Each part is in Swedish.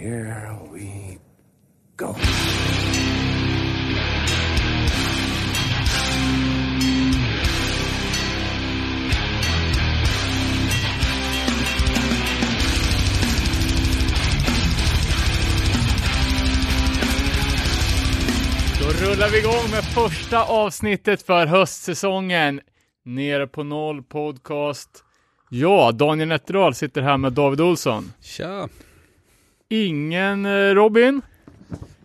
here we go. Då rullar vi igång med första avsnittet för höstsäsongen. Nere på noll podcast. Ja, Daniel Nätterdal sitter här med David Olsson. Tja. Ingen eh, Robin.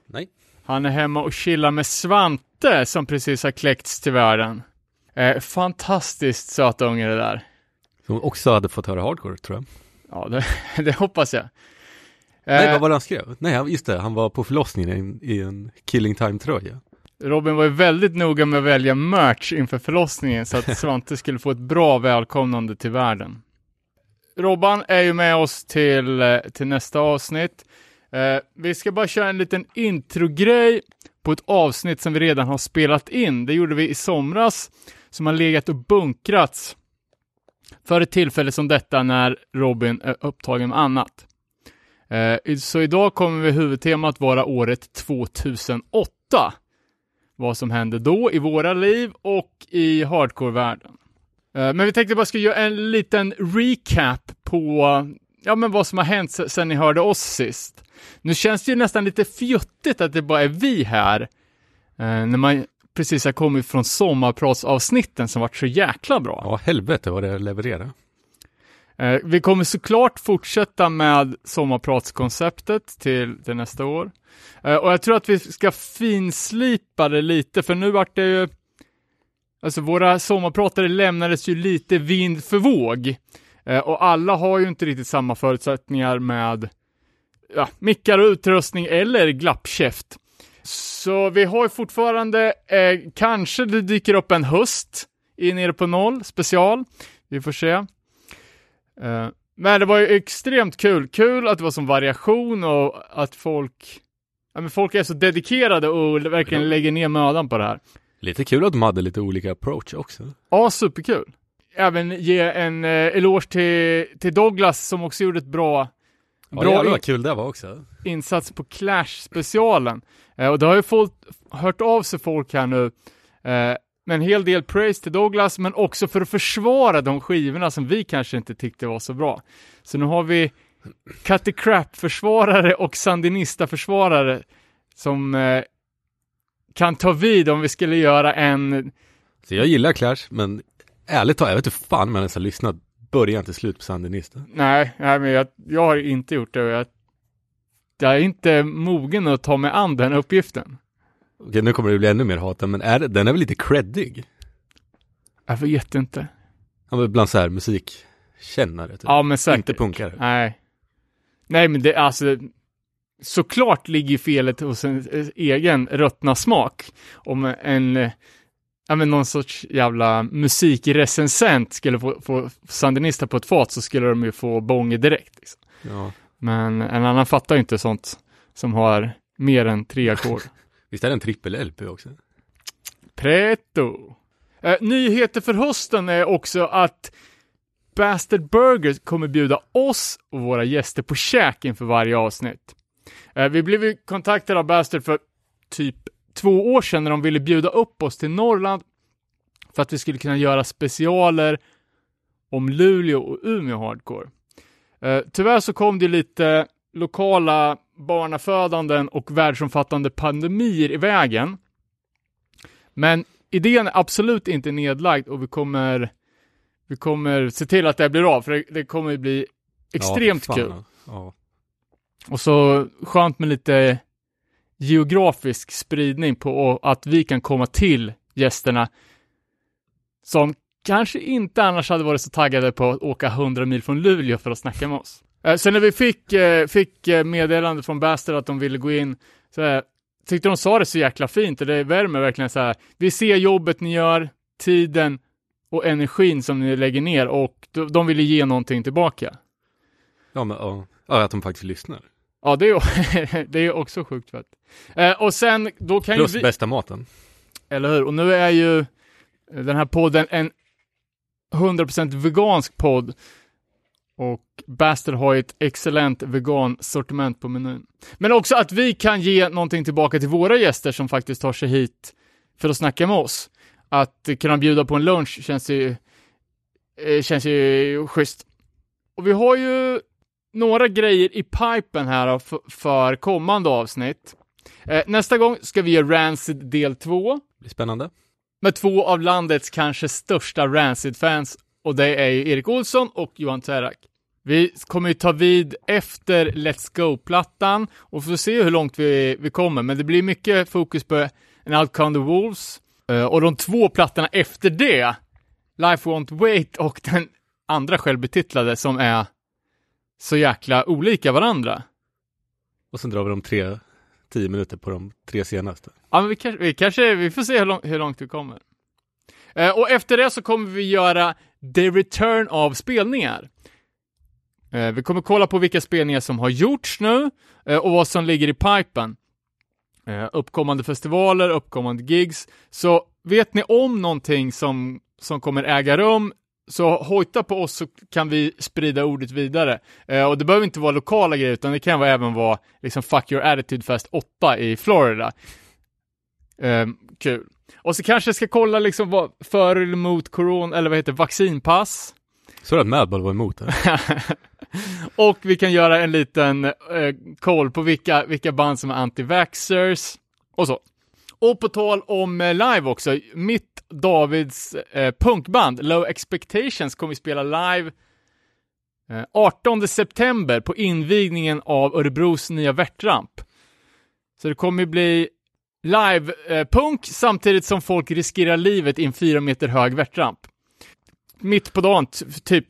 Nej. Han är hemma och chillar med Svante som precis har kläckts till världen. Eh, fantastiskt söta unge det där. Som också hade fått höra hardcore, tror jag. Ja, det, det hoppas jag. Nej, Eh, vad var det han skrev? Nej, just det, han var på förlossningen i en, i en Killing Time-tröja. Robin var ju väldigt noga med att välja merch inför förlossningen så att Svante skulle få ett bra välkomnande till världen. Robban är ju med oss till, eh, till nästa avsnitt. Eh, vi ska bara köra en liten introgrej på ett avsnitt som vi redan har spelat in. Det gjorde vi i somras, som har legat och bunkrats för ett tillfälle som detta när Robin är upptagen med annat. Eh, så idag kommer vi huvudtemat vara året 2008 vad som hände då i våra liv och i hardcore-världen. Eh, Men vi tänkte bara ska göra en liten recap på ja, men vad som har hänt se- sen ni hörde oss sist. Nu känns det ju nästan lite fjuttigt att det bara är vi här, eh, när man precis har kommit från sommarpratsavsnitten som varit så jäkla bra. Ja, helvete vad det levererade. Eh, vi kommer såklart fortsätta med sommarpratskonceptet till, till nästa år. Eh, och jag tror att vi ska finslipa det lite, för nu vart det ju... Alltså våra sommarpratare lämnades ju lite vind för våg. Eh, och alla har ju inte riktigt samma förutsättningar med ja, mickar och utrustning eller glappkäft. Så vi har ju fortfarande, eh, kanske det dyker upp en höst i Nere på Noll special. Vi får se. Eh, men det var ju extremt kul. Kul att det var som variation och att folk, ja men folk är så dedikerade och verkligen lägger ner mödan på det här. Lite kul att de hade lite olika approach också. Ja, superkul. Även ge en eh, eloge till, till Douglas som också gjorde ett bra, Ja, bra jävlar vad kul det var också. insats på Clash-specialen. Eh, och det har ju folk hört av sig folk här nu eh, med en hel del praise till Douglas, men också för att försvara de skivorna som vi kanske inte tyckte var så bra. Så nu har vi Cut the Crap-försvarare och Sandinista-försvarare som eh, kan ta vid om vi skulle göra en Så jag gillar Clash, men ärligt talat, jag vet inte fan men ens har lyssnat början till slut på Sandinista. Nej, nej men jag, jag har inte gjort det och jag, jag är inte mogen att ta mig an den uppgiften. Okej, nu kommer det bli ännu mer hat, men är, den är väl lite creddig? Jag vet inte. Ja, men bland så här musikkännare typ. Ja, men säkert. Inte punkare. Nej. Nej, men det, alltså, såklart ligger felet hos en eh, egen ruttna smak. Om en, eh, ja men någon sorts jävla musikrecensent skulle få, få Sandinista på ett fat så skulle de ju få bånge direkt. Liksom. Ja. Men en annan fattar ju inte sånt som har mer än tre ackord. Visst är det en trippel-LP också? Preto. Eh, nyheter för hösten är också att Bastard Burgers kommer bjuda oss och våra gäster på käk inför varje avsnitt. Eh, vi blev kontaktade av Bastard för typ två år sedan när de ville bjuda upp oss till Norrland för att vi skulle kunna göra specialer om Luleå och Umeå Hardcore. Eh, tyvärr så kom det lite lokala barnafödanden och världsomfattande pandemier i vägen. Men idén är absolut inte nedlagd och vi kommer, vi kommer se till att det blir av, för det, det kommer bli extremt ja, kul. Ja. Och så skönt med lite geografisk spridning på att vi kan komma till gästerna som kanske inte annars hade varit så taggade på att åka 100 mil från Luleå för att snacka med oss. Eh, så Sen när vi fick, eh, fick eh, meddelande från Bastard att de ville gå in, så här, tyckte de sa det så jäkla fint och det värmer verkligen så här. Vi ser jobbet ni gör, tiden och energin som ni lägger ner och de, de ville ge någonting tillbaka. Ja, men ja. ja, att de faktiskt lyssnar. Ja, det är, det är också sjukt fett. Eh, och sen, då kan Plus ju vi... bästa maten. Eller hur? Och nu är ju den här podden en 100% vegansk podd. Och Bastard har ett excellent vegan-sortiment på menyn. Men också att vi kan ge någonting tillbaka till våra gäster som faktiskt tar sig hit för att snacka med oss. Att kunna bjuda på en lunch känns ju, eh, känns ju schysst. Och vi har ju några grejer i pipen här för kommande avsnitt. Eh, nästa gång ska vi göra Rancid del 2. Det spännande. Med två av landets kanske största Rancid-fans och det är ju Erik Olsson och Johan Terrak. Vi kommer ju ta vid efter Let's Go-plattan och får se hur långt vi, vi kommer, men det blir mycket fokus på en Outcome the Wolves uh, och de två plattorna efter det, Life Won't Wait och den andra självbetitlade som är så jäkla olika varandra. Och sen drar vi de tre, tio minuter på de tre senaste. Ja, men vi kanske, vi, kanske, vi får se hur, lång, hur långt vi kommer. Uh, och efter det så kommer vi göra the return av spelningar. Uh, vi kommer kolla på vilka spelningar som har gjorts nu uh, och vad som ligger i pipen. uppkommande festivaler, uppkommande gigs. Så vet ni om någonting som, som kommer äga rum så hojta på oss så kan vi sprida ordet vidare. Eh, och det behöver inte vara lokala grejer, utan det kan vara även vara liksom Fuck Your Attitude Fest 8 i Florida. Eh, kul. Och så kanske jag ska kolla liksom vad för eller emot corona, eller vad heter vaccinpass. Så att Madball var emot det? och vi kan göra en liten eh, koll på vilka, vilka band som är anti-vaxxers och så. Och på tal om eh, live också, mitt Davids eh, punkband Low Expectations kommer vi spela live eh, 18 september på invigningen av Örebros nya värtramp. Så det kommer bli live-punk eh, samtidigt som folk riskerar livet i en fyra meter hög värtramp. Mitt på dagen, typ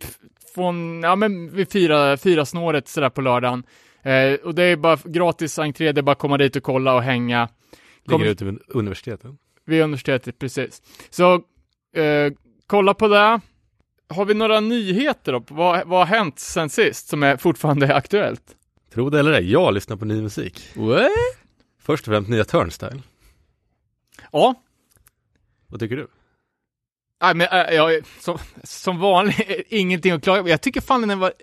från, ja men vid fyra, fyra snåret sådär på lördagen. Eh, och det är bara gratis entré, det är bara att komma dit och kolla och hänga. Ligger ute vid universitetet? Vid universitetet, precis. Så eh, kolla på det. Har vi några nyheter då? Vad, vad har hänt sen sist som är fortfarande aktuellt? Tro det eller ej, jag lyssnar på ny musik. What? Först och främst nya Turnstyle. Ja. Vad tycker du? Nej, men äh, jag, som, som vanligt, ingenting att klaga på. Jag tycker fan den var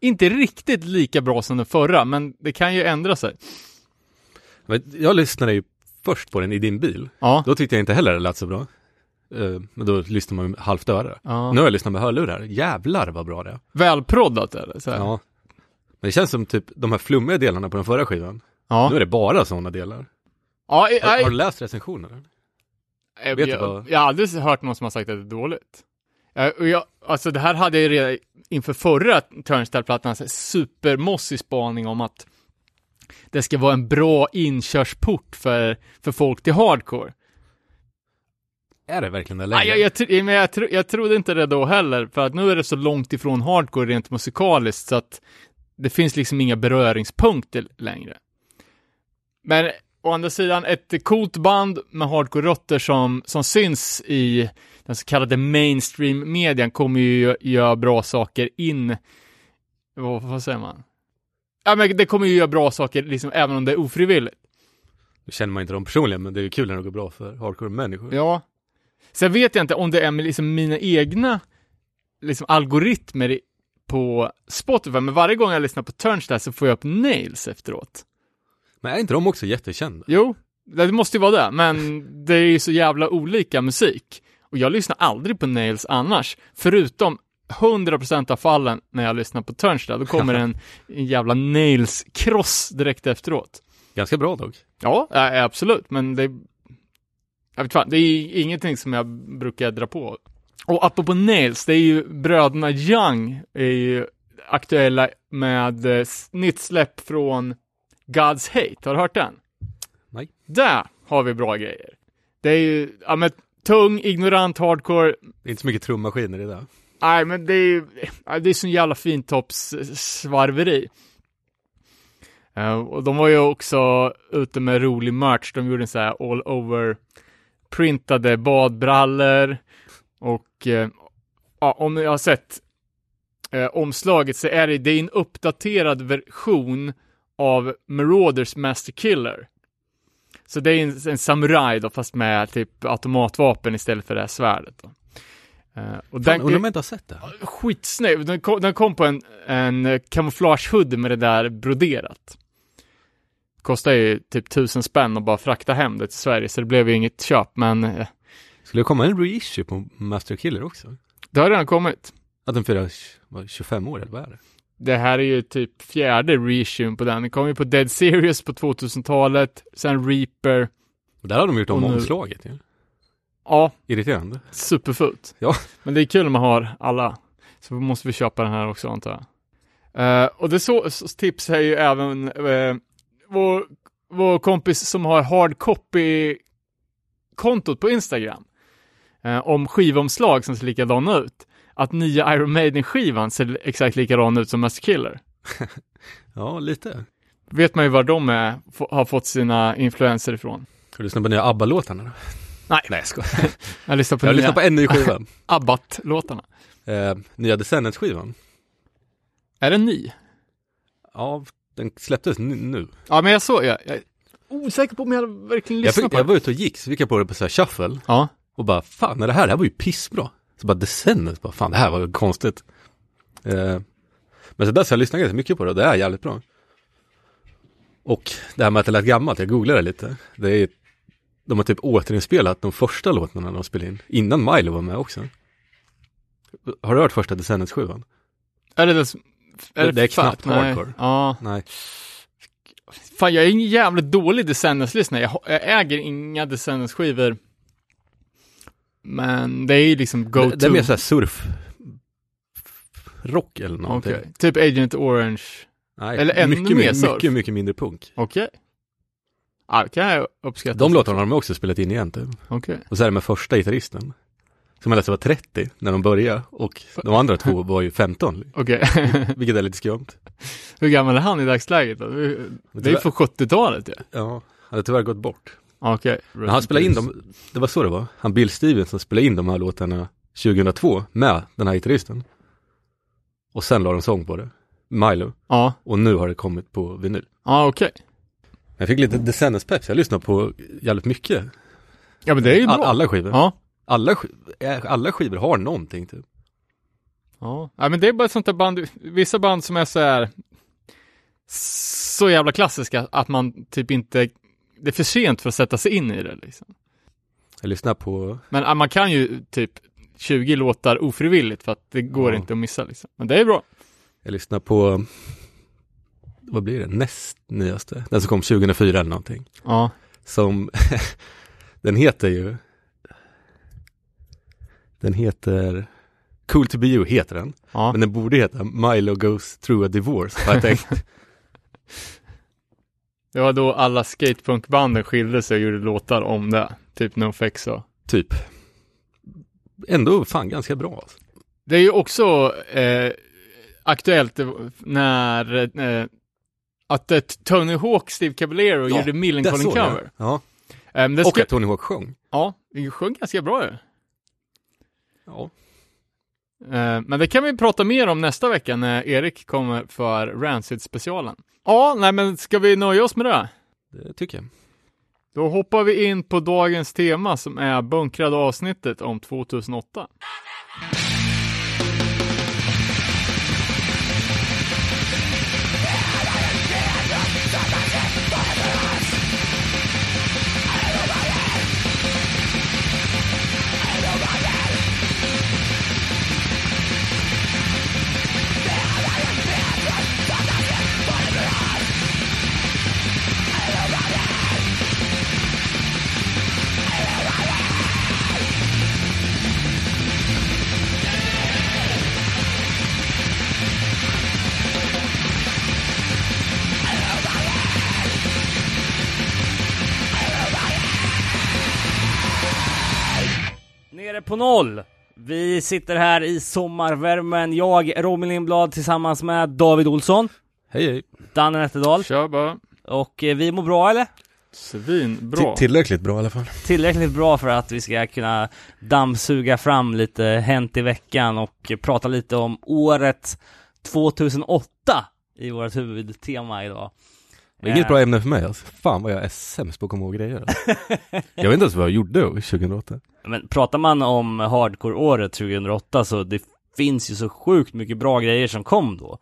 inte riktigt lika bra som den förra, men det kan ju ändra sig. Jag lyssnade ju först på den i din bil. Ja. Då tyckte jag inte heller det lät så bra. Uh, men då lyssnar man med halvt öra. Ja. Nu har jag lyssnat med hörlurar. Jävlar vad bra det är. Välproddat eller? Så här. Ja. Men det känns som typ de här flummiga delarna på den förra skivan. Ja. Nu är det bara sådana delar. Ja, har, jag, har du läst recensioner? jag, vet jag, du vad- jag har aldrig hört någon som har sagt att det är dåligt. Jag, och jag, alltså det här hade jag redan inför förra Turnstile-plattan, supermossig spaning om att det ska vara en bra inkörsport för, för folk till hardcore. Är det verkligen det längre? Nej, jag, jag, men jag, tro, jag trodde inte det då heller, för att nu är det så långt ifrån hardcore rent musikaliskt så att det finns liksom inga beröringspunkter längre. Men å andra sidan, ett coolt band med hardcore-rötter som, som syns i den så kallade mainstream-median kommer ju göra bra saker in, vad, vad säger man? Ja, men det kommer ju göra bra saker, liksom, även om det är ofrivilligt. Nu känner man inte dem personligen, men det är ju kul när det går bra för hardcore-människor. Ja. Sen vet jag inte om det är med liksom mina egna liksom algoritmer på Spotify, men varje gång jag lyssnar på Turnstile så får jag upp Nails efteråt. Men är inte de också jättekända? Jo, det måste ju vara det, men det är ju så jävla olika musik. Och jag lyssnar aldrig på Nails annars, förutom 100% av fallen när jag lyssnar på Turnstile, då kommer en, en jävla Nails-kross direkt efteråt. Ganska bra dock. Ja, absolut, men det... Jag vet fan, det är ingenting som jag brukar dra på. Och apropå Nails, det är ju bröderna Young är ju aktuella med eh, nytt släpp från God's Hate. Har du hört den? Nej. Där har vi bra grejer. Det är ju, ja men tung, ignorant hardcore. Det är inte så mycket trummaskiner i det. Nej, men det är ju, det är sån jävla fintoppssvarveri. Eh, och de var ju också ute med rolig merch. De gjorde en sån här all over printade badbrallor och eh, ja, om ni har sett eh, omslaget så är det, det är en uppdaterad version av Marauders Master Killer. Så det är en, en samuraj då, fast med typ automatvapen istället för det här svärdet. Då. Eh, och Fan, den, undrar om jag inte har sett det. skitsnygg. Den kom, den kom på en, en eh, kamouflagehoodie med det där broderat. Kostar ju typ tusen spänn att bara frakta hem det till Sverige, så det blev ju inget köp, men eh, Skulle det komma en reissue på Master Killer också? det har redan kommit. Att den firar vad, 25 år eller vad är det? Det här är ju typ fjärde reissuen på den. Den kom ju på Dead Series på 2000-talet, sen Reaper. Och där har de gjort om omslaget ju. Ja, Irriterande. superfult. Ja. Men det är kul om man har alla. Så måste vi köpa den här också antar jag. Eh, och det så, så tips är ju även eh, vår, vår kompis som har hard copy-kontot på Instagram. eh, om skivomslag som ser likadana ut. Att nya Iron Maiden-skivan ser exakt likadan ut som Master Killer. Ja, lite. Vet man ju var de är, har fått sina influenser ifrån. Har du lyssnat på nya ABBA-låtarna? Nej. Nej, jag skojar. Jag lyssnar på Jag nya lyssnat på en ny skiva. Abbat-låtarna. eh, nya Descendants-skivan. Är den ny? Ja, den släpptes nu. Ja, men jag såg, jag, jag är osäker på om jag verkligen Jag, lyssnar fick, på jag den. var ute och gick, så fick jag på det på så här shuffle. Ja, Och bara, fan är det här? Det här var ju pissbra. Så bara Descendants, bara fan det här var ju konstigt. Eh, men så dess har jag lyssnat ganska mycket på det och det är jävligt bra. Och det här med att det lät gammalt, jag googlade lite. Det är, de har typ återinspelat de första låtarna de spelade in. Innan Milo var med också. Har du hört första Descendants-skivan? är det det som- Det- det är knappt Nej. hardcore. Ja, Nej. fan jag är en jävligt dålig Descendants-lyssnare. Jag, jag äger inga Descendants-skivor. Men det är ju liksom Det, go-to. det är mer såhär surf rock eller någonting. Okej, typ Agent Orange. Nej, Eller ännu mycket, mer surf. mycket, mycket mindre punk. Okej. Ja, det kan jag uppskatta. De låtarna har de också spelat in igen typ. Okej. Och så är det med första gitarristen. Som läste var 30 när de började och de andra två var ju 15. Okej. Vilket är lite skumt. Hur gammal är han i dagsläget då? Det är- ju från 70-talet ju. Ja. Ja, han hade tyvärr gått bort. Okej. Men han spelade in dem, det var så det var. Han Bill Stevens som spelade in de här låtarna 2002 med den här gitarristen. Och sen la de sång på det. Milo. Ja, Och nu har det kommit på vinyl. ja okej. Jag fick lite Descendants peps, jag lyssnar på jävligt mycket. Ja men det är ju bra. All, alla skivor. Ja. Alla, äh, alla skivor har någonting typ. Ja. ja, men det är bara ett sånt där band, vissa band som är så här så jävla klassiska att man typ inte, det är för sent för att sätta sig in i det liksom. Jag lyssnar på, Men man kan ju typ 20 låtar ofrivilligt för att det går Ja. inte att missa liksom. Men det är bra. jag lyssnar på, vad blir det, näst nyaste? Den som kom 2004 eller någonting. Ja. Som, den heter ju, den heter, Cool to be you heter den. Ja. Men den borde heta Milo goes through a divorce, har jag tänkt. Det var då alla skatepunkbanden skilde sig och gjorde låtar om det. Typ NoFX och typ. Ändå fan ganska bra. Alltså. Det är ju också eh, aktuellt när eh, att eh, Tony Hawk, Steve Caballero, Ja, gjorde Millencolin cover. Ja. Um, det Och att Tony Hawk sjöng. ja, det sjöng ganska bra ju. Ja. Eh, men det kan vi prata mer om nästa vecka när Erik kommer för Rancid-specialen. Ja, nej men ska vi nöja oss med det? Det tycker jag. Då hoppar vi in på dagens tema som är bunkrade avsnittet om 2008. Nere på noll. Vi sitter här i sommarvärmen. Jag, Robin Lindblad, tillsammans med David Olsson, Hej hej. Danne Nätterdal. Bara. Och eh, vi mår bra eller? Svinbra. Tillräckligt bra i alla fall. Tillräckligt bra för att vi ska kunna dammsuga fram lite Hänt i veckan och prata lite om året 2008 i vårt huvudtema idag. Det är inget Eh, bra ämne för mig alltså. Fan vad jag är sämst på att komma ihåg grejer. Alltså. jag vet inte ens vad jag gjorde 2008. Men pratar man om hardcore-året 2008 så det finns ju så sjukt mycket bra grejer som kom då.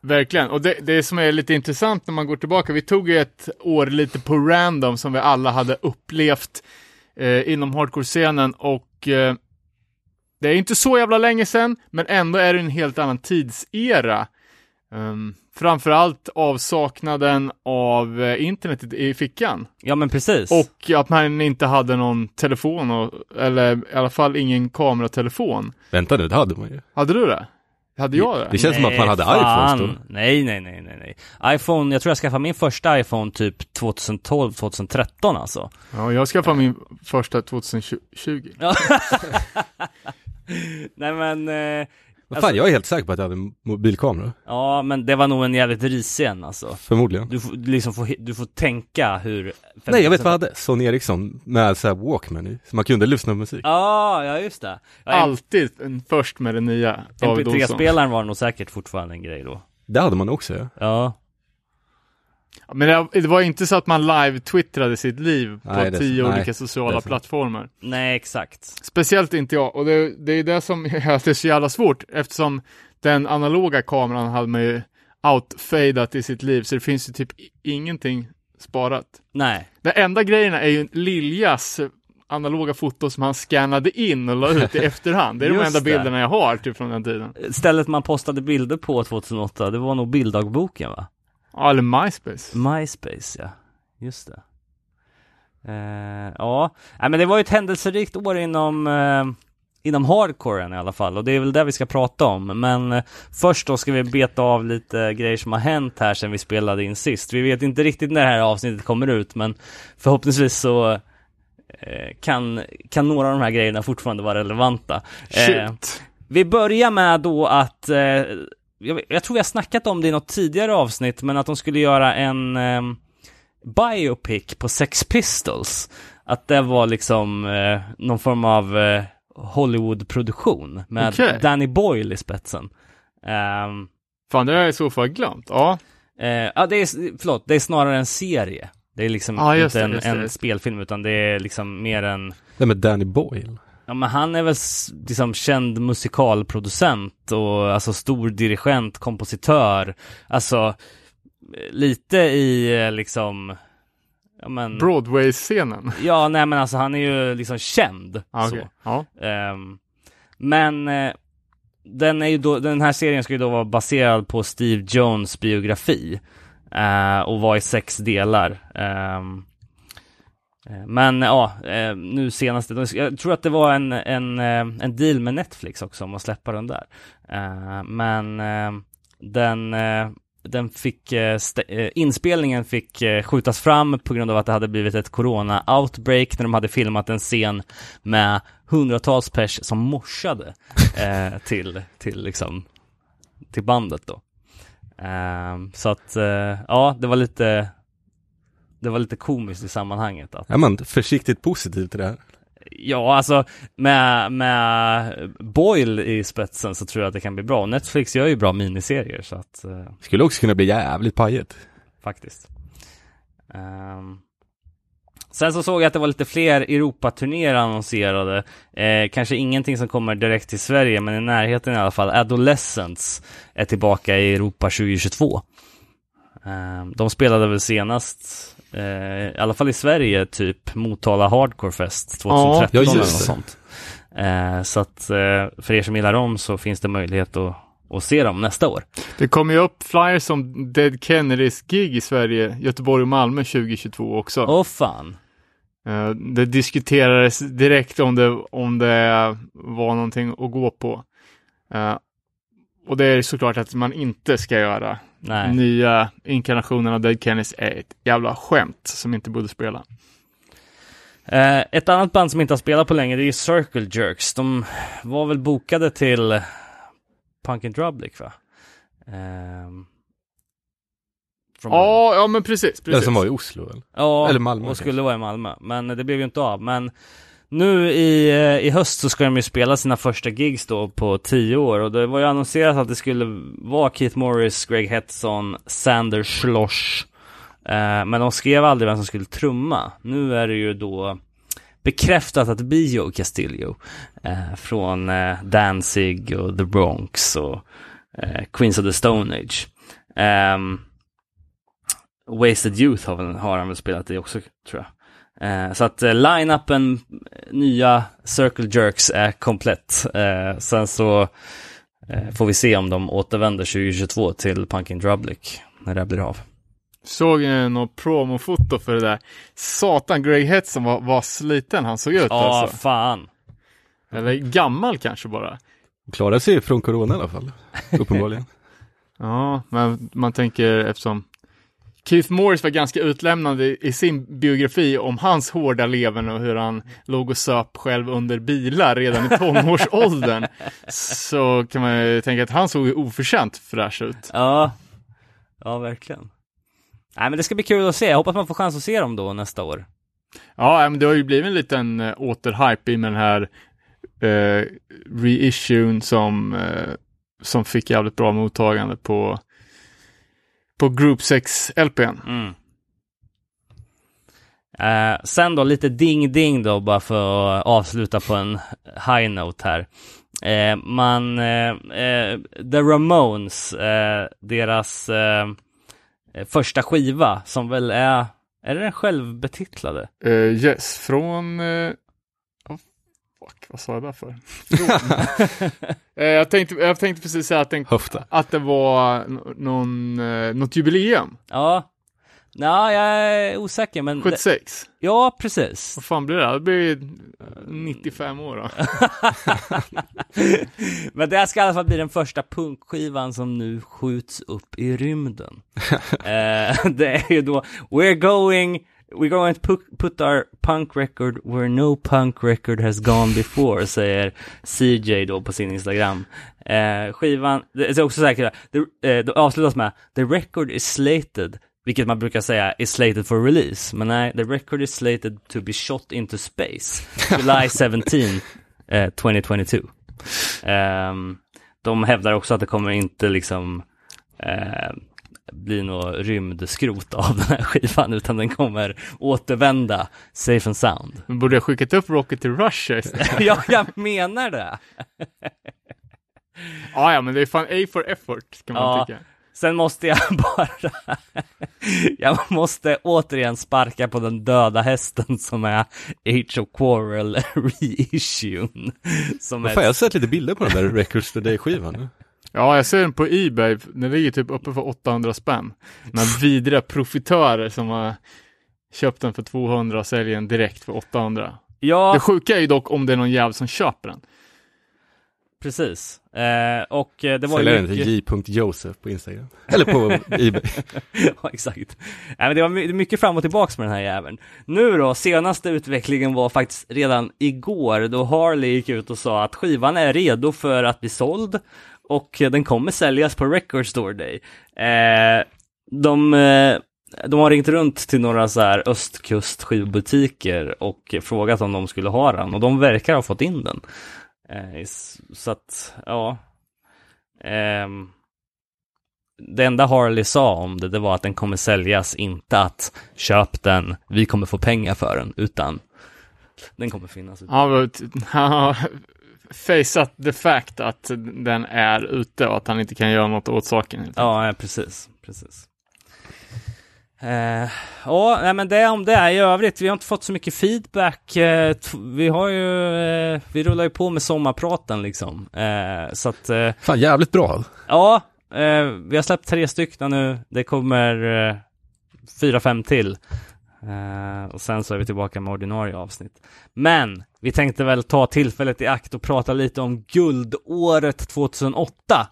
Verkligen, och det, det som är lite intressant när man går tillbaka, vi tog ju ett år lite på random som vi alla hade upplevt eh, inom hardcore-scenen och eh, det är inte så jävla länge sedan, men ändå är det en helt annan tidsera. Um, framförallt avsaknaden av eh, internet i fickan. Ja men precis. Och att man inte hade någon telefon, och, eller i alla fall ingen kameratelefon. Vänta nu, det hade man ju. Hade du det? Hade jag det? Det känns som att man hade fan. iPhones då. Nej, nej, nej, nej, nej. iPhone, jag tror jag skaffade min första iPhone typ 2012, 2013 alltså. Ja, jag skaffade min första 2020. Ja. nej men, eh, Vad fan, jag är helt säker på att jag hade en mobilkamera. ja men det var nog en jävligt risig en alltså. Förmodligen. Du får liksom får, du får tänka hur Nej, jag vet vad jag hade. Sony Ericsson med så här Walkman i. Så man kunde lyssna på musik. Ja, ja just det. Ja, Alltid en, först med det nya. David Olsson. MP3-spelaren var nog säkert fortfarande en grej då. Det hade man också ja. Ja. Men det, var inte så att man live-twittrade sitt liv på Nej, tio så- nej, olika sociala är så. plattformar. Nej, exakt. Speciellt inte jag. Och det, det är det som gör att det är så jävla svårt. Eftersom den analoga kameran hade man ju outfadat i sitt liv. Så det finns ju typ ingenting sparat. Nej. Den enda grejen är ju Liljas analoga foto som han scannade in och la ut i efterhand. Det är de enda det. bilderna jag har typ från den tiden. Stället man postade bilder på 2008, det var nog bilddagboken va? Ja, eller MySpace. MySpace ja, just det. Eh, ja, Nej, men det var ju ett händelserikt år inom, eh, inom hardcoren i alla fall och det är väl det vi ska prata om. Men eh, först då ska vi beta av lite grejer som har hänt här sedan vi spelade in sist. Vi vet inte riktigt när det här avsnittet kommer ut men förhoppningsvis så eh, kan, kan några av de här grejerna fortfarande vara relevanta. Eh, Shit. vi börjar med då att, eh, jag, jag tror vi har snackat om det i något tidigare avsnitt, men att de skulle göra en eh, biopic på Sex Pistols. Att det var liksom eh, någon form av eh, Hollywood-produktion med Okej. Danny Boyle i spetsen. Ehm, Fan, det har jag i så fall glömt. Ja. eh, ja, det är, förlåt, det är snarare en serie. Det är liksom just inte det, en, det, en spelfilm, utan det är liksom mer en Det med Danny Boyle. Ja men han är väl liksom känd musikalproducent och alltså stor dirigent, kompositör. Alltså lite i eh, liksom Ja men Broadway-scenen. Ja nej men alltså han är ju liksom känd så. okej. Ja. Ehm, men eh, den, är ju då, den här serien ska ju då vara baserad på Steve Jones biografi eh, och var i sex delar. Eh, men ja, eh, nu senast, jag tror att det var en, en, eh, en deal med Netflix också om att släppa den där. Eh, men eh, den, eh, den fick, eh, eh, inspelningen fick eh, skjutas fram på grund av att det hade blivit ett corona-outbreak när de hade filmat en scen med hundratals pers som morsade eh, till, till liksom, till bandet då. Så att, eh, ja, det var lite, det var lite komiskt i sammanhanget att Är man försiktigt positiv till det här? Ja, alltså med, med Boyle i spetsen så tror jag att det kan bli bra. Netflix gör ju bra miniserier så att eh, Skulle också kunna bli jävligt pajet. faktiskt. Ehm, sen så såg jag att det var lite fler Europaturnéer annonserade. Eh, kanske ingenting som kommer direkt till Sverige, men i närheten i alla fall. Adolescents är tillbaka i Europa 2022. Ehm, de spelade väl senast, eh, i alla fall i Sverige, typ Motala Hardcore Fest 2013 Ja, eller något sånt. Eh, så att eh, för er som gillar dem så finns det möjlighet att, att se dem nästa år. Det kommer ju upp flyers om Dead Kennedys gig i Sverige, Göteborg och Malmö 2022 också. Åh fan! Eh, det diskuterades direkt om det, om det var någonting att gå på. Och det är såklart att man inte ska göra. Nej. Nya inkarnationen av Dead Kennedys är ett jävla skämt som inte borde spela. Eh, ett annat band som inte har spelat på länge det är Circle Jerks. De var väl bokade till Punk and Drublic va? Från början. Ja, ja men precis. Eller precis. som var i Oslo väl? ja, eller Malmö och kanske. skulle vara i Malmö. Men det blev ju inte av. Men nu i, eh, i höst så ska de ju spela sina första gigs då på tio år. Och det var ju annonserat att det skulle vara Keith Morris, Greg Hetson, Sander Schloss. Eh, men de skrev aldrig vem som skulle trumma. Nu är det ju då bekräftat att det blir Joe Castillo eh, från eh, Danzig och The Bronx och eh, Queens of the Stone Age. Ehm, Wasted Youth har, har han väl spelat i också, tror jag. Eh, så att eh, line-upen, nya Circle Jerks är komplett. Eh, sen så eh, får vi se om de återvänder 2022 till Punkin Drublic när det blir av. Såg ni något promofoto för det där? Satan, Greg Hetson var, var sliten han såg ut Ja, alltså. fan. Eller gammal kanske bara. Klarade sig från corona i alla fall. Uppenbarligen. Ja, men man tänker eftersom Keith Morris var ganska utlämnande i sin biografi om hans hårda leven och hur han låg och söp själv under bilar redan i tonårsåldern. så kan man ju tänka att han såg oförtjänt fräsch ut. Ja, ja verkligen. Nej men det ska bli kul att se. Jag hoppas man får chans att se dem då nästa år. Ja, men det har ju blivit en liten äh, återhype i med den här äh, reissuen som, äh, som fick jävligt bra mottagande på, på Group 6 LPn. Mm. Eh, sen då lite ding-ding då bara för att avsluta på en high note här. Eh, man, eh, eh, The Ramones, eh, deras eh, första skiva som väl är, är det den självbetitlade? Yes, från... Fuck, vad sa jag där för? uh, jag, tänkte, jag tänkte precis säga att, den, Höfta. att det var någon, uh, något jubileum. Ja. Nej, jag är osäker men... 76. Ja, precis. Vad fan blir det? Det blir 95 år då. Men det här ska i alla fall bli den första punkskivan som nu skjuts upp i rymden. eh, det är ju då We're going We're going to put, our punk record where no punk record has gone before, säger CJ då på sin Instagram. Eh, skivan, det är också säkert, det, eh, det avslutas med The record is slated vilket man brukar säga is slated for release. Men nej, the record is slated to be shot into space. July 17, eh, 2022. Um, de hävdar också att det kommer inte liksom eh, bli något rymdskrot av den här skivan, utan den kommer återvända safe and sound. Men borde jag skickat upp Rocket till Russia istället? ja, jag menar det. ja, ja, men det är fan A for effort, kan man Ja. tycka. Sen måste jag bara, jag måste återigen sparka på den döda hästen som är Age of Quarrel reissuen. Som Vad är fan, jag har sett lite bilder på den där Records Today-skivan. Ja, jag ser den på Ebay. Den ligger typ uppe för 800 spänn. Här vidriga profitörer som har köpt den för 200 och säljer den direkt för 800. Ja, Det sjuka är ju dock om det är någon jävel som köper den. precis. Eh, och eh, det var Säljer ju den mycket... till j.joseph på Instagram. Eller på Ebay. ja, exakt. Nej, men det var my- mycket fram och tillbaks med den här jäveln. Nu då, senaste utvecklingen var faktiskt redan igår då Harley gick ut och sa att skivan är redo för att bli såld och eh, den kommer säljas på Record Store Day. Eh, de, eh, de har ringt runt till några så här östkust skivbutiker och frågat om de skulle ha den och de verkar ha fått in den. Eh, så att, ja. Eh, det enda Harley sa om det, det var att den kommer säljas, inte att köp den, vi kommer få pengar för den, utan den kommer finnas. Ja, Faceat the fact att den är ute och att han inte kan göra något åt saken. Ja, precis, precis. Eh, ja, nej, men det om det. I övrigt, vi har inte fått så mycket feedback. Eh, vi har ju, eh, vi rullar ju på med sommarpraten liksom. Eh, så att, eh, Fan, jävligt bra. Ja, eh, vi har släppt tre stycken nu. Det kommer eh, fyra, fem till. Eh, och sen så är vi tillbaka med ordinarie avsnitt. Men vi tänkte väl ta tillfället i akt och prata lite om guldåret 2008.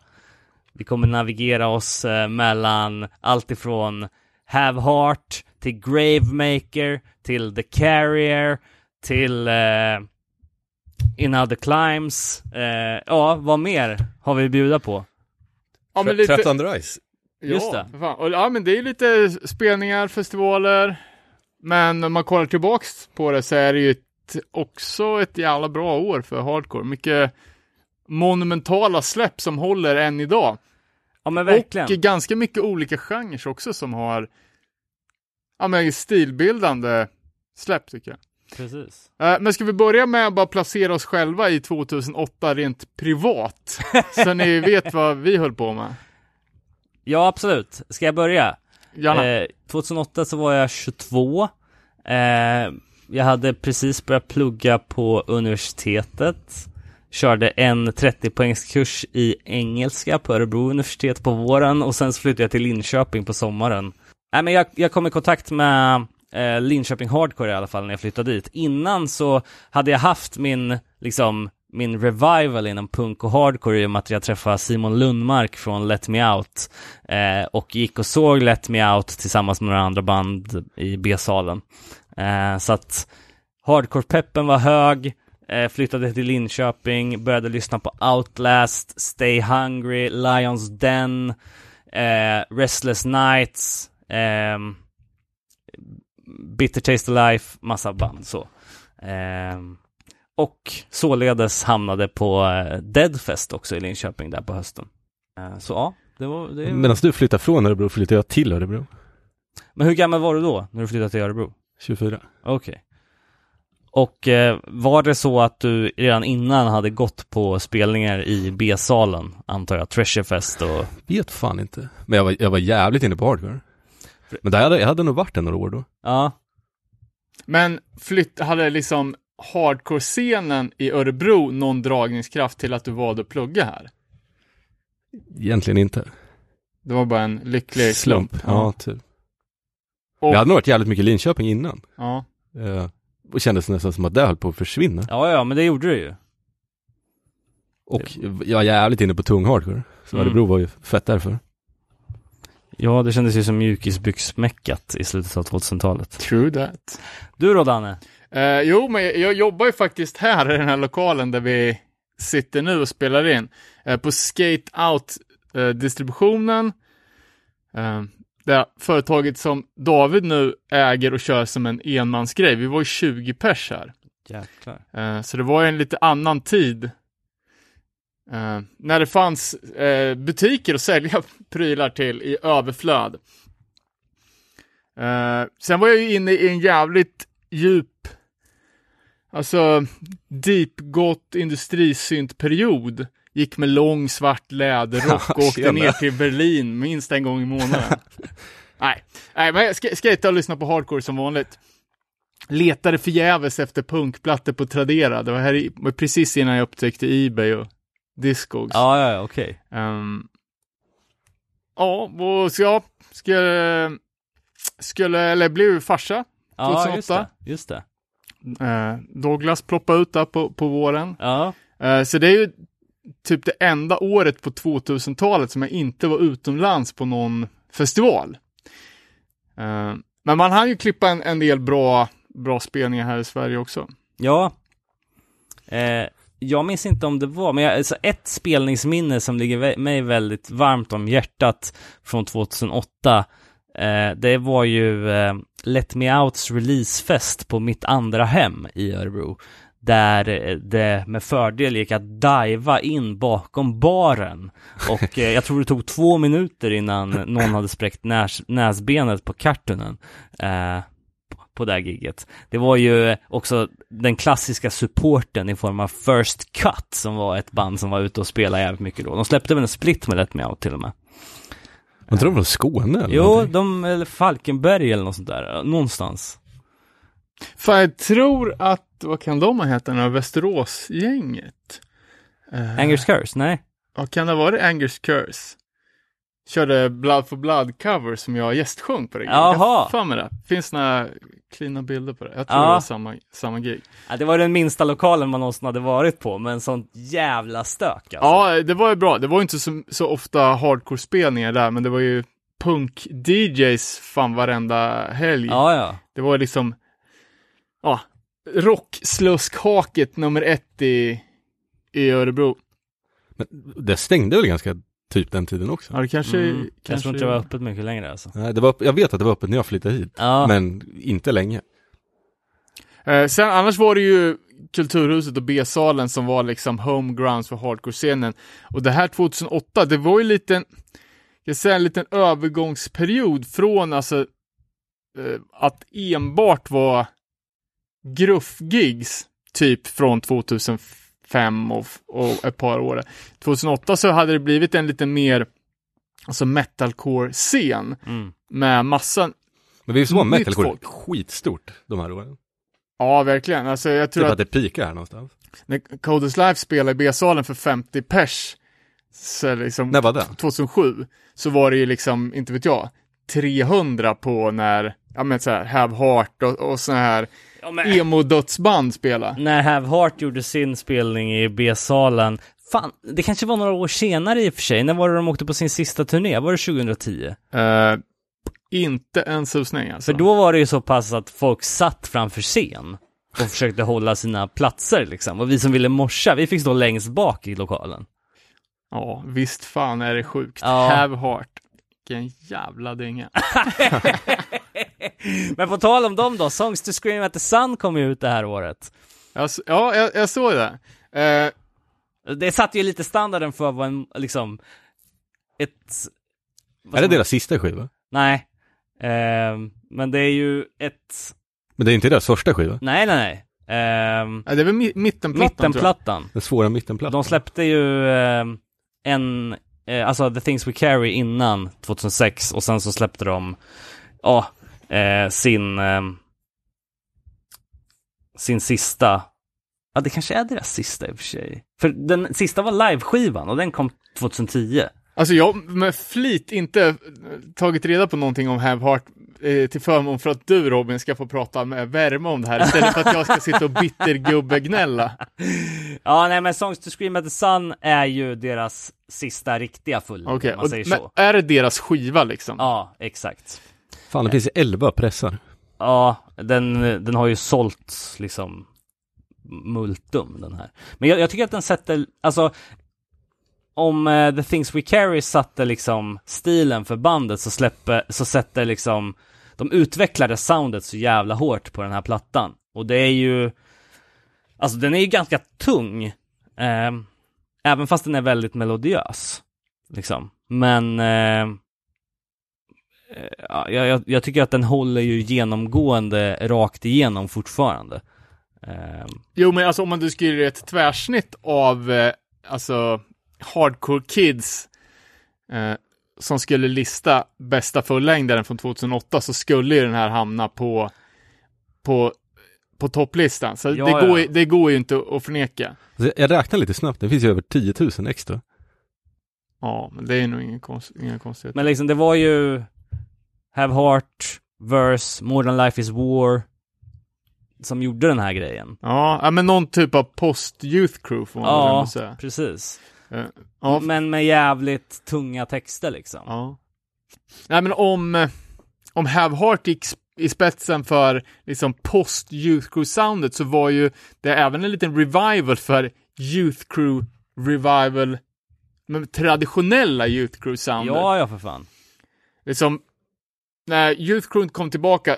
Vi kommer navigera oss eh, mellan allt ifrån Have Heart till Gravemaker till The Carrier till eh, In Other Climes. Eh, ja, vad mer har vi att bjuda på? Ja, men lite. Just ja, det. Fan. Och, ja, men det är lite spelningar, festivaler. Men om man kollar tillbaks på det så är det ju ett, också ett jävla bra år för hardcore. Mycket monumentala släpp som håller än idag. Ja men verkligen. Och ganska mycket olika genrer också som har ja, men stilbildande släpp tycker jag. Precis. Eh, men ska vi börja med att bara placera oss själva i 2008 rent privat? så ni vet vad vi höll på med. Ja, absolut. Ska jag börja? Gärna. Eh, 2008 så var jag 22. Eh, jag hade precis börjat plugga på universitetet. Körde en 30-poängskurs i engelska på Örebro universitet på våren och sen så flyttade jag till Linköping på sommaren. Nej, men jag, jag kom i kontakt med eh, Linköping Hardcore i alla fall när jag flyttade dit. Innan så hade jag haft min, liksom, min revival inom punk och hardcore i och med att jag träffade Simon Lundmark från Let Me Out eh, och gick och såg Let Me Out tillsammans med några andra band i B-salen. Eh, så att hardcore-peppen var hög, eh, flyttade till Linköping, började lyssna på Outlast, Stay Hungry, Lions Den, eh, Restless Nights, eh, Bitter Taste of Life, massa band så. Ehm, och således hamnade på eh, Deadfest också i Linköping där på hösten. Eh, så ja, det var... Det... Medan du flyttade från Örebro flyttade jag till Örebro. Men hur gammal var du då, när du flyttade till Örebro? 24. Okej. Och eh, var det så att du redan innan hade gått på spelningar i B-salen, antar jag, Treasurefest och... Vet fan inte. Men jag var, jag var jävligt inne på hardcore. Men där hade, jag hade nog varit där några år då. Ja, Men flytt, hade liksom hardcore-scenen i Örebro någon dragningskraft till att du valde att plugga här? Egentligen inte. Det var bara en lycklig slump. Ja, typ. Och, Jag hade nog varit jävligt mycket Linköping innan. ja. Eh, och kändes nästan som att det höll på att försvinna. ja, ja, men det gjorde du ju. Och jag är jävligt inne på tung hardcore. Så Mm. Örebro var ju fett därför. Ja, det kändes ju som mjukisbyxmäckat i slutet av 2000-talet. True that. Du då, Danne? Eh, jo, men jag, jag jobbar ju faktiskt här i den här lokalen där vi sitter nu och spelar in. Eh, på Skate Out-distributionen. Eh, det företaget som David nu äger och kör som en enmansgrej. Vi var ju 20 pers här. Jäklar. Eh, så det var ju en lite annan tid. Eh, när det fanns eh, butiker att sälja prylar till i överflöd. Eh, sen var jag ju inne i en jävligt djup, alltså deep gott industrisyntperiod. Gick med lång svart läderrock och åkte ner till Berlin minst en gång i månaden. Nej, Nej men jag sk- skejtade och lyssnade på hardcore som vanligt. Letade förgäves efter punkplattor på Tradera. Det var, här i, precis innan jag upptäckte Ebay och Discogs. Ja, ja, okej. Ehm, ja, och så jag skulle, skulle, eller blev farsa. Ja, just 2008. det. Just det. Eh, Douglas ploppade ut där på, på våren. Ja, Eh, så det är ju typ det enda året på 2000-talet som jag inte var utomlands på någon festival. Eh, men man hann ju klippa en, en del bra, bra spelningar här i Sverige också. ja. Eh, jag minns inte om det var, men jag, alltså ett spelningsminne som ligger mig väldigt varmt om hjärtat från 2008, eh, Eh, det var ju eh, Let Me Outs releasefest på mitt andra hem i Örebro. Där eh, det med fördel gick att diva in bakom baren. Och eh, jag tror det tog två minuter innan någon hade spräckt näs, näsbenet på kartonen. Eh, på- på det här giget. Det var ju också den klassiska supporten i form av First Cut som var ett band som var ute och spelade jävligt mycket då. De släppte väl en split med Let Me Out till och med. Man tror de var från Skåne eller Jo, någonting. de, eller Falkenberg eller något sånt där, någonstans. Fan, jag tror att, vad kan de ha hetat, den här Västerås-gänget? Eh, Angers Curse? Nej? Ja, kan det ha varit Angers Curse? Körde Blood for Blood cover som jag gästsjöng på det giget. Jaha. Jag mig det. Finns några klina bilder på det. Jag tror Ja. det var samma, samma gig. Ja, det var den minsta lokalen man någonsin hade varit på, men sånt jävla stök alltså. Ja, det var ju bra. Det var ju inte så, så ofta hardcore-spelningar där, men det var ju punk-DJs fan varenda helg. Ja, ja. Det var liksom, ja, rocksluskhaket nummer ett i, i Örebro. Men det stängde väl ganska typ den tiden också? Ja, det kanske... Mm, jag kanske tror inte det var öppet mycket längre alltså. Nej, det var, jag vet att det var öppet när jag flyttade hit. Ja, Men inte länge. Eh, sen annars var det ju Kulturhuset och B-salen som var liksom homegrounds för hardcore-scenen. Och det här 2008, det var ju lite en, jag säga en liten övergångsperiod från alltså eh, att enbart vara gruff-gigs, typ från 2005 och, och ett par år. 2008 så hade det blivit en lite mer alltså metalcore-scen Mm. med massa, Men var Nytt metalcore folk. skitstort de här åren? ja verkligen, alltså jag tror Typ att att det pikar här någonstans. när Codus Life spelade i B-salen för 50 pers, så liksom, När var det? 2007, så var det ju liksom, inte vet jag, 300 på när, ja men så här, Have Heart och, och såna här Ja, emo-dödsband spela. när Have Heart gjorde sin spelning i B-salen, fan, det kanske var några år senare i och för sig. När var det de åkte på sin sista turné? Var det 2010? Eh, inte en susning alltså. För då var det ju så pass att folk satt framför scen och försökte hålla sina platser liksom. Och vi som ville morsa, vi fick stå längst bak i lokalen. Ja, visst fan är det sjukt. Ja. Have Heart. Vilken jävla dänga. Men på tal om dem då, Songs to Scream at the Sun kom ju ut det här året. Jag ja, jag, jag såg det. Eh, Det satte ju lite standarden för vad en, liksom, ett... vad Är det deras sista skiva? Nej. Ehm, men det är ju ett... Men det är inte deras första skiva? Nej, nej, nej. Ehm, ja, det är väl mi- mittenplattan tror jag. mittenplattan. Den svåra mittenplattan? De släppte ju ehm, en, eh, alltså The Things We Carry innan 2006 och sen så släppte de, ja, eh, sin, ehm, sin sista, ja det kanske är deras sista i och för sig. För den sista var liveskivan och den kom 2010. Alltså jag har med flit inte eh, tagit reda på någonting om Have Heart eh, till förmån för att du Robin ska få prata med värme om det här istället för att jag ska sitta och bittergubbegnälla. Ja, nej men Songs to Scream at the Sun är ju deras sista riktiga fulla, Okej, om man och- säger men så. är det deras skiva liksom? Ja, exakt. Fan, det finns elva pressar. Ja, den, den har ju sålts liksom multum den här. Men jag, jag tycker att den sätter, alltså om uh, The Things We Carry satte liksom stilen för bandet så släpper, så sätter liksom de utvecklade soundet så jävla hårt på den här plattan. Och det är ju, alltså den är ju ganska tung. uh, även fast den är väldigt melodiös. Liksom. Men uh, ja, jag, jag, jag tycker att den håller ju genomgående rakt igenom fortfarande. Eh, Jo, men alltså om man du skulle göra ett tvärsnitt av, eh, alltså, hardcore kids eh, som skulle lista bästa fullängdaren från 2008 så skulle ju den här hamna på, på, på topplistan. Så Ja, det, ja. går, ju- det går ju inte att förneka. Alltså, jag räknar lite snabbt, det finns ju över 10 000 extra. Ja, men det är nog ingen, konst, ingen konstighet. men liksom det var ju Have Heart, Verse, More Than Life Is War som gjorde den här grejen. Ja, men någon typ av post-youth crew får man väl Ja, ändå säga. precis. Eh, Ja, Men med jävligt tunga texter liksom. Ja. Nej, men om, eh, om Have Heart gick i spetsen för liksom post Youth Crew-soundet så var ju det även en liten revival för Youth Crew revival med traditionella Youth Crew-soundet. Ja, ja för fan. Liksom, när Youth Crew kom tillbaka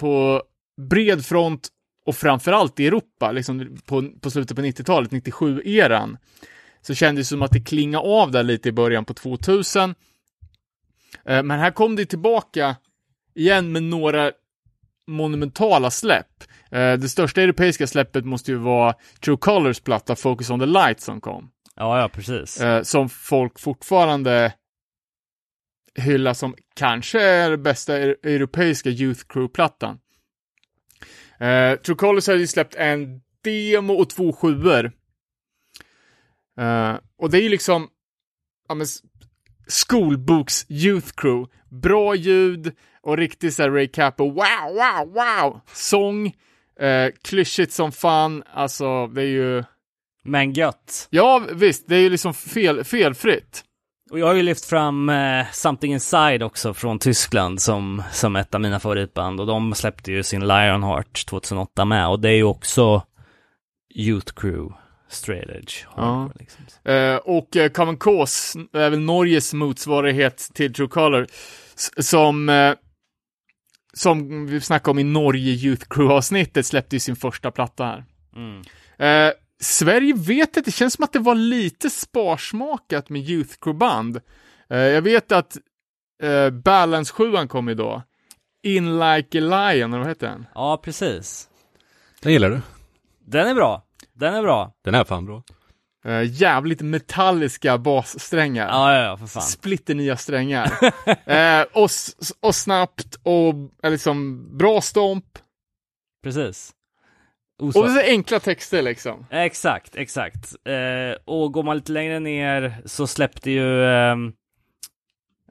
på bred front och framförallt i Europa, liksom på, på slutet på 90-talet, 97-eran, så kändes det som att det klingade av där lite i början på 2000. Eh, Men här kom det tillbaka igen med några monumentala släpp. Eh, Det största europeiska släppet måste ju vara True Colors platta Focus on the Light som kom. Ja, ja precis. Eh, som folk fortfarande hyllar som kanske är bästa e- europeiska Youth Crew-plattan. Eh, True Colors hade ju släppt en demo och två sjuor. Eh, och det är ju liksom ja, men, skolboks Youth Crew. Bra ljud och riktigt såhär Ray Capo, wow, wow, wow! Sång, eh, klyschigt som fan, alltså det är ju Men gött. Ja, visst, det är ju liksom fel, felfritt. Och jag har ju lyft fram eh, Something Inside också från Tyskland som, som ett av mina favoritband och de släppte ju sin Lionheart 2008 med och det är ju också Youth Crew Straight Edge. hardcore, Liksom. Eh, och eh, Common Cause är väl Norges motsvarighet till True Color, som, eh, som vi snackade om i Norge Youth Crew-avsnittet, släppte ju sin första platta här. Mm. Sverige vet inte, det känns som att det var lite sparsmakat med Youth Crew-band. Eh, jag vet att eh, Balance 7 kom då. In Like a Lion, eller vad heter den? Ja, precis. Den gillar du? Den är bra. Den är bra. Den är fan bra. Eh, jävligt metalliska bassträngar. Ja, ja, ja, för fan. Splitter nya strängar. eh, och, och snabbt och liksom bra stomp. Precis. Och Osvar. så enkla texter liksom. Exakt, exakt. Eh, och går man lite längre ner så släppte ju, ehm,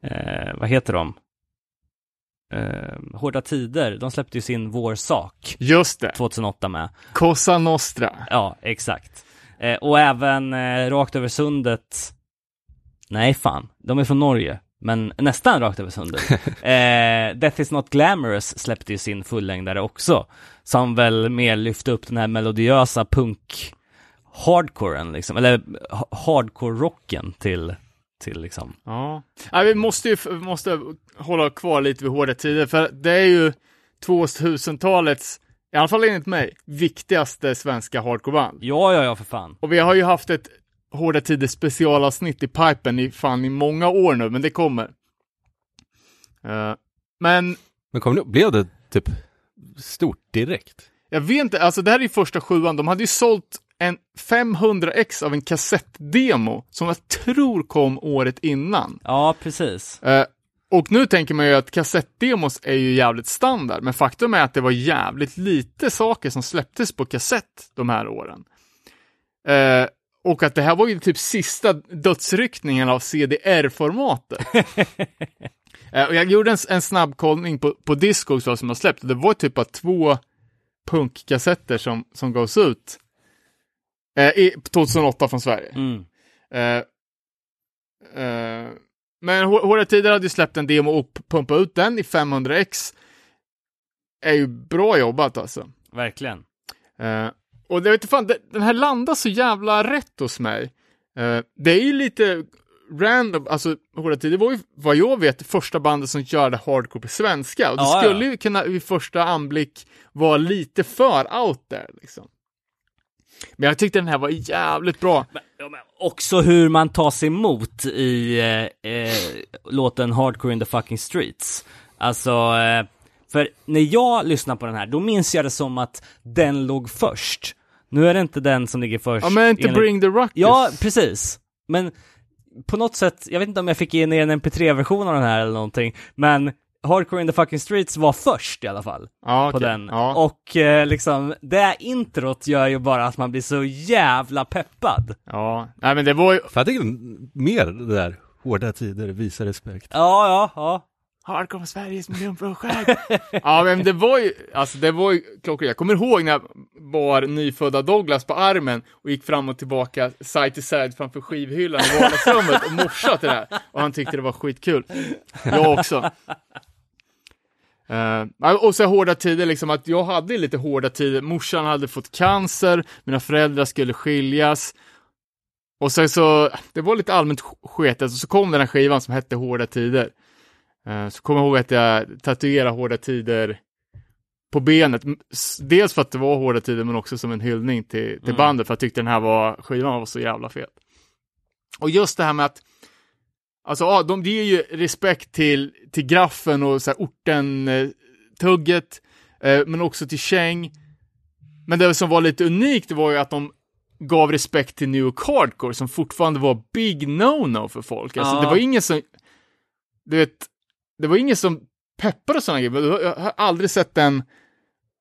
eh, vad heter de? Eh, Hårda Tider, de släppte ju sin Vårsak Just det. 2008 med. Cosa Nostra. Ja, exakt. Eh, och även eh, rakt över sundet. Nej, fan. De är från Norge. Men nästan rakt över sundet. eh, Death is not glamorous släppte ju sin fullängdare också. Som väl mer lyfte upp den här melodiösa punk hardcoren liksom. Eller ha- hardcore-rocken till, till liksom. Ja. ja vi måste ju vi måste hålla kvar lite vid hårda tider, för det är ju 2000-talets, i alla fall enligt mig, viktigaste svenska hardcoreband. Ja, ja, ja, för fan. Och vi har ju haft ett hårda tider specialavsnitt i pipen i fan i många år nu, men det kommer. Eh, men Men kom ni, blev det typ stort direkt? jag vet inte, alltså det här är ju första sjuan, de hade ju sålt en 500 ex av en kassettdemo som jag tror kom året innan. Ja, precis. Eh, och nu tänker man ju att kassettdemos är ju jävligt standard, men faktum är att det var jävligt lite saker som släpptes på kassett de här åren. Eh, och att det här var ju typ sista dödsryckningen av CDR-formatet. eh, och jag gjorde en, en snabb kollning på, på Discogs vad som har släppt, det var typ bara två punkkassetter som, som gavs ut eh, i, 2008 från Sverige. Mm. Eh, eh, men Hå- Hårda Tider hade ju släppt en demo och pumpat ut den i 500x. Är ju bra jobbat alltså. Verkligen. Och det vet inte fan, den här landar så jävla rätt hos mig. Eh, det är ju lite random, alltså Hårda Tider var ju vad jag vet första bandet som körde hardcore på svenska. Och det Ja, skulle ja. ju kunna vid första anblick vara lite för out there liksom. Men jag tyckte den här var jävligt bra. Men, ja, men också hur man tar sig emot i eh, eh, låten Hardcore in the fucking streets. Alltså, eh, för när jag lyssnar på den här, då minns jag det som att den låg först. Nu är det inte den som ligger först. Ja men inte enligt- Bring the Ruckus. Ja, precis. Men på något sätt, jag vet inte om jag fick in en MP3-version av den här eller någonting, men Hardcore in the fucking streets var först i alla fall ja, på okej. den. Ja. Och eh, liksom, det introt gör ju bara att man blir så jävla peppad. Ja, nej men det var ju... För jag tycker mer det där, hårda tider, visa respekt. Ja, ja, ja. Hardcore Sveriges miljonprojekt. ja, men det var ju, alltså det var ju klockrent. Jag kommer ihåg när jag bar nyfödda Douglas på armen och gick fram och tillbaka side to side framför skivhyllan i vardagsrummet och morsade till det här. Och han tyckte det var skitkul. Jag också. Uh, och så hårda tider, liksom att jag hade lite hårda tider. Morsan hade fått cancer, mina föräldrar skulle skiljas. Och sen så, det var lite allmänt sketet, och så kom den här skivan som hette Hårda tider. Eh, Så kommer jag ihåg att jag tatuerade hårda tider på benet. Dels för att det var hårda tider men också som en hyllning till, till Mm. bandet för jag tyckte den här var, skivan var så jävla fet. Och just det här med att Alltså, ja, de ger ju respekt till, till graffen och så här orten-tugget, eh, men också till Cheng. Men det som var lite unikt var ju att de gav respekt till New York Hardcore som fortfarande var big no-no för folk. Alltså, Ja. det var ingen som, du vet, det var ingen som peppade sådana grejer. Jag har aldrig sett en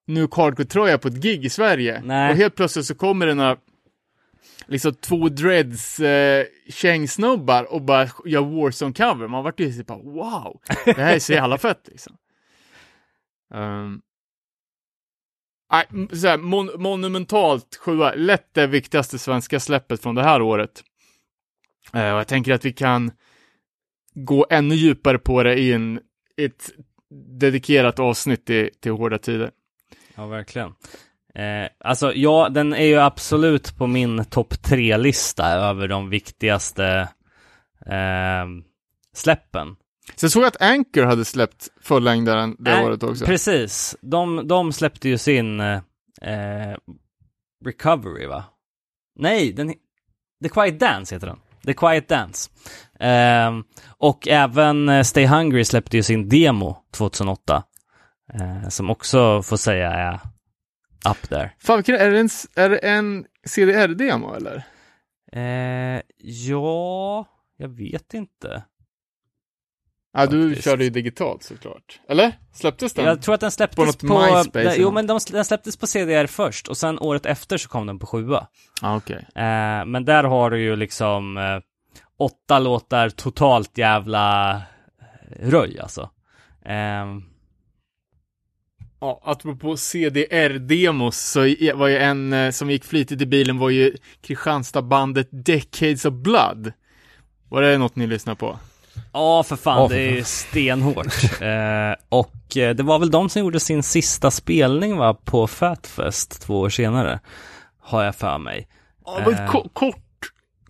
New York Hardcore-tröja på ett gig i Sverige. Nej. Och helt plötsligt så kommer det några, liksom två dreads eh, kängsnubbar och bara gör Warzone-cover. Man vart ju bara wow, det här är så jävla fett liksom. Um, nej, så här, mon- monumentalt sjua, lätt det viktigaste svenska släppet från det här året. Eh, och jag tänker att vi kan gå ännu djupare på det i en, ett dedikerat avsnitt till, till hårda tider. Ja, verkligen. Eh, alltså, ja, den är ju absolut på min topp tre-lista över de viktigaste eh, släppen. Sen såg jag att Anchor hade släppt fullängdaren det Äh, året också. Precis. De, de släppte ju sin eh, Recovery, va? Nej, den, The Quiet Dance heter den. The Quiet Dance. Ehm, och även eh, Stay Hungry släppte ju sin demo 2008. Eh, som också får säga är up there. Fan, är det en, är det en CDR-demo eller? Eh, ja, jag vet inte. Ja, du Faktiskt. körde ju digitalt såklart. Eller? Släpptes den? Jag tror att den släpptes På på... MySpace jo, men de, den släpptes på CDR först och sen året efter så kom den på sjua. Ja, okej. Eh, men där har du ju liksom eh, åtta låtar totalt jävla röj alltså. Ehm, Ja, apropå CDR-demos så var ju en eh, som gick flitigt i bilen var ju Kristianstadbandet Decades of Blood. Var det något ni lyssnade på? Ja, för fan, Ja, för det är ju stenhårt. eh, och eh, det var väl de som gjorde sin sista spelning va, på Fatfest två år senare. Har jag för mig. Ja, det var ett Eh. ko- kort,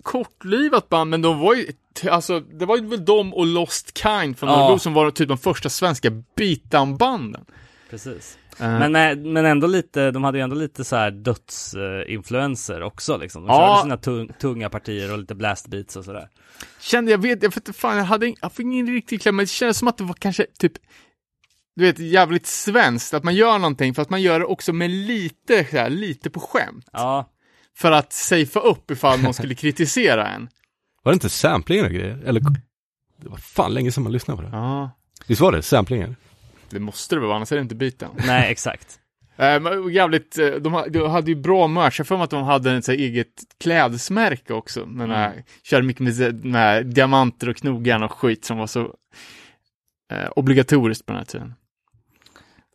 kortlivat band, men de var ju, alltså, det var ju väl de och Lost Kind från Ja. Örebro som var typ de första svenska beatdown-banden. Precis. Eh, Men, eh, men ändå lite, de hade ju ändå lite så här dödsinfluenser också liksom. De Ja. körde sina tung, tunga partier och lite blast beats och sådär. kände, jag vet, jag inte fan, jag hade jag fick ingen riktig kläm, men det kändes som att det var kanske typ, du vet, jävligt svenskt, att man gör någonting, för att man gör det också med lite, så här, lite på skämt. Ja, För att safea upp ifall någon skulle kritisera en. Var det inte samplingar och grejer? Eller, det var fan länge sedan man lyssnade på det. Ja. Visst var det samplingar? Det måste det vara, annars är det inte beatdown. nej exakt. Eh, men jävligt, eh, de, ha- de hade ju bra merch, jag för mig att de hade ett så här eget klädesmärke också. Men mm. körde mycket med, med diamanter och knogarna och skit som var så eh, obligatoriskt på den här tiden.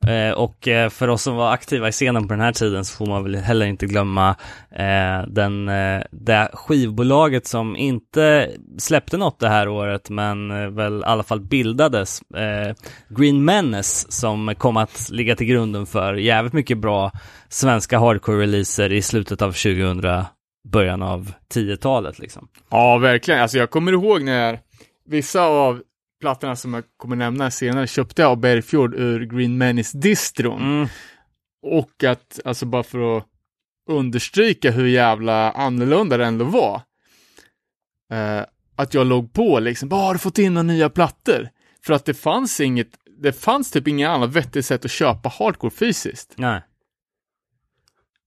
Eh, och eh, för oss som var aktiva i scenen på den här tiden så får man väl heller inte glömma eh, den, det skivbolaget som inte släppte något det här året men väl i alla fall bildades. Green Menace som kom att ligga till grunden för jävligt mycket bra svenska hardcore-releaser i slutet av 2000 början av 10-talet liksom. Ja, verkligen. Alltså jag kommer ihåg när vissa av plattorna som jag kommer nämna senare köpte jag av Bergfjord ur Green Menace-distron. Mm. Och att, alltså bara för att understryka hur jävla annorlunda det ändå var. Eh, att jag låg på liksom, bara har du fått in några nya plattor? För att det fanns inget, det fanns typ inget annat vettigt sätt att köpa hardcore fysiskt. Nej.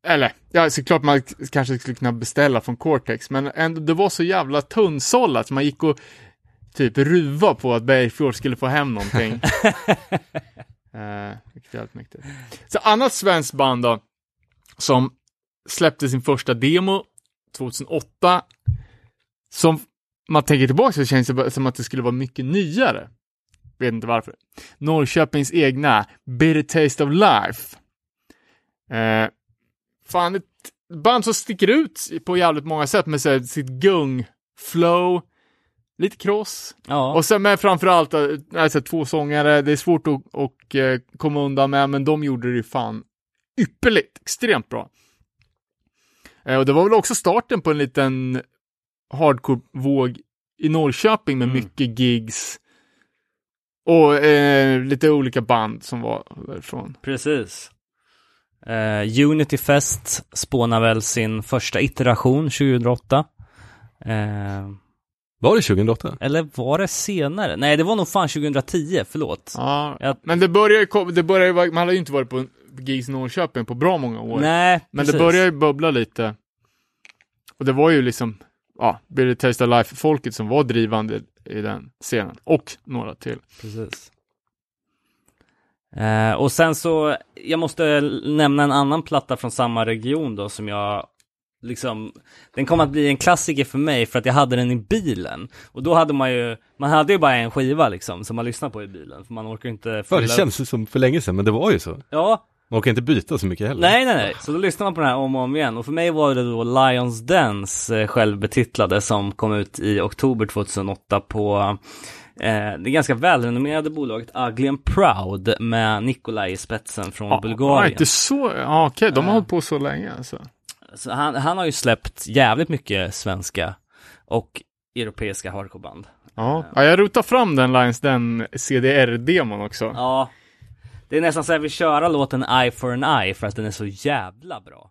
Eller, ja såklart man kanske skulle kunna beställa från Cortex, men ändå, det var så jävla tunnsållat, så man gick och typ ruva på att Bergfjord skulle få hem någonting. eh, vilket är jävligt mäktigt. Så annat svenskt band då, som släppte sin första demo 2008, som man tänker tillbaka så känns det som att det skulle vara mycket nyare. Vet inte varför. Norrköpings egna Bitter Taste of Life. Eh, fan, ett band som sticker ut på jävligt många sätt med här, sitt gung-flow, lite cross, Ja. och sen med framförallt äh, alltså, två sångare, det är svårt att och, eh, komma undan med, men de gjorde det ju fan ypperligt, extremt bra. Eh, och det var väl också starten på en liten hardcore-våg i Norrköping med Mm. mycket gigs och eh, lite olika band som var därifrån. Precis. Eh, Unity Fest spånar väl sin första iteration 2008. Eh, Var det 2008? eller var det senare? Nej, det var nog fan 2010, förlåt. Ja, Jag- men det börjar ju, det börjar ju, vara- man hade ju inte varit på gigs Norrköping på bra många år. Nej, Men precis. det börjar ju bubbla lite. Och det var ju liksom, ja, Billy Taste of Life-folket som var drivande i den scenen. Och några till. Precis. Eh, och sen så, jag måste nämna en annan platta från samma region då som jag liksom, den kom att bli en klassiker för mig för att jag hade den i bilen. Och då hade man ju, man hade ju bara en skiva liksom som man lyssnade på i bilen, för man orkar inte Ja, fylla det upp- känns som för länge sedan, men det var ju så. Ja, Man kan inte byta så mycket heller. nej nej nej, så då lyssnade man på den här om och om igen. Och för mig var det då Lions Dance, eh, självbetitlade, som kom ut i oktober 2008 på Eh, det ganska välrenommerade bolaget Ugly and Proud med Nikolaj i spetsen från Ja, Bulgarien. inte så, ja okej, de har Ja. hållit på så länge alltså. Så han, han har ju släppt jävligt mycket svenska och europeiska hardcoreband. Ja, ja jag rotar fram den Lions den CDR-demon också. Ja, det är nästan så jag vill köra låten Eye for an Eye för att den är så jävla bra.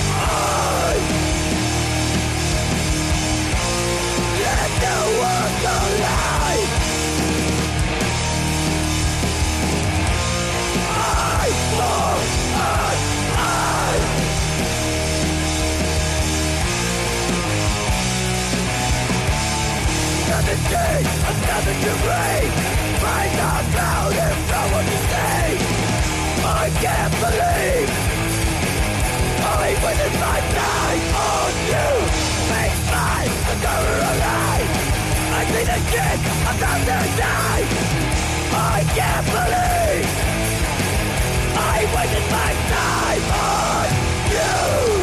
Nothing changed, nothing to break. Find out loud and someone to say. I can't believe I wasted my time on you. Make mine a cover alive. I see the shit about to die. I can't believe I wasted my time on you.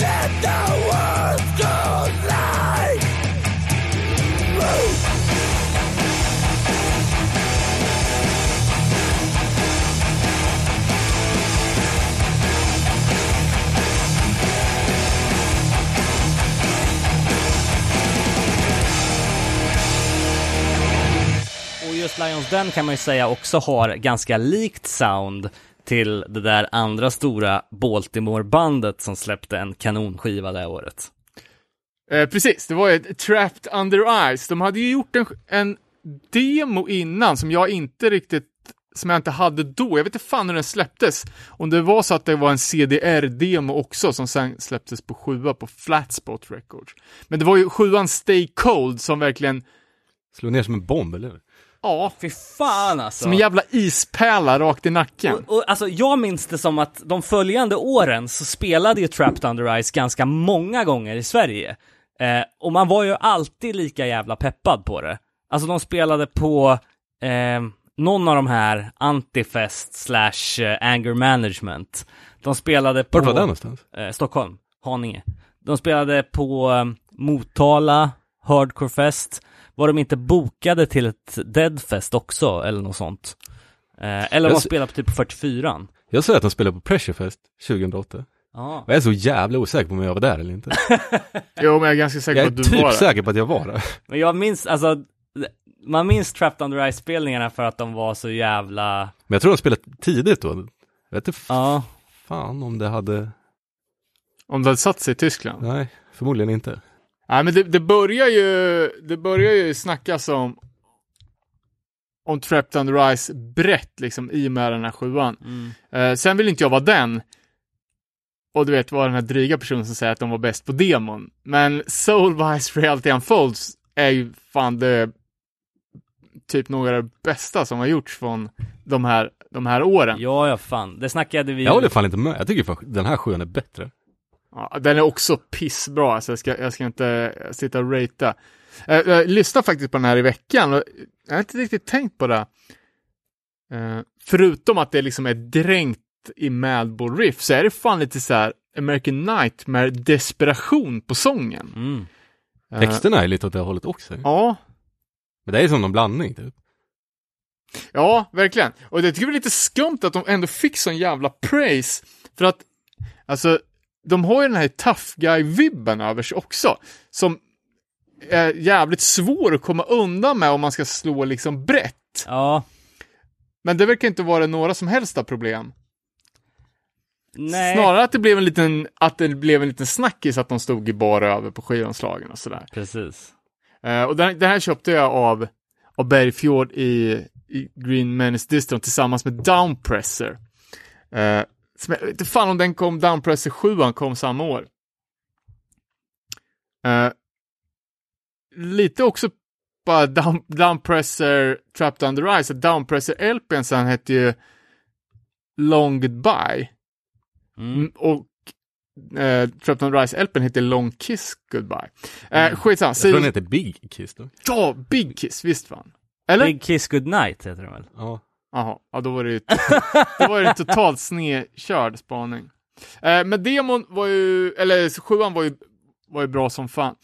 Let the world just Lions Den kan man ju säga också har ganska likt sound till det där andra stora Baltimore-bandet som släppte en kanonskiva det året. Eh, precis, det var ju ett Trapped Under Ice. De hade ju gjort en, en demo innan som jag inte riktigt, som jag inte hade då. Jag vet inte fan hur den släpptes. Om det var så att det var en CDR-demo också som sen släpptes på sjua på Flatspot Records. Men det var ju sjuan Stay Cold som verkligen, Slå ner som en bomb, eller hur? Ja, Fy fan alltså! som en jävla ispärla rakt i nacken. Och, och, alltså, jag minns det som att de följande åren så spelade ju Trapped Under Ice ganska många gånger i Sverige. Eh, och man var ju alltid lika jävla peppad på det. Alltså de spelade på eh, någon av de här Antifest slash eh, Anger Management. De spelade på... Vart var det någonstans? eh, Stockholm, Haninge. De spelade på eh, Motala, Hardcore Fest. Var de inte bokade till ett Deadfest också, eller något sånt? Eh, eller Jag de spelade på typ 44 Jag såg att de spelade på Pressurefest 2008. Ja. Och jag är så jävla osäker på om jag var där eller inte. Jo, men jag är ganska säker Jag på är att du var typ där. säker på att jag var där. Men jag minns, alltså, man minns Trapped Under Ice-spelningarna för att de var så jävla, Men jag tror de spelade tidigt då. Jag vet inte ja. fan om det hade, Om det hade satt sig i Tyskland. nej, förmodligen inte. Nej, men det, det börjar ju, det börjar ju snackas om om Trapped Under Ice brett liksom i och med den här sjuan. Mm. Eh, sen vill inte jag vara den och du vet, vara den här dryga personen som säger att de var bäst på demon. Men Soulwise Reality Unfolds är ju fan det typ några av det bästa som har gjorts från de här, de här åren. Ja, ja, fan. Det snackade vi Jag håller fan inte med. Jag tycker fan den här sjön är bättre. Ja, den är också pissbra, alltså jag ska, jag ska inte sitta och ratea. Jag, jag lyssnade faktiskt på den här i veckan och jag har inte riktigt tänkt på det. Eh, förutom att det liksom är dränkt i Madball Riff så är det fan lite så här American Nightmare desperation på sången. Mm. Eh, Texterna är lite åt det hållet också. Ja, Men det är som någon blandning typ. Ja, verkligen. Och det tycker jag är lite skumt att de ändå fick sån jävla praise. För att, alltså, de har ju den här tough guy-vibben över sig också. Som är jävligt svår att komma undan med om man ska slå liksom brett. Ja. Men det verkar inte vara några som helst problem. Nej. Snarare att det blev en liten, att det blev en liten snackis att de stod i bara över på skivomslagen och sådär. Precis. Eh, och den, den här köpte jag av, av Bergfjord i, i Green Menace Distron tillsammans med Downpresser. Uh, vet inte fan om den kom, Downpresser 7 kom samma år. Eh, lite också bara down, Downpresser Trapped Under Ice, att Downpresser LPn sen hette ju Long Goodbye. Mm. Mm, Och eh, Trapton Rise LPn heter Long Kiss Goodbye. Eh, Mm. Skitsamma. Jag tror den heter Big Kiss då. Ja, Big Kiss, visst fan. Eller? Big Kiss Goodnight heter den väl? Ja. Jaha, ja då var det ju då var det totalt snedkörd spaning. Eh, men demon var ju, eller sjuan var ju, var ju bra som fan.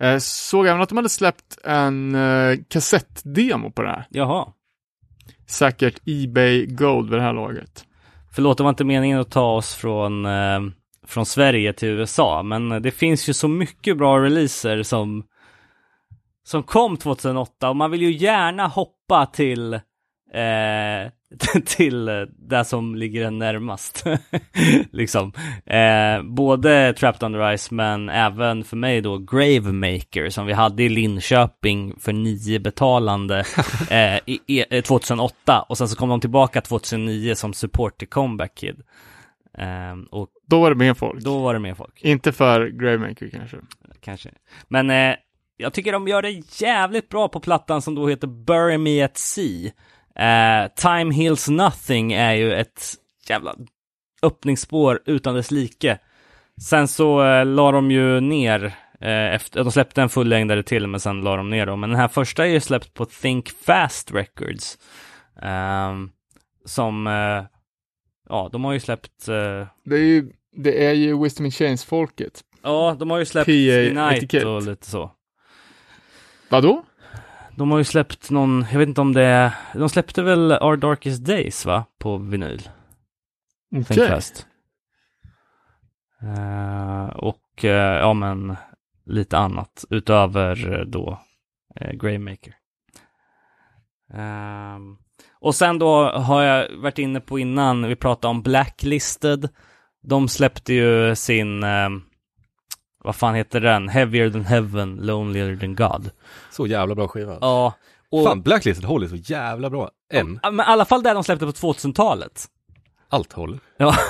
Eh, såg även att de hade släppt en eh, kassettdemo på det här. Jaha. Säkert Ebay Gold vid det här laget. Förlåt, det var inte meningen att ta oss från, eh, från Sverige till USA, men det finns ju så mycket bra releaser som, som kom 2008 och man vill ju gärna hoppa till eh, till det som ligger en närmast. liksom. Eh, både Trapped Under Ice men även för mig då Gravemaker som vi hade i Linköping för nio betalande eh, i, i, eh, 2008 och sen så kom de tillbaka 2009 som support till Comeback Kid. Eh, och Då var det mer folk. då var det mer folk Inte för Gravemaker kanske. kanske. Men eh, jag tycker de gör det jävligt bra på plattan som då heter Bury Me At Sea. Eh, Time Heals Nothing är ju ett jävla öppningsspår utan dess like. Sen så eh, la de ju ner, eh, efter, de släppte en fullängdare till men sen la de ner dem. Men den här första är ju släppt på Think Fast Records. Ehm, som, eh, ja de har ju släppt eh, Det är ju, det är ju Wisdom in Chains-folket. Ja, de har ju släppt etikett. och lite så. Vadå? De har ju släppt någon, jag vet inte om det är, de släppte väl Our Darkest Days va? På vinyl. Okej. Think Fast. Eh, och eh, ja men lite annat utöver eh, då uh, Greymaker. Ehm, och sen då har jag varit inne på innan, vi pratade om Blacklisted. De släppte ju sin, ehm, vad fan heter den? Heavier than heaven, lonelier than God. Så jävla bra skiva. Ja. Och, Fan, Blacklisted håller så jävla bra. Än. Ja, Men i alla fall det de släppte på 2000-talet. Allt håller. Ja.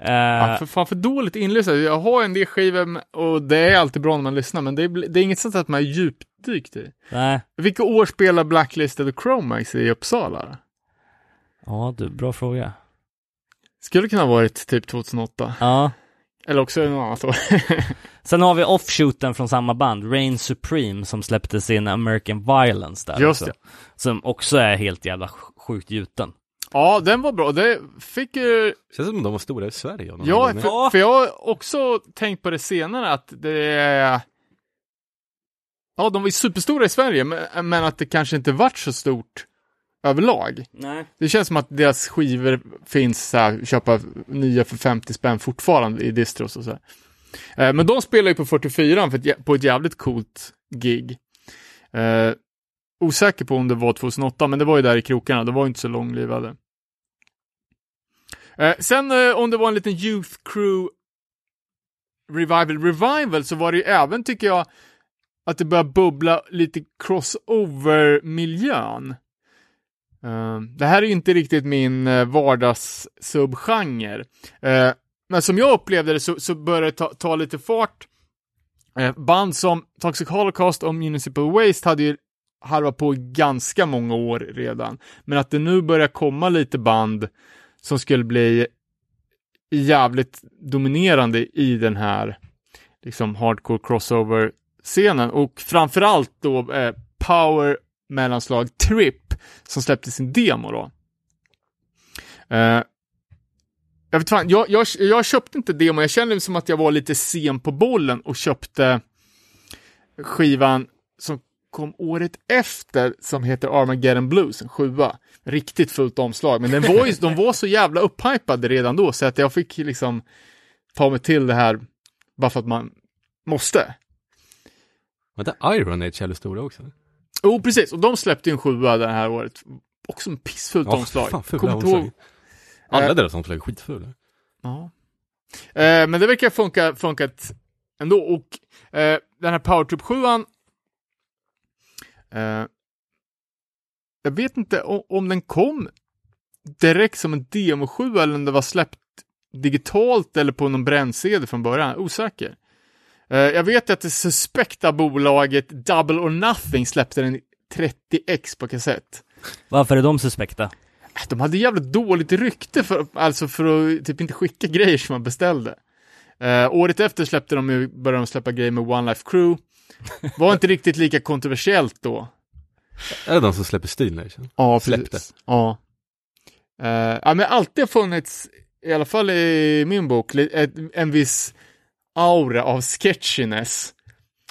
Ja, Eh, för fan för dåligt inlyssnat. Jag har en del skivor och det är alltid bra när man lyssnar, men det är, det är inget sånt att man är djupdykt i. nej. Vilka år spelar Blacklisted och Chromax i Uppsala? Ja, du, bra fråga. Skulle kunna ha varit typ 2008. Ja. Eller också något annat år. Sen har vi offshooten från samma band, Reign Supreme, som släppte sin American Violence där Just också. det. Som också är helt jävla sj- sjukt gjuten. Ja, den var bra. Det fick ju... Känns som de var stora i Sverige. Ja, för, för jag har också tänkt på det senare att det är... Ja, de var ju superstora i Sverige, men, men att det kanske inte vart så stort överlag. Nej. Det känns som att deras skivor finns så här, köpa nya för 50 spänn fortfarande i distros och så här. Eh, Men de spelar ju på 44 för ett, på ett jävligt coolt gig. Eh, osäker på om det var 2008, men det var ju där i krokarna. Det var ju inte så långlivade. Eh, sen eh, om det var en liten Youth Crew Revival Revival så var det ju även, tycker jag, att det började bubbla lite crossover-miljön. Ehm, det här är ju inte riktigt min eh, vardagssubgenre. Uh, men som jag upplevde det så, så började det ta, ta lite fart. Ehm, band som Toxic Holocaust och Municipal Waste hade ju harvat på i ganska många år redan. Men att det nu börjar komma lite band som skulle bli jävligt dominerande i den här liksom hardcore crossover-scenen och framförallt då eh, Power mellanslag Trip som släppte sin demo då. Uh, jag vet fan, jag, jag, jag köpte inte demo, jag kände som att jag var lite sen på bollen och köpte skivan som kom året efter som heter Armageddon Blues, en sjua. Riktigt fullt omslag, men den var ju, de var så jävla upphypade redan då så att jag fick liksom ta mig till det här bara för att man måste. Var det Iron Age jävligt stora också. Jo, oh, precis. Och de släppte en sjua det här året. Också en pissfullt omslag. fan fula omslag. Alla Eh, deras omslag är skitfula. Ja. Eh, men det verkar funka, funkat ändå. Och eh, den här Powertrip 7 eh, Jag vet inte om, om den kom direkt som en demo 7 eller om det var släppt digitalt eller på någon brännsedel från början. Osäker. Eh, jag vet att det suspekta bolaget Double or Nothing släppte den i 30x på kassett. Varför är de suspekta? de hade jävligt dåligt rykte för, alltså för att typ inte skicka grejer som man beställde. Eh, året efter släppte de började de släppa grejer med One Life Crew. Var inte riktigt lika kontroversiellt då. Är det de som släpper Steel Nation? Ja, Släppte. precis. Ja. Eh, ja, men alltid har funnits, i alla fall i min bok, en viss aura av sketchiness.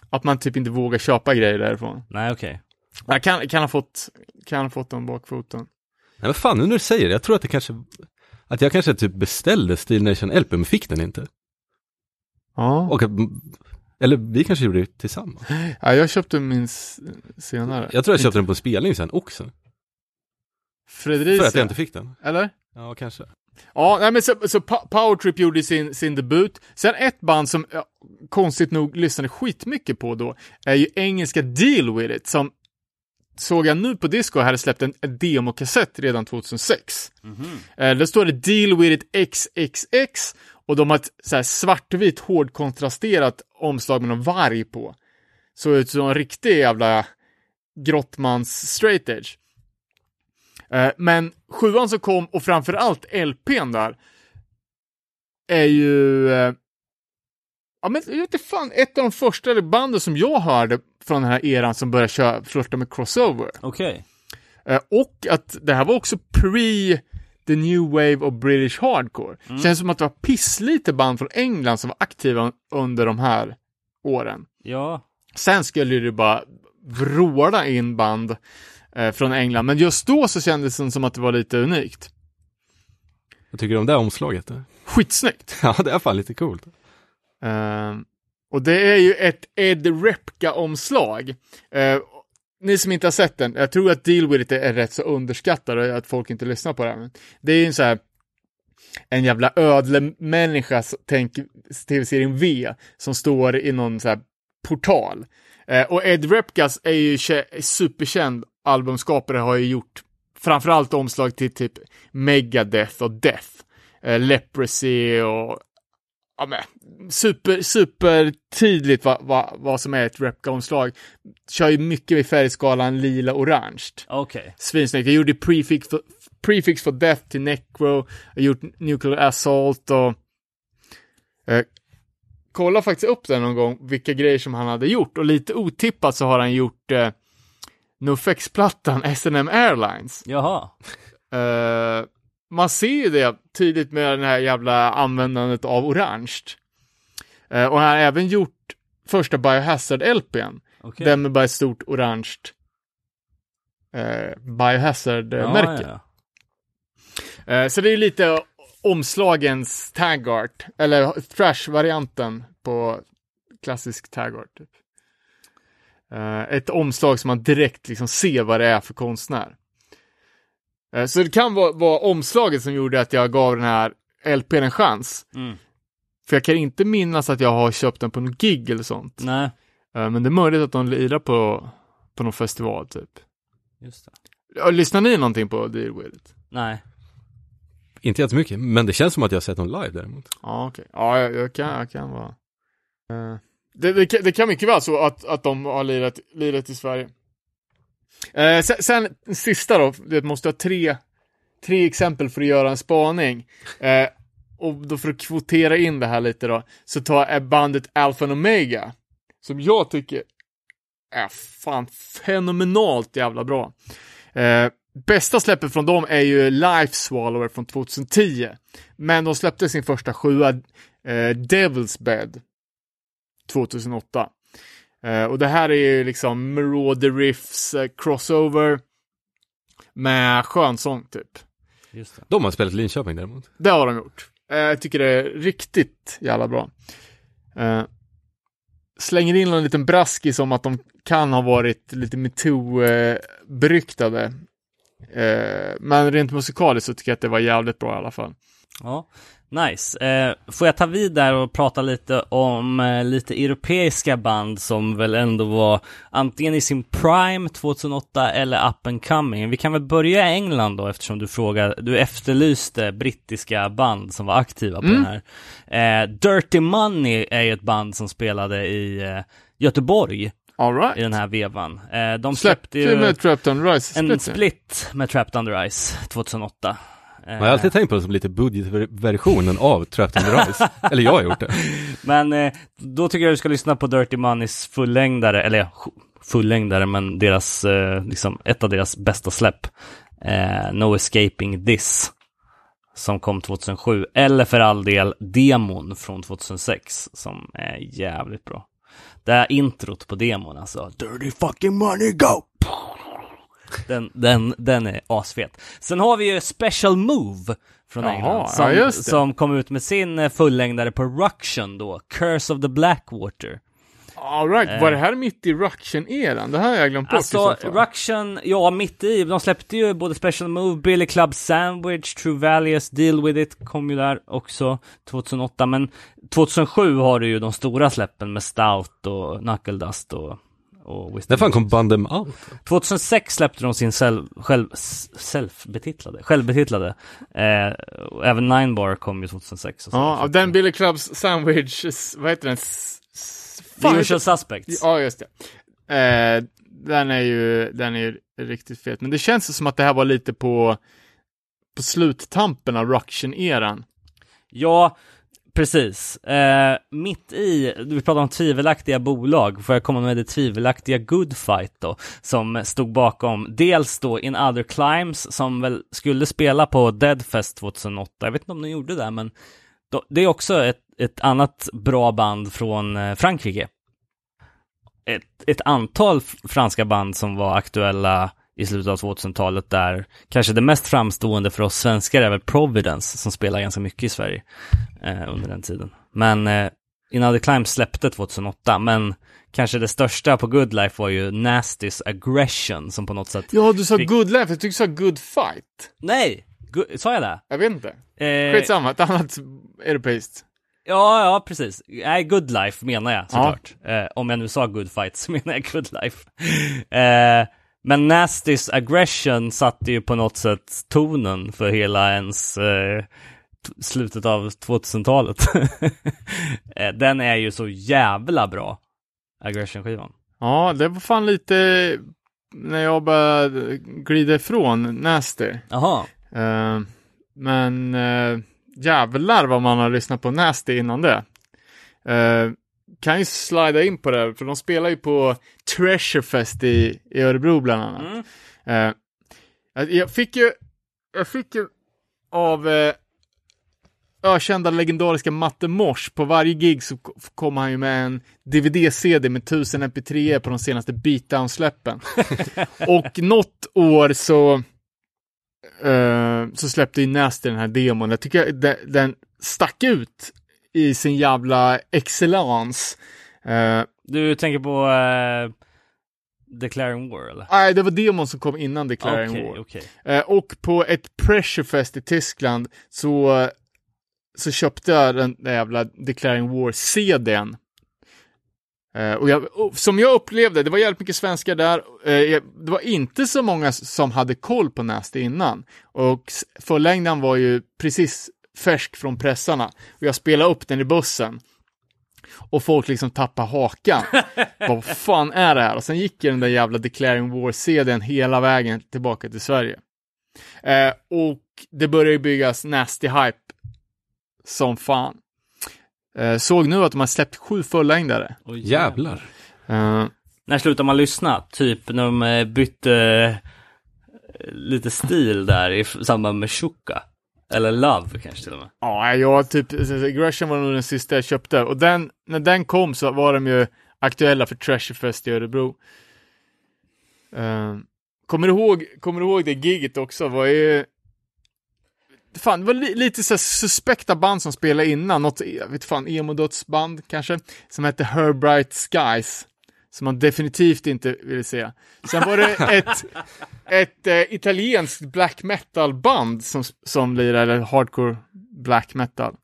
Att man typ inte vågar köpa grejer därifrån. Nej, okej. Jag kan, kan ha fått, kan ha fått dem bakfoten. Nej men fan, nu när du säger det, jag tror att det kanske, att jag kanske typ beställde Steel Nation LP men fick den inte. Ja. Och att, eller vi kanske gjorde det tillsammans. ja, jag köpte min senare. Jag tror jag köpte den på spelning sen också. Fredricia. För att jag inte fick den. Eller? Ja, kanske. Ja, nej, men så, så Pa- Power Trip gjorde sin, sin debut. Sen ett band som ja, konstigt nog lyssnade skitmycket på då är ju engelska Deal With It som såg jag nu på disco hade släppt en, en demokassett redan 2006. Eh, där står det Deal With It XXX och de har ett så här svartvitt hårdkontrasterat omslag med någon varg på. Såg ut som en riktig jävla grottmans straight edge. Eh, Men sjuan som kom och framförallt LPn där är ju eh, Ja men jag vet inte fan, ett av de första banden som jag hörde från den här eran som började köra, flirta med crossover. Okej. Eh, och att det här var också pre the new wave of British hardcore. Känns som att det var pisslite band från England som var aktiva under de här åren. Ja. Sen skulle det bara vråla in band eh, från England, men just då så kändes det som att det var lite unikt. Jag tycker om det omslaget. Där. Skitsnyggt! Ja, det är fan lite coolt. Ehm, och det är ju ett Ed Repka-omslag. Eh, ni som inte har sett den, jag tror att Deal With It är rätt så underskattad och att folk inte lyssnar på den. Det är ju en så här en jävla ödlemänniska, tänk tv-serien V, som står i någon så här portal. Eh, och Ed Repkas är ju kä- superkänd albumskapare, har ju gjort framförallt omslag till typ Megadeth och Death, eh, Leprosy och ja, men, super, super tydligt vad, vad, vad som är ett Repka-omslag. Kör ju mycket i färgskalan lila-orange. Okej. Svinsnyggt. Jag gjorde prefix för, prefix för Death till Necro, jag gjort Nuclear Assault och eh, kolla faktiskt upp den någon gång, vilka grejer som han hade gjort. Och lite otippat så har han gjort eh, NoFX-plattan S&M Airlines. Jaha. Eh, man ser ju det tydligt med det här jävla användandet av orange. Eh, och han har även gjort första Biohazard-LPn. Okej. Den med bara ett stort orange eh, Biohazard-märke. Ja, ja. Eh, så det är lite omslagens tag art, eller trash-varianten på klassisk tag art. Typ. Eh, ett omslag som man direkt liksom ser vad det är för konstnär. Eh, så det kan vara, vara omslaget som gjorde att jag gav den här LPn en chans. Mm. För jag kan inte minnas att jag har köpt den på någon gig eller sånt. Nej, Eh, men det är möjligt att de lirar på, på någon festival typ. just det. Lyssnar ni någonting på Deal With It? Nej. Inte jättemycket, men det känns som att jag har sett dem live däremot. Ja, okej. Ja, jag, jag, kan, jag kan vara... Eh, det, det, kan- det kan mycket vara så att, att de har lirat, lirat i Sverige. Eh, sen, sen sista då, det måste ha tre, tre exempel för att göra en spaning. Eh, och då för att kvotera in det här lite då, så tar jag bandet Alpha and Omega, som jag tycker är fan fenomenalt jävla bra. Eh, bästa släppet från dem är ju Life Swallower från 2010. Men de släppte sin första sjua, eh, Devil's Bed, 2008. Eh, och det här är ju liksom Marauder Riffs eh, crossover med skönsång typ. Just det. De har spelat Linköping däremot. Det har de gjort. Eh, jag tycker det är riktigt jävla bra. Eh, slänger in en liten braskis om att de kan ha varit lite metoo-beryktade. Eh, men rent musikaliskt så tycker jag att det var jävligt bra i alla fall. Ja, nice. Eh, får jag ta vid där och prata lite om eh, lite europeiska band som väl ändå var antingen i sin prime 2008 eller up and coming. Vi kan väl börja i England då eftersom du frågade, du efterlyste brittiska band som var aktiva på den här. Eh, Dirty Money är ju ett band som spelade i eh, Göteborg right. i den här vevan. Eh, de Släppte släppte ju med Trapped Under Rise. en split med Trapped Under Ice 2008. Eh, Man har alltid tänkt på det som lite budgetversionen av Trapped Under Ice. Eller jag har gjort det. Men eh, då tycker jag du ska lyssna på Dirty Moneys fullängdare, eller fullängdare, men deras, eh, liksom, ett av deras bästa släpp. Eh, no Escaping This. Som kom 2007, eller för all del demon från 2006, som är jävligt bra. Det här introt på demon alltså, Dirty fucking money go! Den, den, den är asfet. Sen har vi ju Special Move från Jaha, England, ja, som, det. som kom ut med sin eh, fullängdare på Ruction då, Curse of the Blackwater. All right. Var det här mitt i Ruction-eran? Det här har jag glömt bort Alltså. Ruction, ja, mitt i. De släppte ju både Special Move, Billy Club Sandwich, True Values, Deal With It kom ju där också 2008. Men 2007 har du ju de stora släppen med Stout och Knuckle Dust och, och. När fan kom Band Them Out? 2006 släppte de sin self, själv, self-betitlade, självbetitlade. Eh, och även Nine Bar kom ju 2006. Och så. Ja, av den Billy Clubs Sandwich, vad heter den? Fan, Usual Suspects. Ja, just det. Eh, den är ju, den är ju riktigt fet. Men det känns som att det här var lite på, på sluttampen av Ruction-eran. Ja, precis. Eh, mitt i, vi pratar om tvivelaktiga bolag, får jag komma med det tvivelaktiga Good Fight då, som stod bakom dels då In Other Climes, som väl skulle spela på Deadfest 2008. Jag vet inte om de gjorde det, men då, det är också ett, ett annat bra band från eh, Frankrike. Ett, ett antal franska band som var aktuella i slutet av 2000-talet där kanske det mest framstående för oss svenskar är väl Providence som spelar ganska mycket i Sverige eh, under den tiden. Men eh, In Other Climes släppte 2008, men kanske det största på Good Life var ju Nasties Aggression som på något sätt... Ja, du sa Fick- good life, jag tyckte du sa good fight. Nej! Gu- Sa jag det? Jag vet inte. Eh, Skitsamma, ett annat europeiskt. Ja, ja, precis. Nej, good life menar jag såklart. Eh, om jag nu sa good fight så menar jag good life. eh, men Nasties aggression satte ju på något sätt tonen för hela ens eh, slutet av 2000-talet. eh, den är ju så jävla bra, aggression-skivan. Ja, det var fan lite när jag började glida ifrån Nasty. Jaha. Eh, men uh, jävlar vad man har lyssnat på Nasty innan det. Eh, kan ju slida in på det, för de spelar ju på Treasure Fest i, i Örebro bland annat. Mm. Eh, jag- fick ju, jag fick ju av uh, ökända legendariska Matte Mors, på varje gig så kom han ju med en DVD-CD med 1000 MP3 på de senaste beatdown-släppen. Och något år så, eh, så släppte ju Nasty den här demon. Jag tycker den, den stack ut i sin jävla excellens. Eh, Du tänker på eh, Declaring War, eller? Nej, det var demon som kom innan Declaring Okej, War. okej. Eh, och på ett Pressurefest i Tyskland så, så köpte jag den där jävla Declaring War-CDn. Och jag, och som jag upplevde, det var jävligt mycket svenskar där. Det var inte så många som hade koll på Nasty innan. Och förlängdan var ju precis färsk från pressarna. Och jag spelade upp den i bussen. Och folk liksom tappade hakan. Vad fan är det här? Och sen gick jag den där jävla Declaring War-CDn hela vägen tillbaka till Sverige. Eh, och det börjar ju byggas nasty hype som fan. Eh, såg nu att de har släppt sju fullängdare. Oj, Jävlar. Eh, När slutar man lyssna? Typ när de eh, bytte eh, lite stil där i samband med Shuka. Eller Love kanske till och med. Ja, jag typ, Gresham var nog den sista jag köpte. Och den, när den kom så var de ju aktuella för Treasure Fest i Örebro. Uh, kommer, du ihåg, kommer du ihåg det giget också? Var ju... Fan, det var li lite så suspekta band som spelade innan. Något, jag vet fan, emo-dödsband kanske. Som hette Her Bright Skies. Som man definitivt inte ville se. Sen var det ett, ett eh, italienskt black metal-band som, som lirade eller hardcore black metal.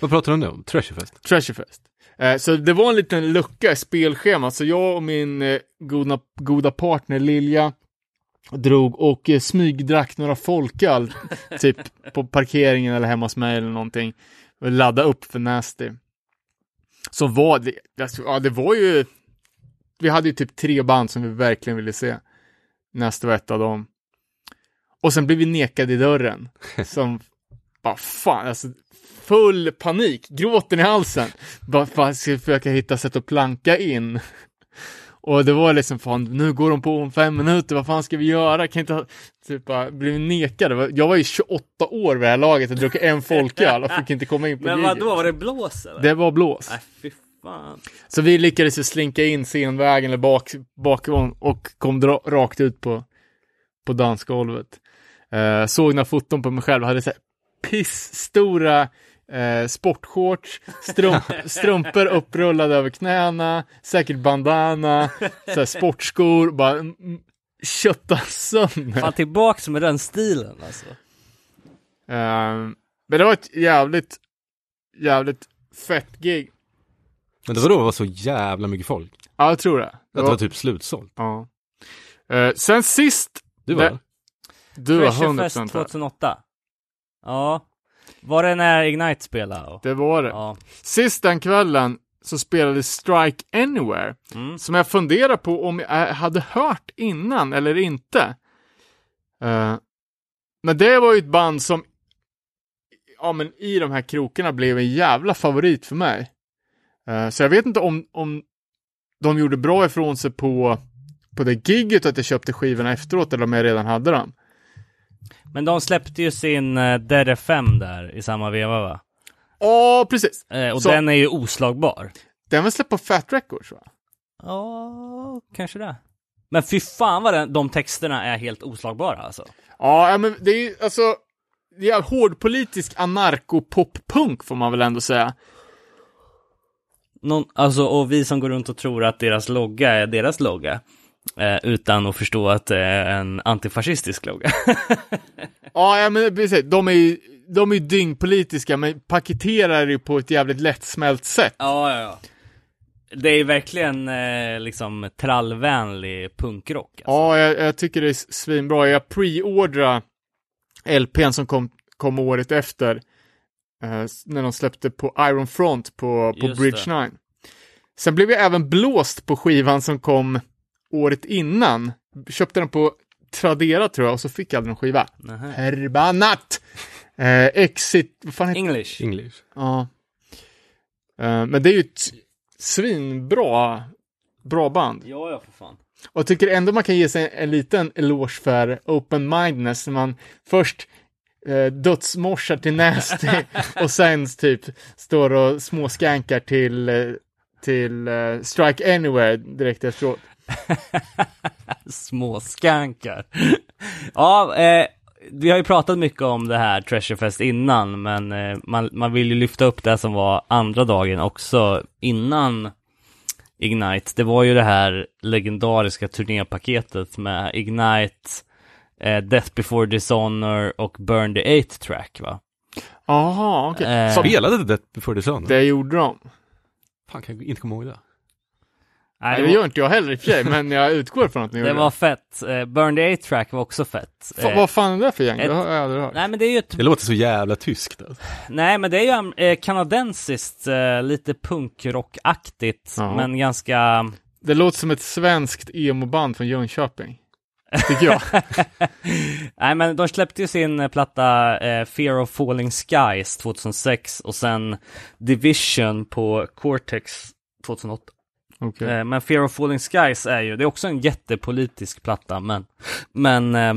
Vad pratar du om nu? Treasurefest? Treasurefest. Eh, så det var en liten lucka i spelschemat, så jag och min eh, goda, goda partner Lilja drog och eh, smygdrack några folköl, typ på parkeringen eller hemma hos mig eller någonting. Och ladda upp för Nasty. Så var det, alltså, ja det var ju vi hade ju typ tre band som vi verkligen ville se. Nästa var ett av dem. Och sen blev vi nekade i dörren. Som, bara fan, alltså full panik, gråten i halsen. Bara fan, ska försöka hitta sätt att planka in. Och det var liksom, fan, nu går de på om fem minuter, vad fan ska vi göra? Kan inte typ bara, blev nekade. Jag var ju 28 år vid det här laget och druckit en folköl och fick inte komma in på Men giget. vadå, var det blås eller? Det var blås. Fy fan. Så vi lyckades ju slinka in scenvägen eller bak, bakifrån och kom dra, rakt ut på, på dansgolvet. Eh, såg några foton på mig själv, hade så här pissstora eh, sportshorts, strump, strumpor upprullade över knäna, säkert bandana, så här sportskor, bara kötta sönder. Fan tillbaks med den stilen alltså. Eh, men det var ett jävligt, jävligt fett gig. Men det var då det var så jävla mycket folk. Ja, jag tror det. Att det var typ slutsålt. ja. Eh, sen sist, Du var Det- du Treasure 100% Fest rätt. 2008. Ja. Var det när Ignite spelade? Och... Det var det. Ja. Sist den kvällen så spelade Strike Anywhere, Mm. som jag funderar på om jag hade hört innan eller inte. Eh, men det var ju ett band som, ja men i de här krokarna blev en jävla favorit för mig. Eh, så jag vet inte om, om de gjorde bra ifrån sig på, på det gigget att jag köpte skivorna efteråt eller om jag redan hade dem. Men de släppte ju sin Dead FM där i samma veva va? Ja, precis. Eh, och Så- den är ju oslagbar. Den var släppt på Fat Records va? Ja, kanske det. Men fy fan vad den, de texterna är helt oslagbara alltså. Ja, ja, men det är ju alltså, det är hårdpolitisk anarko-pop-punk får man väl ändå säga. Någon, alltså, och vi som går runt och tror att deras logga är deras logga. Eh, utan att förstå att det är en antifascistisk logga. Ja, ja men precis, de är ju, de är ju dyngpolitiska, men paketerar det på ett jävligt lättsmält sätt. ja, ja, ja. Det är verkligen eh, liksom trallvänlig punkrock. Alltså. Ja, jag, jag tycker det är svinbra. Jag preordrade LPn som kom, kom året efter, när de släppte på Iron Front på, på Just Bridge det. 9. Sen blev jag även blåst på skivan som kom året innan. Köpte den på Tradera tror jag, och så fick jag aldrig någon skiva. Nähä. Förbannat! Eh, Exit, vad fan heter English. English. Ja. Eh, men det är ju ett svinbra bra band. Ja, ja, för fan. Och jag tycker ändå man kan ge sig en liten eloge för open-mindedness när man först eh, dödsmorsar till Nasty och sen typ står och småskankar till, eh, till eh, Strike Anywhere direkt efteråt. Små skankar. ja, eh, vi har ju pratat mycket om det här Treasure Fest innan, men eh, man, man vill ju lyfta upp det som var andra dagen också innan Ignite. Det var ju det här legendariska turnépaketet med Ignite, eh, Death before Dishonor och Burn the Eighth Track va? Jaha, okej. Eh, Så Spelade det Death before Sun? Det gjorde de. Fan, kan jag inte komma ihåg det. Nej, det gör inte jag heller i och för sig, men jag utgår från att ni det gjorde var fett. Eh, Burn the Eighth Track var också fett. Fa- Eh, vad fan är det för gäng? ett- Det har jag aldrig hört. Nej men det är ju ett Det låter så jävla tyskt. Alltså. Nej, men det är ju eh, kanadensiskt, eh, lite punkrockaktigt, men ganska... Det låter som ett svenskt emo-band från Jönköping. Tycker jag. Nej, men de släppte ju sin eh, platta eh, Fear of Falling Skies 2006 och sen Division på Cortex 2008. Okej. Eh, men Fear of Falling Skies är ju, det är också en jättepolitisk platta, men, men eh,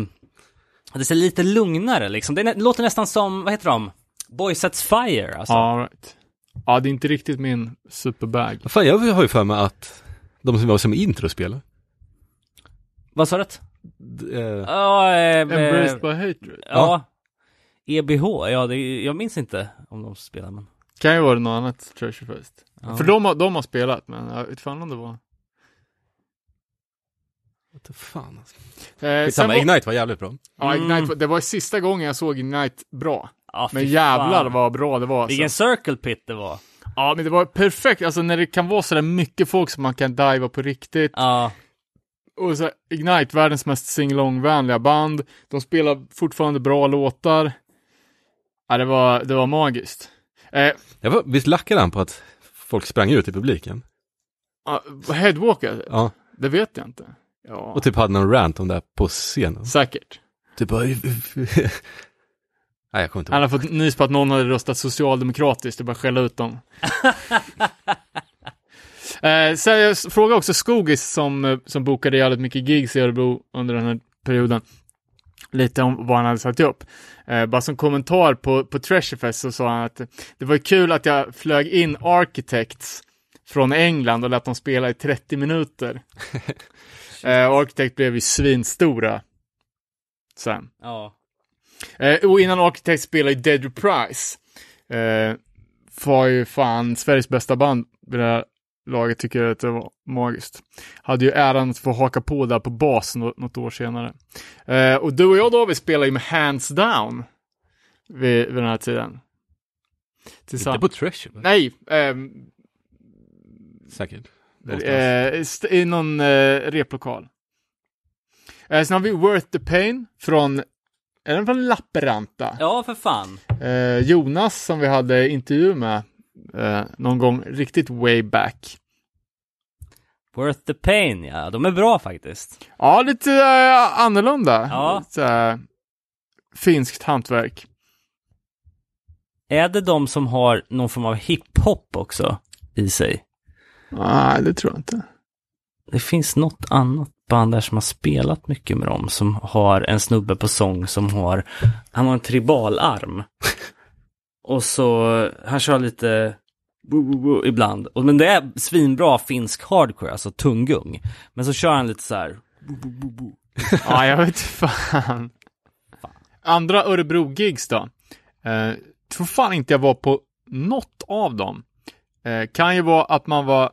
det ser lite lugnare liksom. Det nä- låter nästan som, vad heter de? Boy Sets Fire, alltså. Ja, right. Ja, det är inte riktigt min superbag. Fan, jag har ju för mig att de som var som intro spelar. Vad sa du? Eh, Ja, eh, Embraced by Hatred. Ja. EBH, ja det, jag minns inte om de spelar men. Kan ju vara något annat Treasure Fest. Ja. För de, har- de har spelat, men jag vet fan om det var. vad the fan alltså. Eh, var, Ignite var jävligt bra. ja, Ignite, Mm. var- det var sista gången jag såg Ignite bra. Ja, Men jävlar fan. vad bra det var. Alltså. Vilken circle pit det var. Ja, men det var perfekt. Alltså när det kan vara sådär mycket folk som man kan diva på riktigt. Ja, Och så Ignite, världens mest singalong-vänliga band. De spelar fortfarande bra låtar. Ja, det var, det var magiskt. Eh, Jag var, visst lackade han på att folk sprang ut i publiken? Uh, Headwalker? Ja, Det vet jag inte. Ja, och typ hade någon rant om det här på scenen. säkert. Typ bara... Nej, jag kommer inte Han ihåg. har fått nys på att någon hade röstat socialdemokratiskt och bara skälla ut dem. eh, sen jag frågade också Skogis som, eh, som bokade jävligt mycket gigs i Örebro under den här perioden. Lite om vad han hade satt upp. Eh, bara som kommentar på, på Treasurefest så sa han att det var kul att jag flög in Architects från England och lät dem spela i 30 minuter. eh, Architect blev ju svinstora sen. Ja. Eh, och innan Architect spelade ju Dead Reprise. Eh, var ju fan Sveriges bästa band vid det här laget, tycker jag att det var magiskt. Hade ju äran att få haka på där på bas nå- något år senare. Eh, och du och jag David spelade ju med Hands Down vid, vid den här tiden. Inte Tillsammans. på Treasure? Nej, ehm, Säkert. Eh, i någon eh, replokal. Eh, sen har vi Worth the Pain från, är den från Lapperanta? ja, för fan. Eh, Jonas som vi hade intervju med eh, någon gång riktigt way back. Worth the pain, ja. De är bra faktiskt. Ja, lite eh, annorlunda. Ja. Lite, eh, finskt hantverk. Är det de som har någon form av hiphop också i sig? Nej, det tror jag inte. Det finns något annat band där som har spelat mycket med dem som har en snubbe på sång som har, han har en tribalarm. Och så, han kör lite ibland. Och, men det är svinbra finsk hardcore, alltså tunggung. Men så kör han lite så här. Ja, jag vet fan. Andra Örebro-gigs då? Eh, tror fan inte jag var på något av dem. Eh, kan ju vara att man var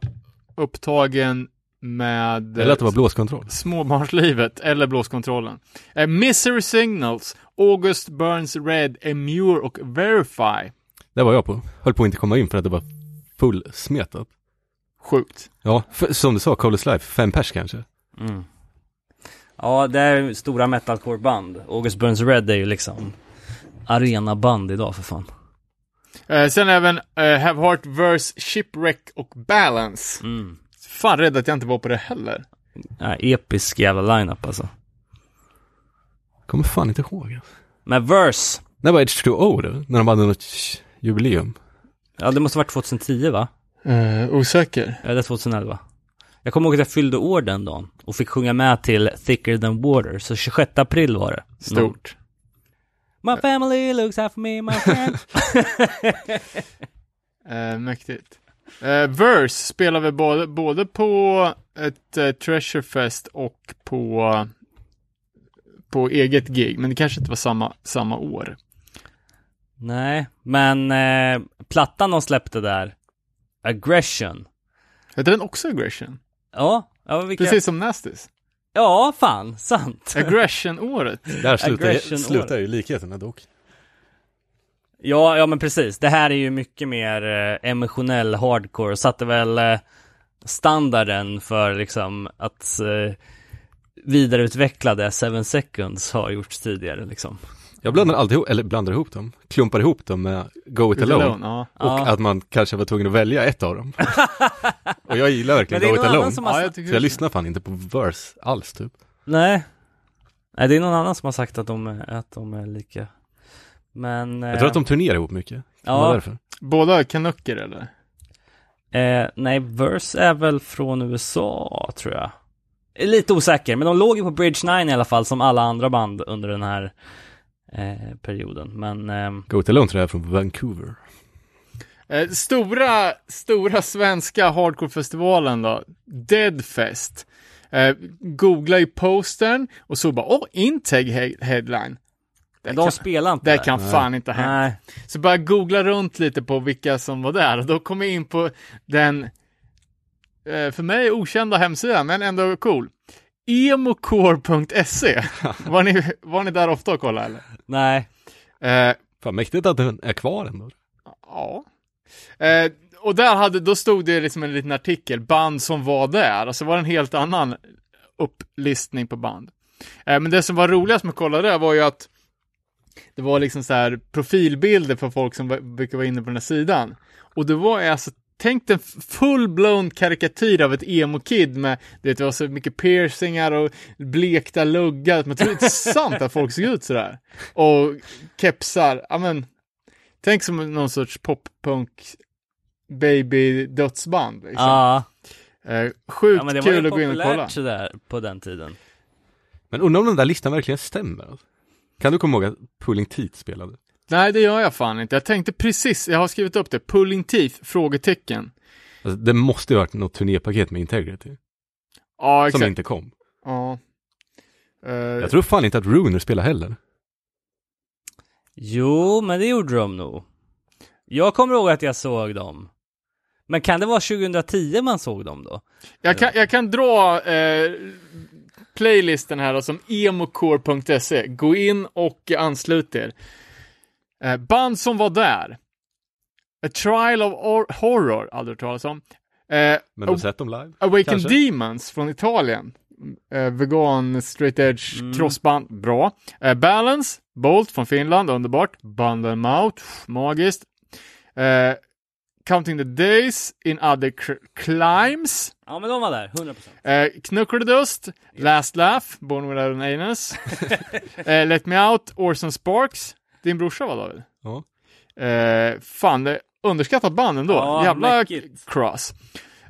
upptagen med Eller att det var blåskontroll. småbarnslivet eller blåskontrollen. Eh, Misery Signals, August Burns Red, Emure och Verify. Det var jag på. Höll på att inte komma in för att det var fullsmetat. Sjukt. Ja, för, som du sa, Coldest Life, fem pers kanske. Mm. Ja, det är stora metalcore-band. August Burns Red är ju liksom arenaband idag för fan. Eh, sen även eh, Have Heart Verse, Shipwreck och Balance. Mm. Fan rädd att jag inte var på det heller. Ja, episk jävla lineup alltså. Kommer fan inte ihåg. Men Verse, När var H2O då? När de hade något jubileum? ja det måste varit 2010 va? Eh, osäker. Eller 2011. Jag kommer ihåg att jag fyllde år den dagen och fick sjunga med till Thicker than Water, så 26 april var det. Stort. My family looks for me, my friend. Eh, mäktigt. Eh, Verse spelar vi både, både på ett eh, Treasure Fest och på, på eget gig, men det kanske inte var samma, samma år. Nej, men eh, plattan de släppte där, Aggression. Heter den också Aggression? Ja, ja vilka... Precis som Nastis. Ja, fan, sant. Aggression-året. Där slutar, Aggression slutar ju likheterna dock. Ja, ja men precis. Det här är ju mycket mer eh, emotionell hardcore satte väl eh, standarden för liksom att eh, vidareutveckla det Seven Seconds har gjorts tidigare liksom. Jag blandar alltid ihop, eller blandar ihop dem, klumpar ihop dem med Go It Alone. Ja. Och Ja. att man kanske var tvungen att välja ett av dem. och jag gillar verkligen Men det är Go It Alone. som ja, har jag Så jag lyssnar fan inte på Verse alls typ. Nej. Nej, det är någon annan som har sagt att de är, att de är lika. Men... Jag tror att de turnerar ihop mycket. Kan Ja, därför. Båda kanucker eller? eh, nej, Verse är väl från USA, tror jag. Är Lite osäker, men de låg ju på Bridge 9 i alla fall, som alla andra band under den här eh, perioden. Men... ehm, Go It Alone tror jag är från Vancouver. Eh, stora, stora svenska hardcore-festivalen då, Deadfest. Eh, googla i postern och så bara, åh, oh, Integ he- headline. Det de kan, spelar inte det där. kan fan inte hända. Nej. Så bara googla runt lite på vilka som var där och då kom jag in på den, eh, för mig okända hemsidan, men ändå cool. Emocore.se. var, ni, var ni där ofta och kollade eller? Nej. Eh, Fan mäktigt att den är kvar ändå. Ja. Eh, och där hade, då stod det liksom en liten artikel, band som var där, alltså var det en helt annan upplistning på band. Eh, men det som var roligast med att kolla det var ju att det var liksom så här profilbilder för folk som var- brukar vara inne på den här sidan. Och det var alltså tänk en full-blown karikatyr av ett emo-kid med, du vet, det var så mycket piercingar och blekta luggar. Man tror inte sant att folk såg ut sådär. Och kepsar, ja men, tänk som någon sorts pop-punk baby-dödsband. Liksom. Ja, Eh, sjukt ja men det var kul ju att gå in och kolla. populärt sådär på den tiden. Men undrar om den där listan verkligen stämmer? Alltså. Kan du komma ihåg att Pulling Teeth spelade? Nej, det gör jag fan inte. Jag tänkte precis, jag har skrivit upp det, Pulling Teeth, frågetecken. Alltså, det måste ju ha varit något turnépaket med Integrity. Ja, Som exakt. inte kom. Ja. Eh, Jag tror fan inte att Runer spelar heller. Jo, men det gjorde de nog. Jag kommer ihåg att jag såg dem. Men kan det vara 2010 man såg dem då? Jag kan, jag kan dra eh, playlisten här då, som emocore.se. Gå in och anslut er. Eh, band som var där. A Trial of Or- Horror, aldrig hört talas om. Eh, Men du har sett dem live? Awaken. Demons från Italien. Eh, vegan, straight edge, Mm. crossband, bra. Eh, Balance, Bolt från Finland, underbart. Bundle Mouth, magiskt. Counting the Days in Other cr- Climes. Ja, men de var där, 100%. Eh, Knuckledust, Last Laugh, Born Without an Anus. eh, Let Me Out, Orson Sparks. Din brorsa var David? Ja. Eh, fan, det är underskattat band ändå. Ja, Jävla cross.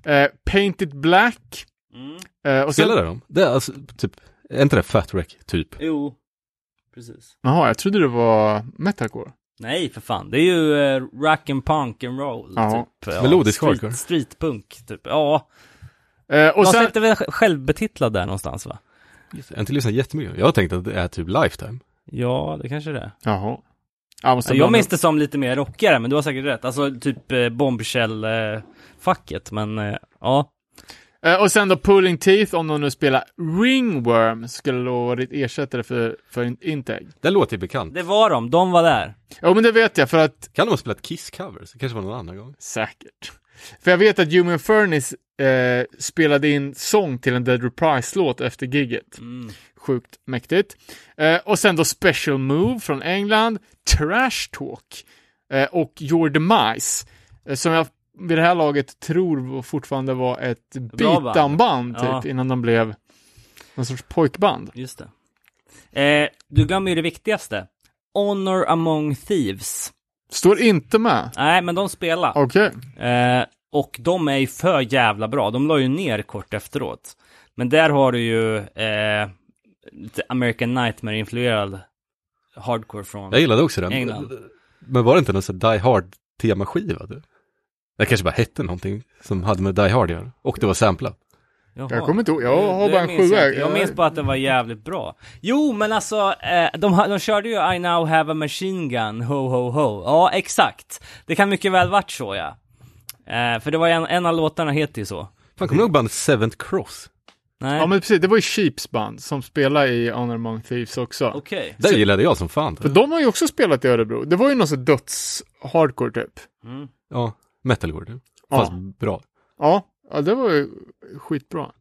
Eh, Painted Black. Mm. Eh, och sen, Spelade de? Det är alltså, typ, är inte det Fat Wreck, typ? Jo, precis. Jaha, jag trodde det var metalcore. Nej, för fan. Det är ju uh, rock and punk and roll, Ja. typ. Melodisk street, hardcore. Streetpunk, typ. Ja. Eh, och Och sen, väl självbetitlad där någonstans, va? Jag har inte lyssnat jättemycket. Jag har tänkt att det är typ Lifetime. Ja, det kanske det är. jaha. Måste Jag minns det som lite mer rockigare, men du har säkert rätt. Alltså typ eh, bombshell-facket, men eh, ja. Eh, och sen då Pulling Teeth, om de nu spelar Ringworm, skulle då varit ersättare för, för Integ. Det låter ju bekant. Det var de, de var där. Jo, men det vet jag för att, Kan de ha spelat Kiss-covers? Det kanske var någon annan gång. säkert. För jag vet att Human Furnace eh, spelade in sång till en Dead Reprise-låt efter gigget. Mm. Sjukt mäktigt. Eh, och sen då Special Move från England, Trash Talk eh, och Your Demise, eh, som jag vid det här laget tror fortfarande var ett Bra band. beatdown typ, Ja. innan de blev någon sorts pojkband. Just det. Eh, du glömmer ju det viktigaste. Honor Among Thieves. Står inte med. Nej, men de spelar. Okej. Eh, och de är ju för jävla bra. De la ju ner kort efteråt. Men där har du ju eh, American Nightmare-influerad hardcore från... Jag gillade också den. England. Men var det inte någon sån Die Hard temaskiva? Det kanske bara hette någonting som hade med Die Hard att göra. Och det var samplat. Jaha. Jag kommer inte ihåg, jag har bara en sjua. Jag, minns bara att den var jävligt bra. Jo, men alltså, eh, de, de körde ju I now have a machine gun, ho ho ho. Ja, exakt. Det kan mycket väl varit så, ja. Eh, för det var en, en av låtarna heter ju så. Fan, kommer du ihåg bandet Seventh Cross? Nej, Ja men precis, det var ju Sheeps band som spelade i Honor Among Thieves också. okej. Det gillade jag som fan. För de har ju också spelat i Örebro. Det var ju någon sån döds-hardcore typ. Mm. Ja, typ. Ja. Fast bra. Ja, ja det var ju skitbra.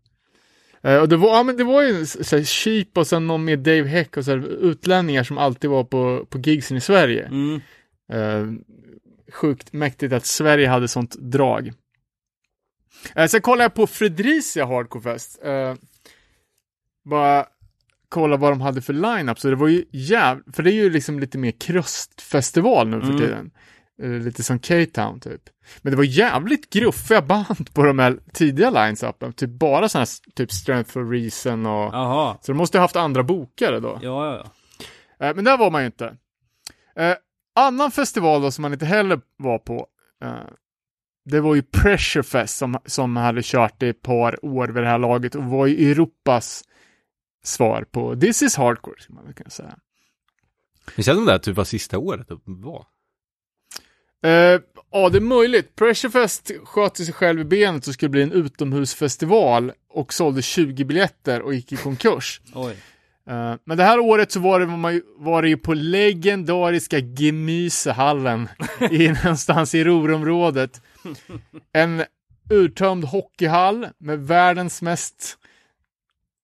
Eh, och det var, ja men det var ju så här, Sheep och sen någon med Dave Heck och så här, utlänningar som alltid var på, på gigsen i Sverige. Mm. Eh, sjukt mäktigt att Sverige hade sånt drag. Eh, sen kollade jag på Fredricia Hardcore Fest. Eh, bara kolla vad de hade för line-up, så det var ju jävligt, för det är ju liksom lite mer kröstfestival nu för Mm. tiden. Eh, lite som K-Town typ. Men det var jävligt gruffiga band på de här tidiga line-upen, typ bara sådana här typ Strength for Reason och Jaha. så de måste ha haft andra bokare då. Ja, ja, ja. Eh, men där var man ju inte. Eh, annan festival då som man inte heller var på, eh, det var ju Pressure Fest som, som hade kört i ett par år vid det här laget och var ju Europas svar på This is Hardcore, skulle man kunna säga. Känns som det här typ var sista året det var. Eh, ja, det är möjligt. Pressure Fest sköt sig själv i benet och skulle bli en utomhusfestival och sålde 20 biljetter och gick i konkurs. Oj. Eh, men det här året så var det, var man ju- var det ju på legendariska Gemysehallen i någonstans i Ruhrområdet. En urtömd hockeyhall med världens mest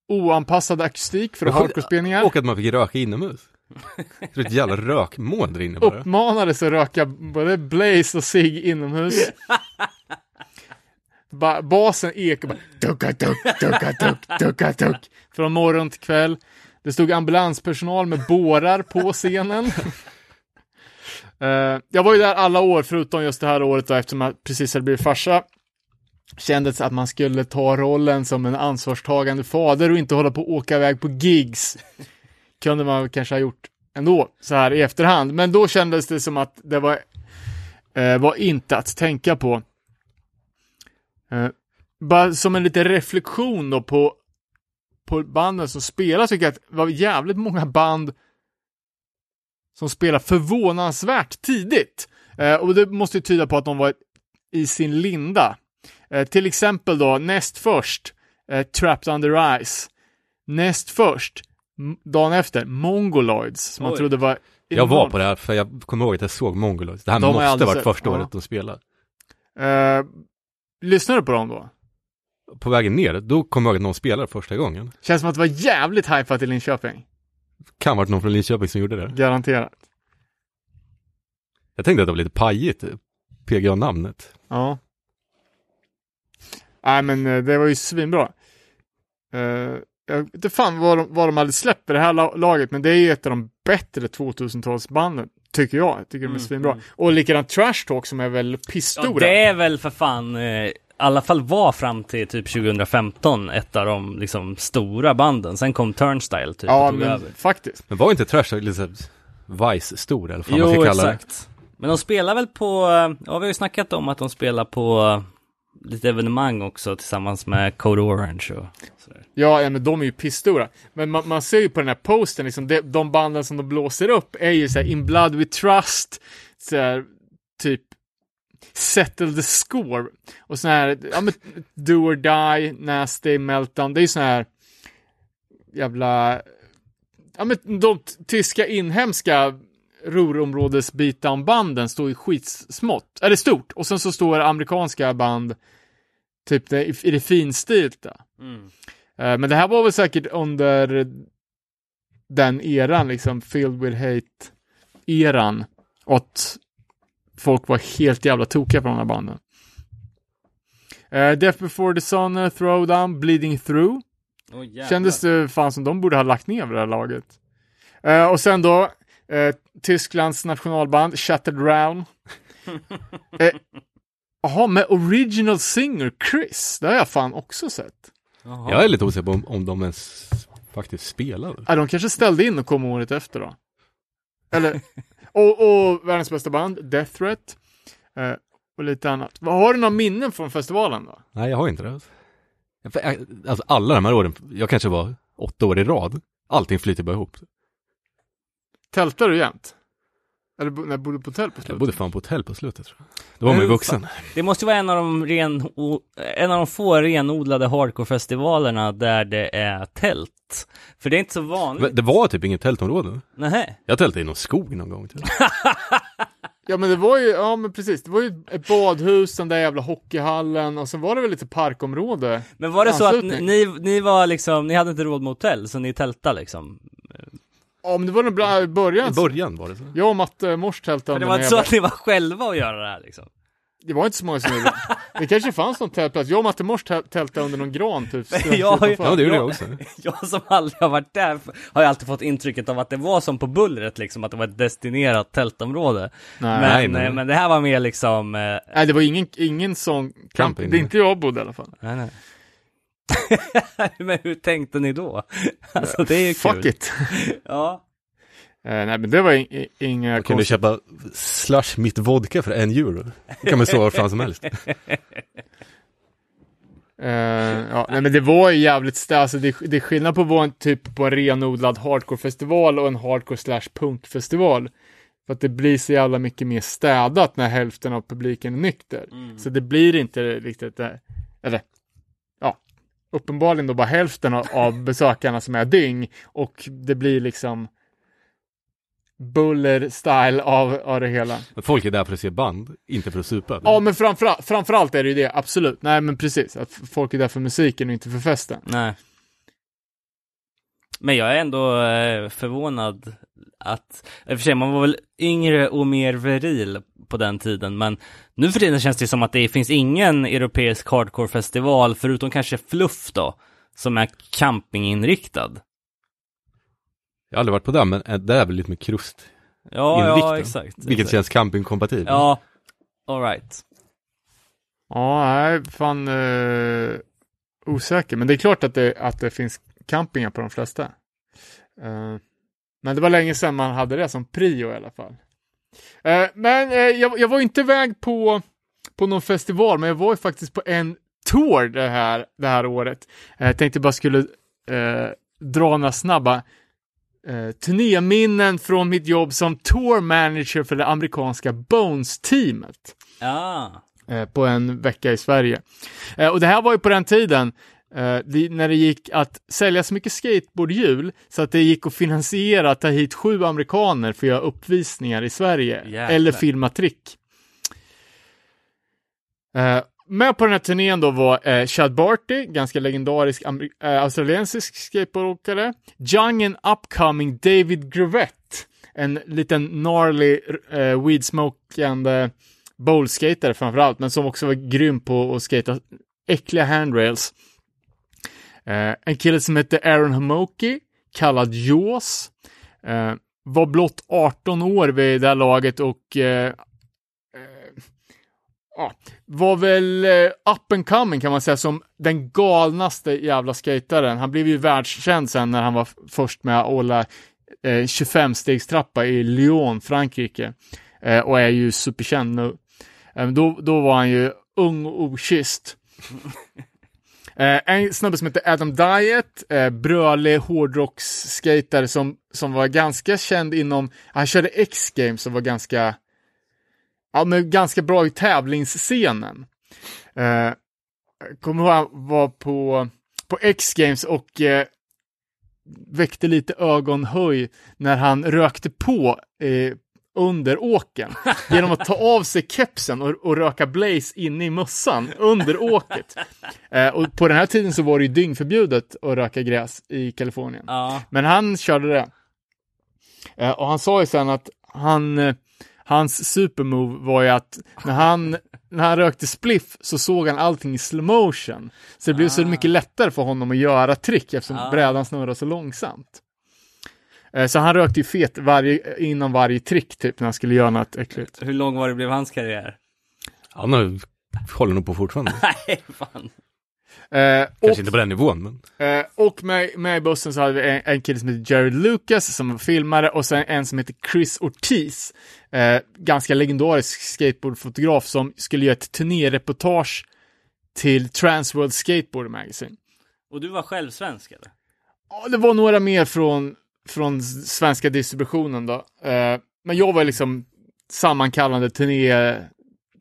oanpassade akustik för hardcore-spelningar. Och att man fick röka inomhus. Det är ett jävla rökmoln där inne bara. Uppmanades att röka både Blaze och sig inomhus. ba- basen ekar bara ducka duck, ducka duck, ducka duck. Från morgon till kväll. Det stod ambulanspersonal med bårar på scenen. uh, jag var ju där alla år, förutom just det här året då, eftersom jag precis hade blivit farsa. Kändes att man skulle ta rollen som en ansvarstagande fader och inte hålla på att åka iväg på gigs. Kunde man kanske ha gjort ändå, så här i efterhand. Men då kändes det som att det var, eh, var inte att tänka på. Eh, bara som en liten reflektion då på, på banden som spelar, tycker jag att det var jävligt många band som spelar förvånansvärt tidigt. Eh, och det måste ju tyda på att de var i sin linda. Eh, till exempel då, näst först, eh, Trapped Under Ice. Näst först, dagen efter, Mongoloids, som man trodde var Jag var på det här för jag kommer ihåg att jag såg Mongoloids. Det här De måste varit sett. första Ja. året de spelade. Eh, lyssnade du på dem då? På vägen ner, då kom jag ihåg att någon spelade första gången. Känns som att det var jävligt hypat i Linköping. Kan varit någon från Linköping som gjorde det. Garanterat. Jag tänkte att det var lite pajigt, PGA-namnet. Ja. Nej, men eh, det var ju svinbra. Uh, jag vet inte fan vad de, vad de hade släppt i det här la- laget, men det är ju ett av de bättre 2000-talsbanden, tycker jag. Jag tycker de är Mm, svinbra. mm. Och likadant Trash Talk som är väl Ja, pissstora. det är väl för fan, eh, i alla fall var fram till typ 2015 ett av de liksom stora banden. Sen kom Turnstyle typ ja men över. faktiskt. Men var inte Trash lite Vice-stor eller vad man Jo, ska kalla det? exakt. Men de spelar väl på, eh, ja vi har ju snackat om att de spelar på lite evenemang också tillsammans med Code Orange och sådär. Ja, ja, men de är ju pissstora. Men man, man ser ju på den här posten, liksom, de, de banden som de blåser upp är ju såhär In Blood We Trust, såhär typ Settle the Score och sån här, ja men Do or Die, Nasty, Meltdown, det är ju sån här jävla, ja men de tyska inhemska Ruhrområdes beatdown-banden står ju skitsmått, eller stort, och sen så står amerikanska band typ det, i, det finstilta. Mm. Eh, Men det här var väl säkert under den eran, liksom filled with hate-eran. Och att folk var helt jävla tokiga på de här banden. Uh, Death before the sun, uh, Throwdown, Bleeding through. Jävlar. Kändes det fan som de borde ha lagt ner vid det här laget. Eh, och sen då, eh, Tysklands nationalband, Shattered Round. Eh, Jaha, med original singer Chris. Det har jag fan också sett. Jaha. Jag är lite osäker på om, om de ens faktiskt spelade. Ja, de kanske ställde in och kom året efter då. Eller, och, och världens bästa band, Death Threat. Eh, och lite annat. Vad Har du några minnen från festivalen då? Nej, jag har inte det. Jag- Alltså alla de här åren, jag kanske var åtta år i rad. Allting flyter bara ihop. Tältar du jämt? Eller bo- när bodde du på hotell på Jag slutet? bodde fan på hotell på slutet tror jag. Då var man ju vuxen. Det måste ju vara en av de ren, o, en av de få renodlade hardcore-festivalerna där det är tält. För det är inte så vanligt. Men det var typ inget tältområde. Nähä. Jag tältade i någon skog någon gång. Typ. Ja men det var ju, ja men precis, det var ju ett badhus, den där jävla hockeyhallen och sen var det väl lite parkområde. Men var det så att ni, ni var liksom, ni hade inte råd med hotell, så ni tältade liksom? Ja men det var i början. I början var det så. Jag och Matte Mors tältade det var den inte så att ni var själva att göra det här liksom? Det var inte så många som gjorde det. Det kanske fanns någon tältplats. Jag och Matte Mors täl- tältade under någon gran typ. jag. Ja, det gjorde Ja. jag också. Jag som aldrig har varit där har ju alltid fått intrycket av att det var som på bullret liksom, att det var ett destinerat tältområde. Nej. Men, nej, nej. men det här var mer liksom, eh, Nej, det var ingen, ingen sån Camping. camping. Det är inte jag bodde i alla fall. nej nej. men hur tänkte ni då? Alltså det är ju Fuck kul. it. Ja. Eh, nej, men det var i, i, inga Man kunde konstigheter. köpa slush mitt vodka för en euro. Det kan man stå var fan som helst. Eh, ja, nej, men det var ju jävligt stä- alltså det, det är skillnad på att vara en typ på en renodlad hardcore-festival och en hardcore slash punk-festival. För att det blir så jävla mycket mer städat när hälften av publiken är nykter. Så det blir inte riktigt det, eller ja, uppenbarligen då bara hälften av, besökarna som är dyng och det blir liksom buller-style av, av det hela. Men folk är där för att se band, inte för att supa. Ja, men framförallt, framförallt är det ju det, absolut. Nej, men precis. Att folk är där för musiken och inte för festen. Nej. Men jag är ändå eh, förvånad att, i och för sig, man var väl yngre och mer viril på den tiden, men nu för tiden känns det som att det finns ingen europeisk hardcore-festival, förutom kanske Fluff då, som är campinginriktad. Jag har aldrig varit på det, men eh, det är väl lite med krust. Ja, ja, exakt. Vilket exakt. känns campingkompatibelt. Ja, alright. Ja, nej, fan eh, osäker. Men det är klart att det, att det finns campingar på de flesta. Eh, men det var länge sedan man hade det som prio i alla fall. Eh, men eh, jag, jag var inte iväg på, på någon festival, men jag var ju faktiskt på en tour det här, det här året. Eh, jag tänkte bara skulle eh, dra några snabba eh, turnéminnen från mitt jobb som tour manager för det amerikanska Bones-teamet Ja. eh, på en vecka i Sverige. Eh, och det här var ju på den tiden eh, det, när det gick att sälja så mycket skateboardhjul så att det gick att finansiera att ta hit sju amerikaner för att göra uppvisningar i Sverige Jäklar. eller filma trick. Eh, med på den här turnén då var eh, Chad Barty, ganska legendarisk australiensisk skateboardåkare. Young and upcoming David Gravett, en liten gnarly eh, weedsmokande bowlskatare framförallt, men som också var grym på att skata äckliga handrails. Eh, en kille som hette Aaron Homoki, kallad Jaws, eh, var blott 18 år vid det här laget och eh, eh var väl eh, up and coming kan man säga som den galnaste jävla skataren. Han blev ju världskänd sen när han var först med att hålla eh, 25-stegstrappa i Lyon, Frankrike. Och är ju superkänd nu. Då, då var han ju ung och okysst. Eh, en snubbe som heter Adam Diet, eh, brölig hårdrocksskater som, som var ganska känd inom, han körde X-Games och var ganska, ja men ganska bra i tävlingsscenen. Eh, kommer ihåg han var på, på X-Games och eh, väckte lite ögonhöj när han rökte på eh, under åken genom att ta av sig kepsen och, och röka blaze inne i mössan under åket. Eh, och på den här tiden så var det ju dyngförbjudet att röka gräs i Kalifornien. Ja. Men han körde det. Eh, och han sa ju sen att han, eh, hans supermove var ju att när han, när han rökte spliff så såg han allting i slow motion. Så det blev så Ah. mycket lättare för honom att göra trick eftersom Ah. brädan snurrar så långsamt. Eh, så han rökte ju fet varje, innan varje trick typ när han skulle göra något äckligt. Hur lång var det blev hans karriär? Han har, håller nog på fortfarande. Nej, fan. Eh, och Kanske inte på den nivån, men Eh, och med, med i bussen så hade vi en, en kille som heter Jared Lucas som var filmare och sen en som heter Chris Ortiz. Eh, ganska legendarisk skateboardfotograf som skulle göra ett turnéreportage till Transworld Skateboard Magazine. Och du var själv svensk eller? Ja, det var några mer från, från svenska distributionen då. Eh, men jag var liksom sammankallande turné,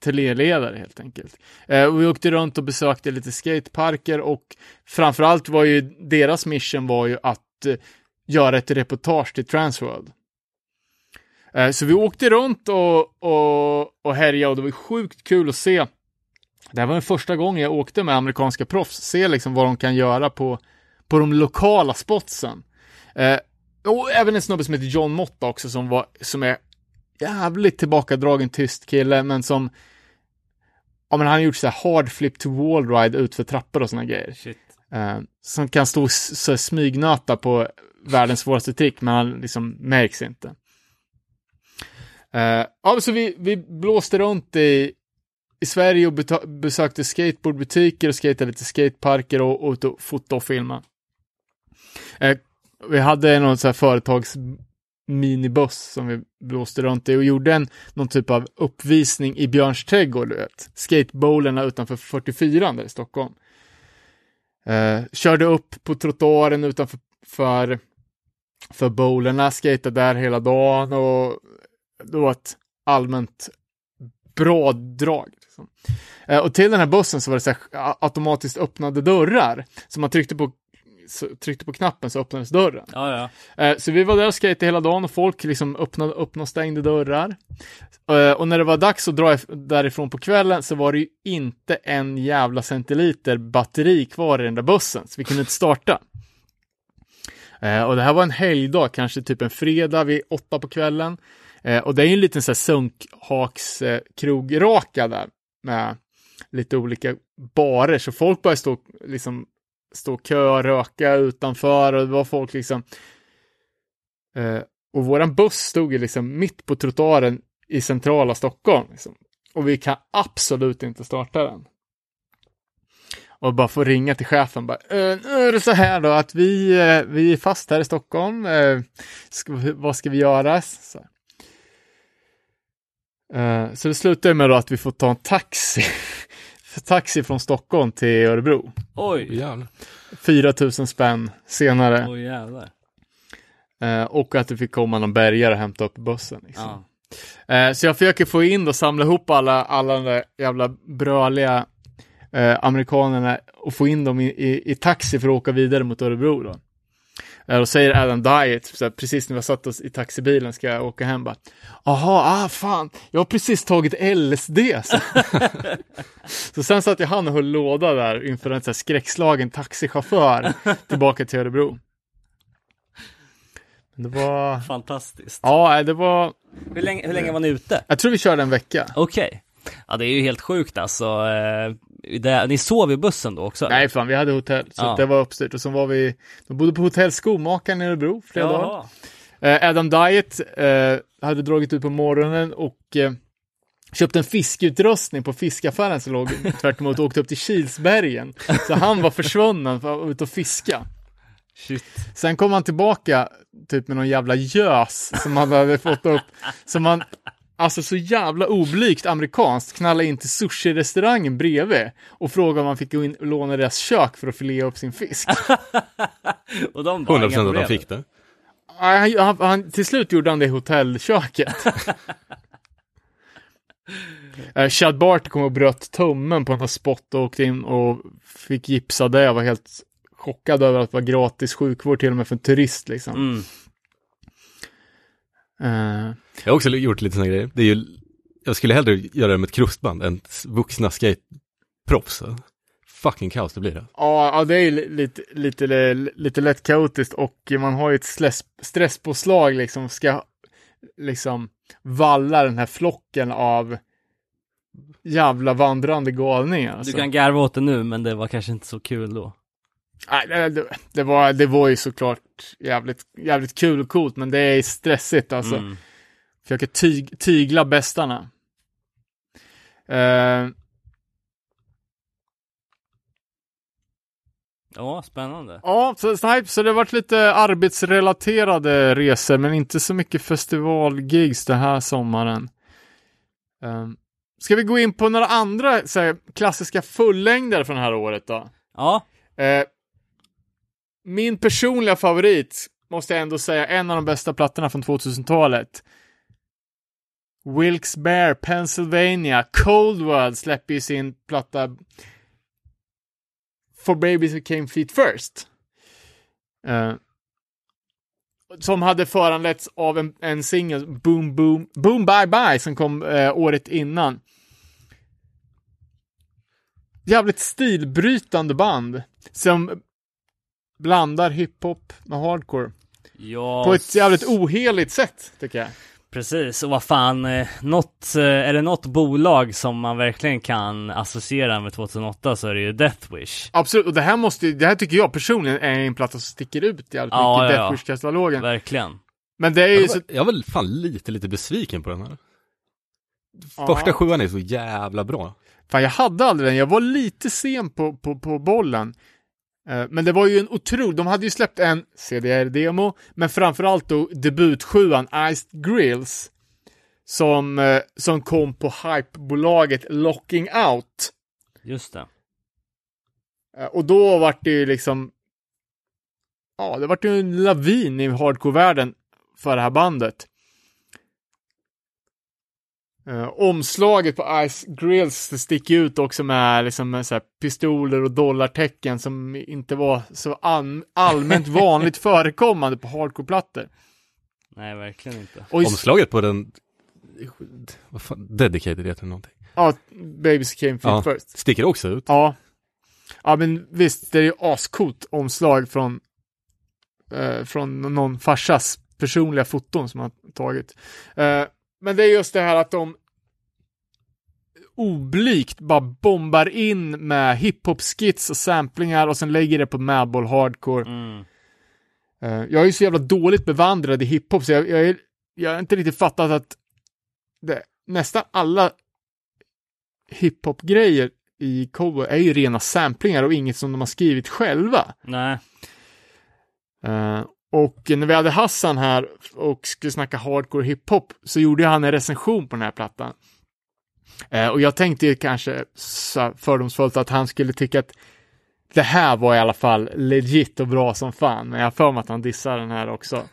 turnéledare helt enkelt. Eh, och vi åkte runt och besökte lite skateparker och framförallt var ju deras mission var ju att eh, göra ett reportage till Transworld. Eh, så vi åkte runt och, och, och härjade och det var sjukt kul att se. Det här var den första gången jag åkte med amerikanska proffs, se liksom vad de kan göra på, på de lokala spotsen. Eh, och även en snubbe som heter John Motta också som, var, som är jävligt tillbakadragen tyst kille, men som Ja men han har gjort så här hard flip to wall ride ut för trappor och såna grejer. Eh, som kan stå och smygnöta på världens svåraste trick, men han liksom märks inte. Eh, ja, så vi, vi blåste runt i, i Sverige och besökte skateboardbutiker och skatade lite skateparker och, och, och fotade och filma. Eh, vi hade någon så här företags minibuss som vi blåste runt i och gjorde en, någon typ av uppvisning i Björns trädgård, du vet. Skatebowlerna utanför 44 där i Stockholm. Eh, körde upp på trottoaren utanför för, för bowlerna, skejtade där hela dagen och det var ett allmänt bra drag. Liksom. Eh, och till den här bussen så var det så här, automatiskt öppnade dörrar. Så man tryckte på, tryckte på knappen så öppnades dörren. Ja, ja. Eh, så vi var där och skejtade hela dagen och folk liksom öppnade, öppnade och stängde dörrar. Eh, och när det var dags att dra if- därifrån på kvällen så var det ju inte en jävla centiliter batteri kvar i den där bussen, så vi kunde inte starta. Eh, och det här var en helgdag, kanske typ en fredag vid åtta på kvällen. Och det är ju en liten så här sunkhakskrograka där med lite olika barer, så folk började stå, liksom, stå och kö och röka utanför och det var folk liksom eh, och våran buss stod ju liksom mitt på trottoaren i centrala Stockholm. Liksom. Och vi kan absolut inte starta den. Och bara få ringa till chefen bara, "Eh, nu är det så här då att vi, eh, vi är fast här i Stockholm, eh, ska, vad ska vi göra? Så, Eh, så det slutar med då att vi får ta en taxi, taxi från Stockholm till Örebro. Oj! Jävlar. 4 000 spänn senare. Oj jävlar. Eh, och att det fick komma någon bärgare och hämta upp bussen. Liksom. Ja. Eh, så jag försöker få in och samla ihop alla, alla de där jävla bröliga eh, amerikanerna och få in dem i, i, i taxi för att åka vidare mot Örebro då. Eh, och säger Adam Diet, så här, precis när vi har satt oss i taxibilen ska jag åka hem bara. Jaha, ah fan, jag har precis tagit LSD. Så, så sen satt jag han och höll låda där inför en så här skräckslagen taxichaufför tillbaka till Örebro. Det var, Fantastiskt. ja, det var, Hur, länge, hur länge var ni ute? jag tror vi körde en vecka. Okej. Ja, det är ju helt sjukt alltså. Eh, det, ni sov i bussen då också? Nej, fan, vi hade hotell, så Ja. det var uppstyrt. Och så var vi, de bodde på hotell Skomakaren i Örebro flera dagar. Jaha. Eh, Adam Diet eh, hade dragit ut på morgonen och eh, köpte en fiskeutrustning på fiskaffären som låg tvärt emot och åkte upp till Kilsbergen. Så han var försvunnen för att vara ute och fiska. Shit. Sen kom han tillbaka typ med någon jävla gös som han hade fått upp. Som han, alltså så jävla oblygt amerikanskt, knallade in till sushi-restaurangen bredvid och frågade om han fick gå in och låna deras kök för att filea upp sin fisk. Och de bara, 100% inga att de fick det. Nej, Han, han, han, till slut gjorde han det i hotellköket. uh, Chad Bart kom och bröt tummen på en spot och åkte in och fick gipsa det. Jag var helt chockad över att det var gratis sjukvård till och med för en turist liksom. Mm. Eh, Jag har också gjort lite sådana grejer. Det är ju, jag skulle hellre göra det med ett krustband än vuxna skateproffs. Fucking kaos det blir det. Ja, ja, det är ju li- lite, lite, lite lätt kaotiskt och man har ju ett stress, stresspåslag liksom, ska liksom valla den här flocken av jävla vandrande galningar. Du Alltså. kan garva åt det nu, men det var kanske inte så kul då. Nej, det, det, var, det var ju såklart jävligt, jävligt kul och coolt, men det är stressigt alltså. Mm. Försöka tyg, tygla bästarna. Eh, Ja, spännande. Ja, så, så, det har varit lite arbetsrelaterade resor, men inte så mycket festivalgigs den här sommaren. Um, ska vi gå in på några andra här, klassiska fullängder från det här året då? Ja, Eh, min personliga favorit, måste jag ändå säga, en av de bästa plattorna från 2000-talet. Wilkes Bear, Pennsylvania, Cold World släpper ju sin platta For Babies Who Came Feet First. Uh, som hade föranletts av en, en singel, Boom Boom, Boom Bye Bye, som kom uh, året innan. Jävligt stilbrytande band som blandar hiphop med hardcore. ja. På ett jävligt oheligt sätt, tycker jag. Precis, och vad fan, eh, något, eh, är det något bolag som man verkligen kan associera med 2008 så är det ju Death Wish. Absolut, och det här måste ju- det här tycker jag personligen är en platta som sticker ut jävligt Ja, mycket i ja, ja. Death Wish-katalogen. Verkligen. Men det är ju Jag så... jag var väl fan lite, lite besviken på den här. Ja. Första sjuan är så jävla bra. Fan, jag hade aldrig den. Jag var lite sen på, på, på bollen. Eh, Men det var ju en otrolig, de hade ju släppt en CDR-demo, men framförallt då debutsjuan Iced Grills, som, eh, som kom på hypebolaget Locking Out. Just det. Eh, Och då var det ju liksom, ja, det vart ju en lavin i hardcore-världen för det här bandet. Eh, omslaget på Ice Grills det sticker ut också med, liksom, med så här pistoler och dollartecken som inte var så an- allmänt vanligt förekommande på hardcore-plattor. Nej, verkligen inte. Och Omslaget på den, vad fan, Dedicated heter det någonting. ja, Babies came feet Ja. first. Sticker också ut. Ja. Ja, men visst, det är ju ascoolt omslag från eh, från någon farsas personliga foton som han tagit. Eh, men det är just det här att de oblygt bara bombar in med hiphop-skits och samplingar och sen lägger det på Madball Hardcore. Mm. Eh, jag är ju så jävla dåligt bevandrad i hiphop så jag, jag, är, jag har inte riktigt fattat att det, nästan alla hiphop-grejer i Cowboy är ju rena samplingar och inget som de har skrivit själva. Nej. Eh, och när vi hade Hassan här och skulle snacka hardcore hiphop så gjorde han en recension på den här plattan. Eh, och jag tänkte ju kanske fördomsfullt att han skulle tycka att det här var i alla fall legit och bra som fan, men jag har för mig att han dissar den här också.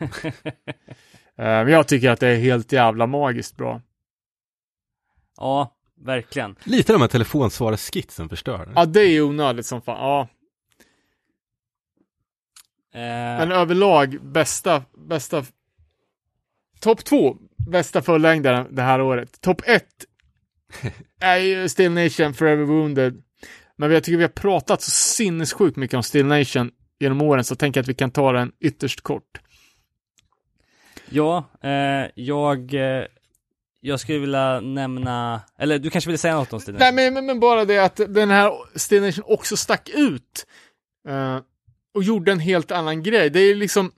Eh, men jag tycker att det är helt jävla magiskt bra. Ja, verkligen. Lite de här telefonsvararskitsen förstör. Ja, det är onödigt som fan. Ja, men överlag bästa, bästa Topp två bästa fullängdaren det här året. Topp ett är ju Still Nation Forever Wounded. Men jag tycker vi har pratat så sinnessjukt mycket om Still Nation genom åren så jag tänker att vi kan ta den ytterst kort. ja, eh, jag, eh, jag skulle vilja nämna, eller du kanske vill säga något om Stine? Nej, men, men, men bara det att den här Still Nation också stack ut. eh, och gjorde en helt annan grej. Det är liksom...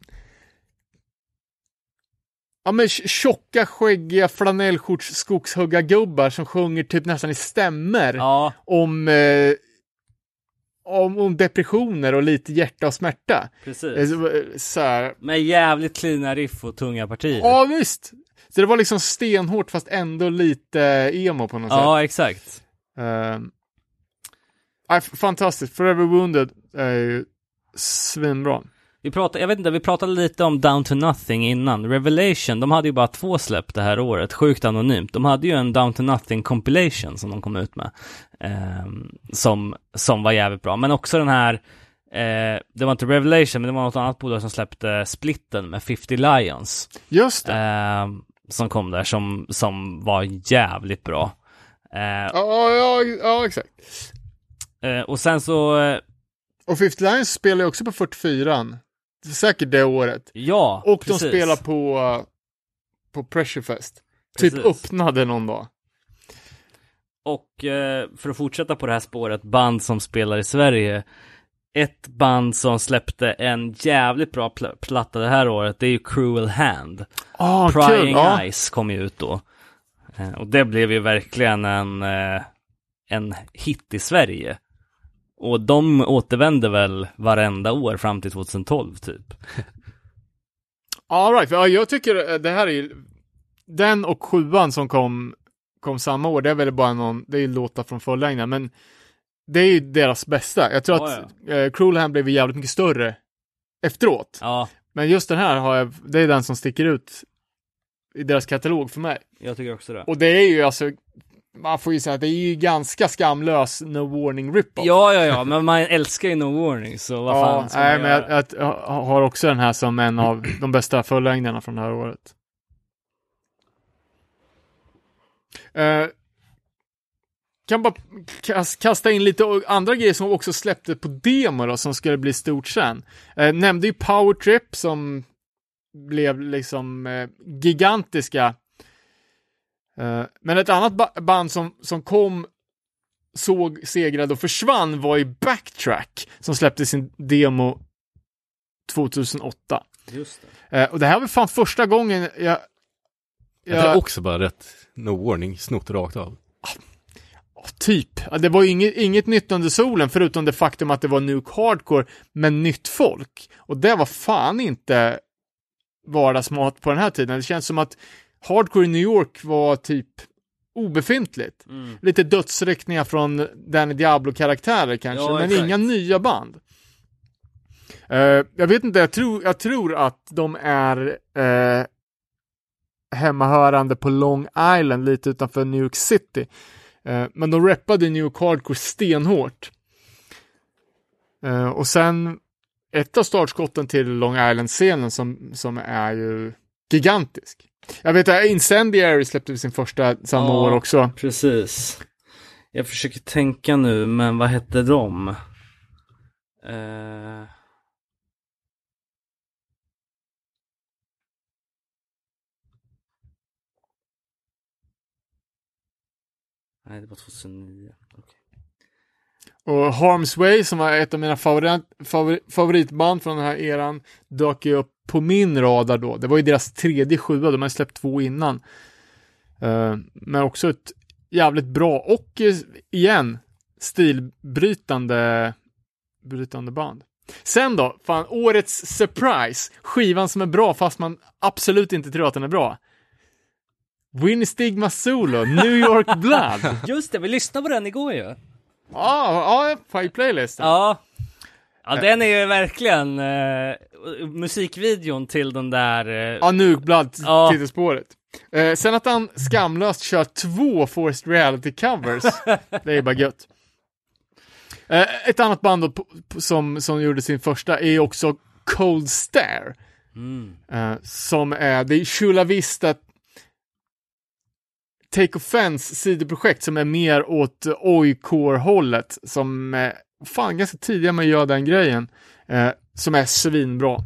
Ja men tj- tjocka, skäggiga flanellskjorts skogshuggargubbar som sjunger typ nästan i stämmer Ja, om, eh, om, om depressioner och lite hjärta och smärta. Eh, precis. Så, här. Med jävligt cleana riff och tunga partier. Ja visst! Så det var liksom stenhårt fast ändå lite emo på något sätt. ja exakt. Um, fantastiskt. Forever Wounded är ju svinbra. Vi pratade, jag vet inte, vi pratade lite om Down to Nothing innan. Revelation, de hade ju bara två släpp det här året, sjukt anonymt. De hade ju en Down to Nothing compilation som de kom ut med. ehm, som, som var jävligt bra. Men också den här, eh, det var inte Revelation, men det var något annat bolag som släppte splitten med 50 Lions. Just det. ehm, som kom där, som, som var jävligt bra. Eh, Ja, ja, ja, exakt. eh, och sen så, eh, Och 50 Lions spelar ju också på 44 Det är Säkert det året. ja, Och precis. de spelar på, på Pressurefest. Typ öppnade någon dag. Och eh, för att fortsätta på det här spåret, band som spelar i Sverige. Ett band som släppte en jävligt bra pl- platta det här året, det är ju Cruel Hand. Ah, Prying kul. Ja. Eyes kom ju ut då. Eh, och det blev ju verkligen en, eh, en hit i Sverige. Och de återvände väl varenda år fram till 2012 typ. All right. Ja, jag tycker eh, det här är ju, den och sjuan som kom, kom samma år, det är väl bara någon, det är ju låtar från förlängden, men det är ju deras bästa. Jag tror Ja, att eh, Cruel Hand blev jävligt mycket större efteråt. Ja, Men just den här har jag, det är den som sticker ut i deras katalog för mig. jag tycker också det. Och det är ju alltså, man får ju säga att det är ju ganska skamlös No Warning rip-off. Ja, ja, ja, men man älskar ju No Warning, så vad fan ja, ska man nej, men jag, göra? jag, har också den här som en av de bästa fullängderna från det här året. Eh, kan bara kas- kasta in lite andra grejer som också släppte på demo då, som skulle bli stort sen. Eh, nämnde ju Power Trip som blev liksom eh, gigantiska. Eh, men ett annat ba- band som, som kom, såg, segrade och försvann var ju Backtrack som släppte sin demo 2008. Just det. Eh, och det här var fan första gången jag... Är jag också bara rätt, no warning, snott rakt av. typ. Ja, Det var ju inget, inget nytt under solen förutom det faktum att det var Nuke Hardcore med nytt folk. Och det var fan inte vardagsmat på den här tiden. Det känns som att Hardcore i New York var typ obefintligt. Mm. Lite dödsryckningar från Danny Diablo-karaktärer kanske, Ja, men exakt. inga nya band. Eh, jag vet inte, jag tror, jag tror att de är eh, hemmahörande på Long Island, lite utanför New York City. Eh, men de rappade New York Hardcore stenhårt. Eh, och sen ett av startskotten till Long Island-scenen som, som är ju gigantisk. Jag vet att Incendiary släppte sin första samma ja, år också. Precis. Jag försöker tänka nu, men vad hette de? Eh... Nej, det var 2009. Okay. Och Harmsway som var ett av mina favorit, favorit, favoritband från den här eran dök ju upp på min radar då. Det var ju deras tredje sjua, de har släppt två innan. Eh, men också ett jävligt bra och eh, igen stilbrytande brytande band. Sen då, fan årets surprise, skivan som är bra fast man absolut inte tror att den är bra. Winnie Stigma Solo, New York Blood. Just det, vi lyssnade på den igår ju. Ja, ja, i playlisten. Ja. Ja, den är ju verkligen eh, musikvideon till den där... Eh, Ja, Blood Ja. titelspåret. Eh, sen att han skamlöst kör två Forced Reality covers, det är bara gött. Eh, ett annat band då, som, som gjorde sin första är också Cold Stare. mm. Eh, som är, det är Chula Vista Take Offense sidoprojekt som är mer åt oi-core-hållet. Som är, fan, ganska tidiga med att göra den grejen. Som är svinbra.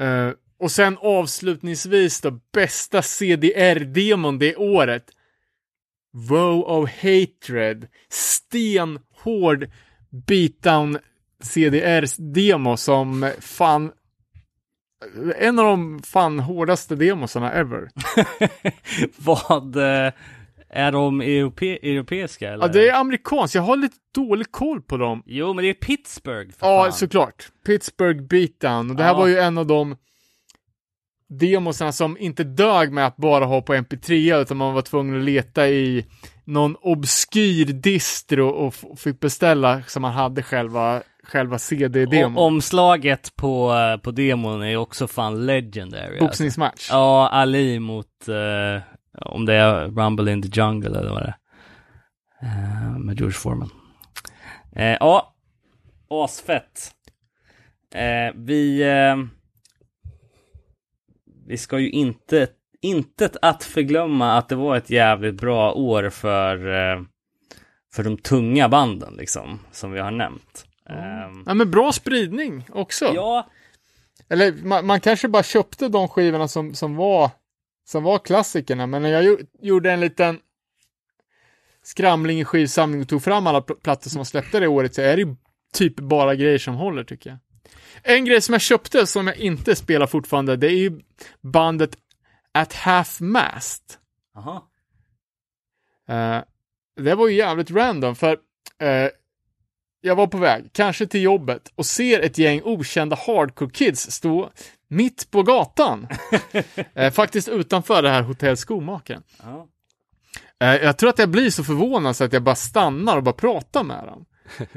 Uh, och sen avslutningsvis då, bästa CDR-demon det året. Woe of Hatred. Stenhård beatdown CDR-demo som fan en av de fan hårdaste demosarna ever. Vad eh, är de europe europeiska eller? Ja, det är amerikanskt. Jag har lite dålig koll på dem. Jo, men det är Pittsburgh för Ja, fan. såklart. Pittsburgh Beatdown. Och det här Ja. var ju en av de demosarna som inte dög med att bara ha på MP3 utan man var tvungen att leta i någon obskyr distro och fick beställa så man hade själva, själva CD-demon. Omslaget på, på demon är också fan legendary. Alltså. Boxningsmatch. Ja, Ali mot, eh, om det är Rumble in the Jungle eller vad det är. Eh, med George Foreman. Eh, ja, asfett. Eh, vi, vi ska ju inte, intet att förglömma att det var ett jävligt bra år för, för de tunga banden liksom, som vi har nämnt. Ehm, Ja, men bra spridning också. ja, Eller man, man kanske bara köpte de skivorna som, som, var, som var klassikerna, men när jag gjorde en liten skramling i skivsamling och tog fram alla pl- plattor som var släppta det året så är det ju typ bara grejer som håller tycker jag. En grej som jag köpte som jag inte spelar fortfarande, det är ju bandet At Half Mast. aha. Eh, det var ju jävligt random för eh, jag var på väg, kanske till jobbet, och ser ett gäng okända hardcore kids stå mitt på gatan. eh, faktiskt utanför det här hotell Skomakaren. Ja. Eh, jag tror att jag blir så förvånad så att jag bara stannar och bara pratar med dem.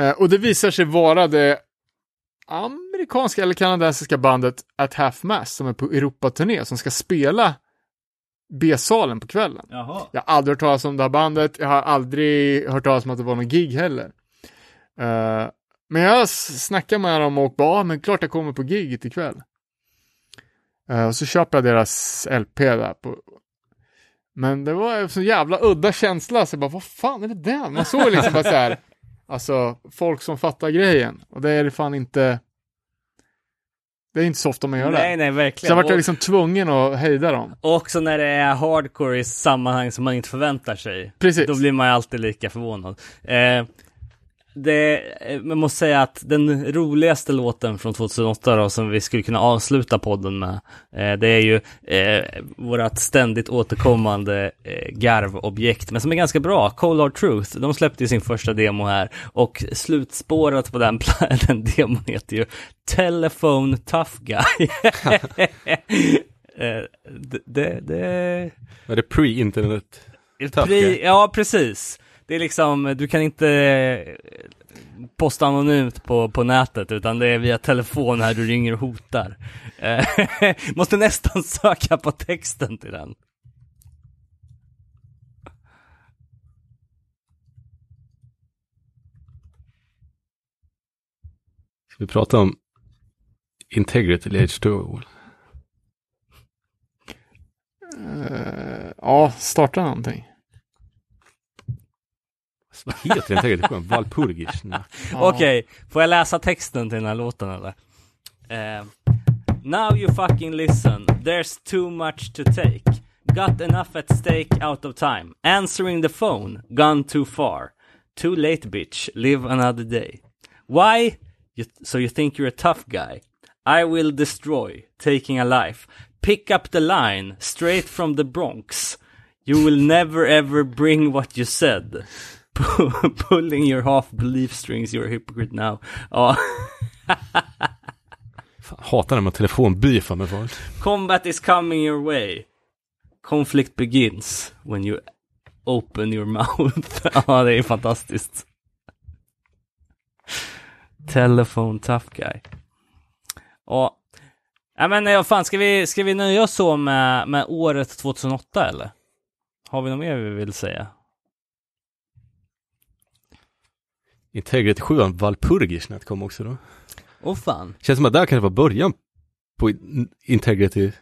eh, och det visar sig vara det amerikanska eller kanadensiska bandet At Half Mast som är på Europaturné som ska spela B-salen på kvällen. Jaha. Jag har aldrig hört talas om det här bandet. Jag har aldrig hört talas om att det var någon gig heller. Eh, men jag snackade med dem och bara, ah, men klart jag kommer på giget ikväll. Uh, och så köper jag deras LP där på. Men det var en så jävla udda känsla, så jag bara, vad fan är det där? Man såg liksom bara så här, alltså folk som fattar grejen. Och det är det fan inte, det är inte så ofta man gör Nej, det. nej, Så verkligen. jag vart Och- liksom tvungen att hejda dem. Och också när det är hardcore i sammanhang som man inte förväntar sig. Precis. Då blir man ju alltid lika förvånad. Eh, det, eh, man måste säga att den roligaste låten från 2008 då, som vi skulle kunna avsluta podden med, eh, det är ju eh, vårat ständigt återkommande eh, garvobjekt, men som är ganska bra, Cold Hard Truth. De släppte ju sin första demo här och slutspåret på den, den demon heter ju Telephone Tough Guy. eh, det, det, det Är det pre-internet? Guy. ja, precis. Det är liksom, du kan inte eh, posta anonymt på, på nätet, utan det är via telefon här du ringer och hotar. Eh, Måste nästan söka på texten till den. Ska vi prata om Integrity eller H2O? Eh, ja, starta någonting. Vad heter Integrity? Valpurgis? Ja. Okej, får jag läsa texten till den här låten eller? Uh, Now you fucking listen. There's too much to take. Got enough at stake out of time. Answering the phone. Gone too far. Too late bitch. Live another day. Why? You, so you think you're a tough guy? I will destroy. Taking a life. Pick up the line. Straight from the Bronx. You will never ever bring what you said. Pulling your half belief strings. You're a hypocrite now. Ja. Fan, hatar när man telefonbeefar med folk. Combat is coming your way. Conflict begins when you open your mouth. ja, det är fantastiskt. Telephone tough guy. Ja. Ja men ja, fan, ska vi, ska vi nöja oss så med, med året 2008 eller? Har vi något mer vi vill säga? Integrity 7 Valpurgisnät kom också då. Åh fan. Känns som att där kanske var början på in- Integrity,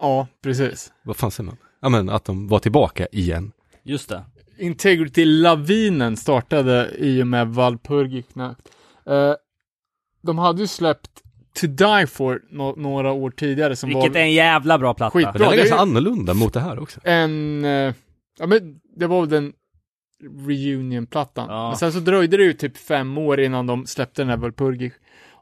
Ja, precis. vad fan säger man? Ja men att de var tillbaka igen. Just det. Integrity-lavinen startade i och med Valpurgisnacht. Eh, de hade ju släppt To Die For nå- några år tidigare som Vilket var är en jävla bra platta. Skitbra. Den är det är ganska annorlunda mot det här också. en, eh, ja men det var väl den reunion-plattan. Ja. Men sen så dröjde det ju typ fem år innan de släppte den här Valpurgis.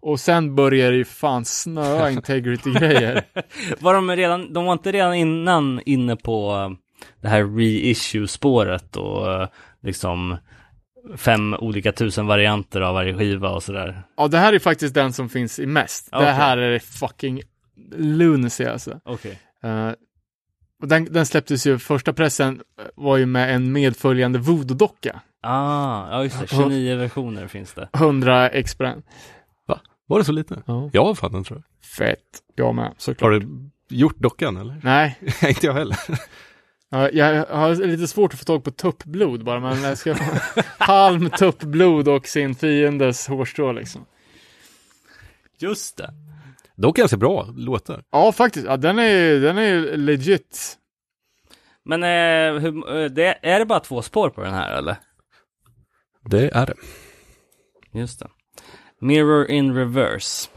Och sen började det ju fan snöa Integrity-grejer. Var de redan, de var inte redan innan inne på eh, det här reissue-spåret och eh, liksom fem olika tusen varianter av varje skiva och sådär. Ja, det här är faktiskt den som finns i mest. Okej. Det här är fucking lunacy alltså. Okej. Eh, och den, den släpptes ju, första pressen eh, var ju med en medföljande voodoo-docka. Ah, ja just det. 29 versioner finns det. 100 ex på den. Var det så lite? Ja. Ja, fan den tror jag. Fett. Jag med, såklart. Har du gjort dockan eller? Nej, inte jag heller. Ja, jag har lite svårt att få tag på tuppblod bara, men jag ska halm tuppblod och sin fiendes hårstrå liksom. Just det. Dock ganska bra låtar. Ja, faktiskt. Ja, den är den är ju legit. Men eh, hur, eh, det, är det bara två spår på den här eller? Det är det. Just det. Mirror in reverse.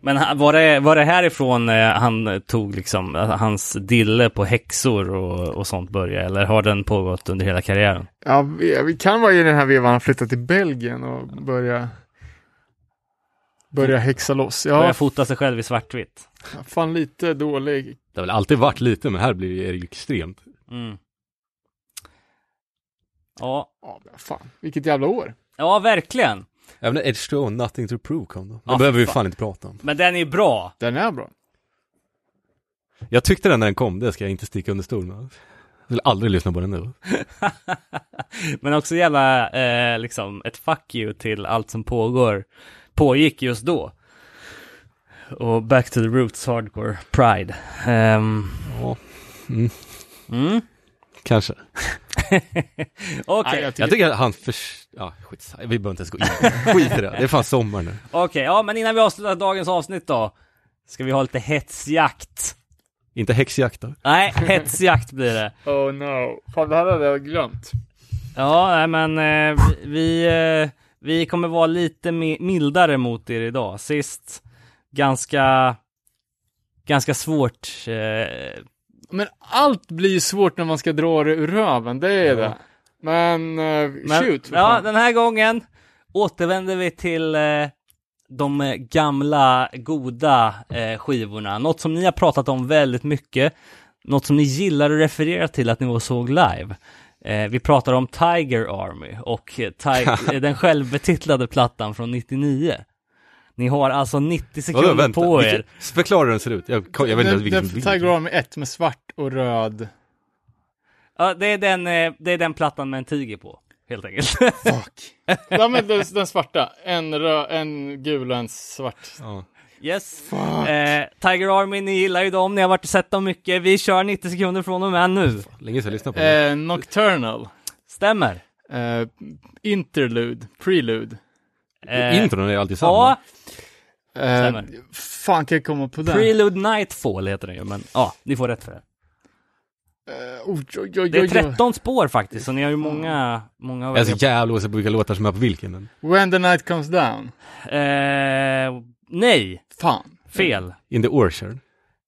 Men var det, var det härifrån eh, han tog liksom, eh, hans dille på häxor och, och sånt började? Eller har den pågått under hela karriären? Ja, vi, vi kan vara i den här vevan han flyttat till Belgien och börja börja häxa loss. Ja, fota sig själv i svartvitt? fan lite dålig. Det har väl alltid varit lite, men här blir det ju extremt. Mm. Ja, Ja, fan. Vilket jävla år. ja verkligen. Även när Edge to Nothing to Prove kom då. Det Ja, behöver vi fan. fan inte prata om. Men den är bra. Den är bra. Jag tyckte den när den kom, det ska jag inte sticka under stol med. Jag vill aldrig lyssna på den nu. Men också jävla, eh, liksom, ett fuck you till allt som pågår, pågick just då. Och back to the roots, hardcore, pride. Ehm, Ja, mm, mm. kanske. Okej, Nej, jag tycker, Jag tycker att han för... Ja, skit. Vi behöver inte ens gå in. Skit i det. Det är fan sommar nu. okej, ja men innan vi avslutar dagens avsnitt då. Ska vi ha lite hetsjakt? Inte häxjakt då. Nej, hetsjakt blir det. Oh no. Fan, det här hade jag glömt. Ja, nej, men eh, vi, vi, eh, vi kommer vara lite mi- mildare mot er idag. Sist, ganska, ganska svårt. Eh, Men allt blir ju svårt när man ska dra det ur röven, det är det. Men, eh, Men, shoot. ja, den här gången återvänder vi till eh, de gamla goda eh, skivorna. Något som ni har pratat om väldigt mycket. Något som ni gillar att referera till att ni var såg live. Eh, vi pratar om Tiger Army och Ti- den självbetitlade plattan från 99. Ni har alltså 90 sekunder Vadå, vänta. på er. Vilken- Förklara hur den ser ut. Jag, jag vet inte vilken vilken- Tiger Army 1 med svart och röd. Ja, det, är den, eh, det är den plattan med en tiger på, helt enkelt. Fuck. ja men den, den svarta. En, rö, en gul och en svart. Ja. Yes. Eh, Tiger Army, ni gillar ju dem, ni har varit och sett dem mycket. Vi kör 90 sekunder från och med nu. Länge sedan jag lyssnade på den. Eh, Nocturnal. Stämmer. Eh, interlude. Prelude. Eh, Intron är alltid samma. ja, Eh, Stämmer. fan kan jag komma på den? Prelude Nightfall heter den ju, men ja, ni får rätt för det. Eh, oj, oj, oj, Det är oj, oj. 13 spår faktiskt, så ni har ju många, många Jag är så jävla osäker på vilka låtar som är på vilken. When the night comes down. på. Nej, Fan. fel. In the Orchard.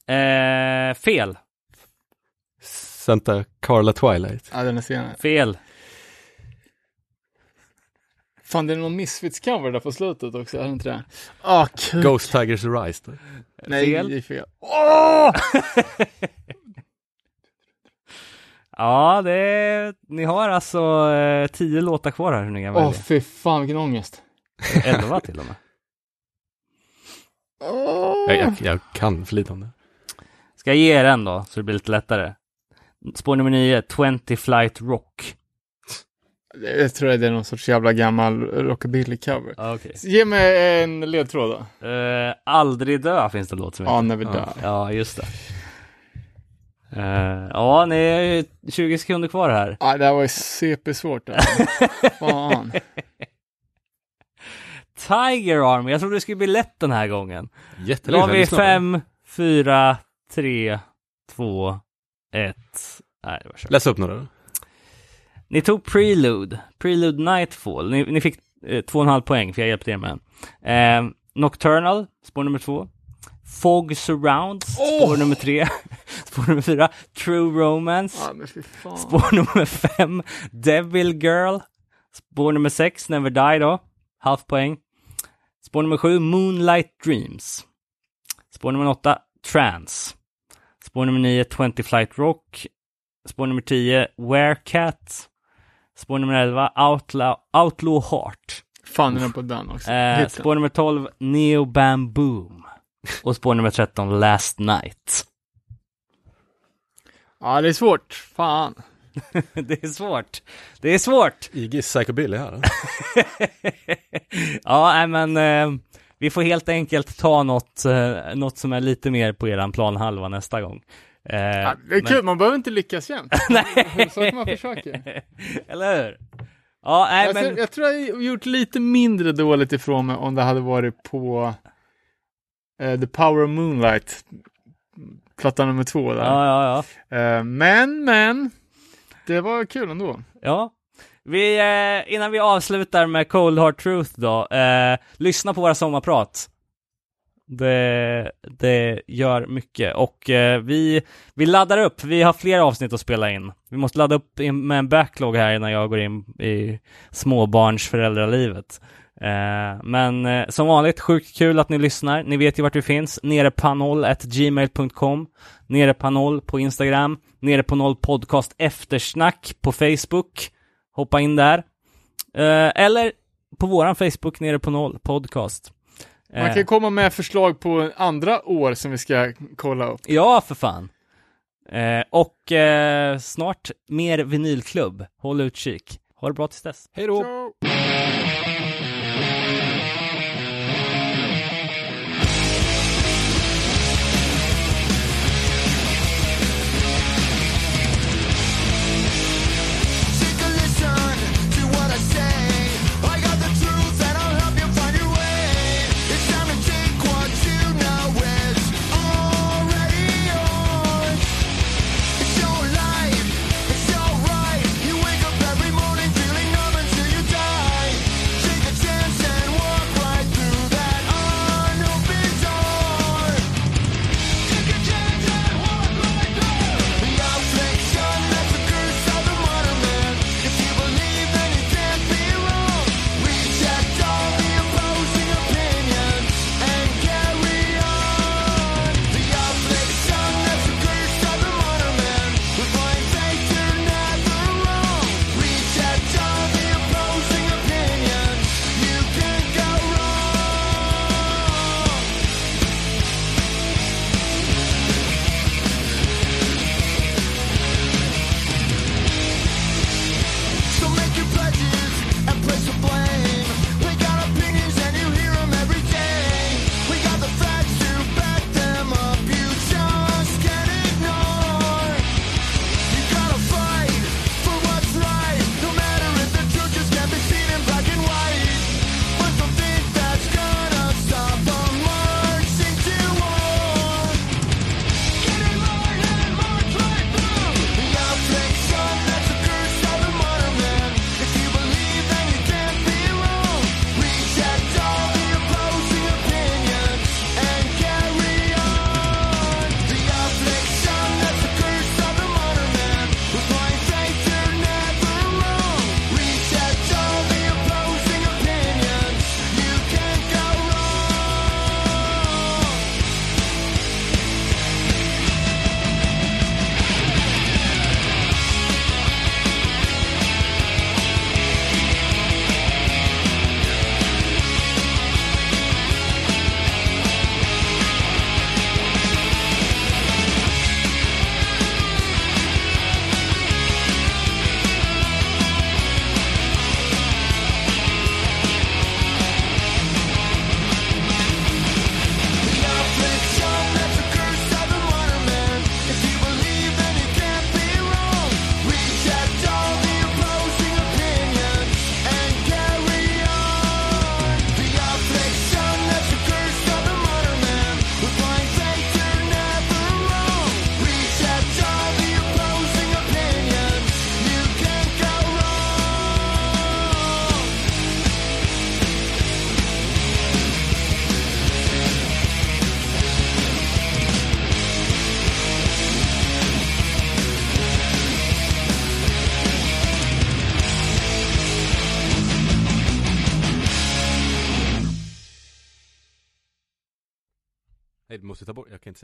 Eh, fel. Santa Carla Twilight. Ja, den är senare. Fel. Fan, det är någon Misfits-cover där på slutet också, är det inte det? Ah, kul. Ghost Tigers Arise. Då. Nej, Fel. det är fel. Ja, det är, ni har alltså eh, tio låtar kvar här hur ni kan Åh, välja. fy fan vilken ångest. Elva till och med. Jag, jag, jag kan för lite om det. Ska jag ge er en då, så det blir lite lättare? Spår nummer nio, 20 Flight Rock. Jag tror att det är någon sorts jävla gammal rockabilly-cover. Ah, Okay. Ge mig en ledtråd då. Eh, Aldrig dö finns det en låt som Ja, heter. när vi dör. Ja, just det. Eh, ja, ni är ju 20 sekunder kvar här. Ja, det här var ju CP-svårt. där. Fan. Tiger Army, jag trodde det skulle bli lätt den här gången. Då har vi fem, fyra, tre, två, ett. Nej, det var kört. Läs upp några då. Ni tog Prelude, Prelude Nightfall. Ni, ni fick eh, två och en halv poäng för jag hjälpte er med den. Eh, Nocturnal, spår nummer två. Fog Surrounds, spår nummer tre. spår nummer fyra. True Romance, fan. spår nummer fem. Devil Girl, spår nummer sex. Never Die då, halv poäng. Spår nummer sju. Moonlight Dreams. Spår nummer åtta. Trance. Spår nummer nio. 20 Flight Rock. Spår nummer 10, Werecat. Spår nummer 11, Outlaw, Outlaw Heart. Fan, den på den också. Eh, spår nummer 12, Neo Bamboom. Och spår nummer 13, Last Night. Ja, det är svårt. Fan. det är svårt. Det är svårt. Iggy Psychobilly här. ja, nej, men eh, vi får helt enkelt ta något, eh, något som är lite mer på eran planhalva nästa gång. Eh, Ja, det är kul, man behöver inte lyckas jämt. Nej. Så man försöka. Eller hur? Ja, nej, Jag, men... jag tror jag har gjort lite mindre dåligt ifrån mig om det hade varit på eh, The Power of Moonlight, platta nummer två där. Ja, ja, ja. Eh, men, men, det var kul ändå. Ja. Vi, eh, innan vi avslutar med Cold Hard Truth då, eh, lyssna på våra sommarprat. Det, det gör mycket och eh, vi, vi laddar upp, vi har fler avsnitt att spela in. Vi måste ladda upp in, med en backlog här innan jag går in i småbarnsföräldralivet. Eh, men eh, som vanligt, sjukt kul att ni lyssnar. Ni vet ju vart vi finns. Nere Nere på noll på Instagram. Nere på noll podcast eftersnack på Facebook. Hoppa in där. Eh, eller på våran Facebook, Nere på noll podcast. Man kan Eh, komma med förslag på andra år som vi ska kolla upp. Ja, för fan. Eh, och snart mer vinylklubb. Håll utkik. Ha det bra tills dess. Hej då!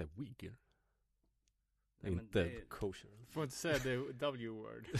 Säga weaker. Nej, inte det- kosher. Får inte säga det W-word.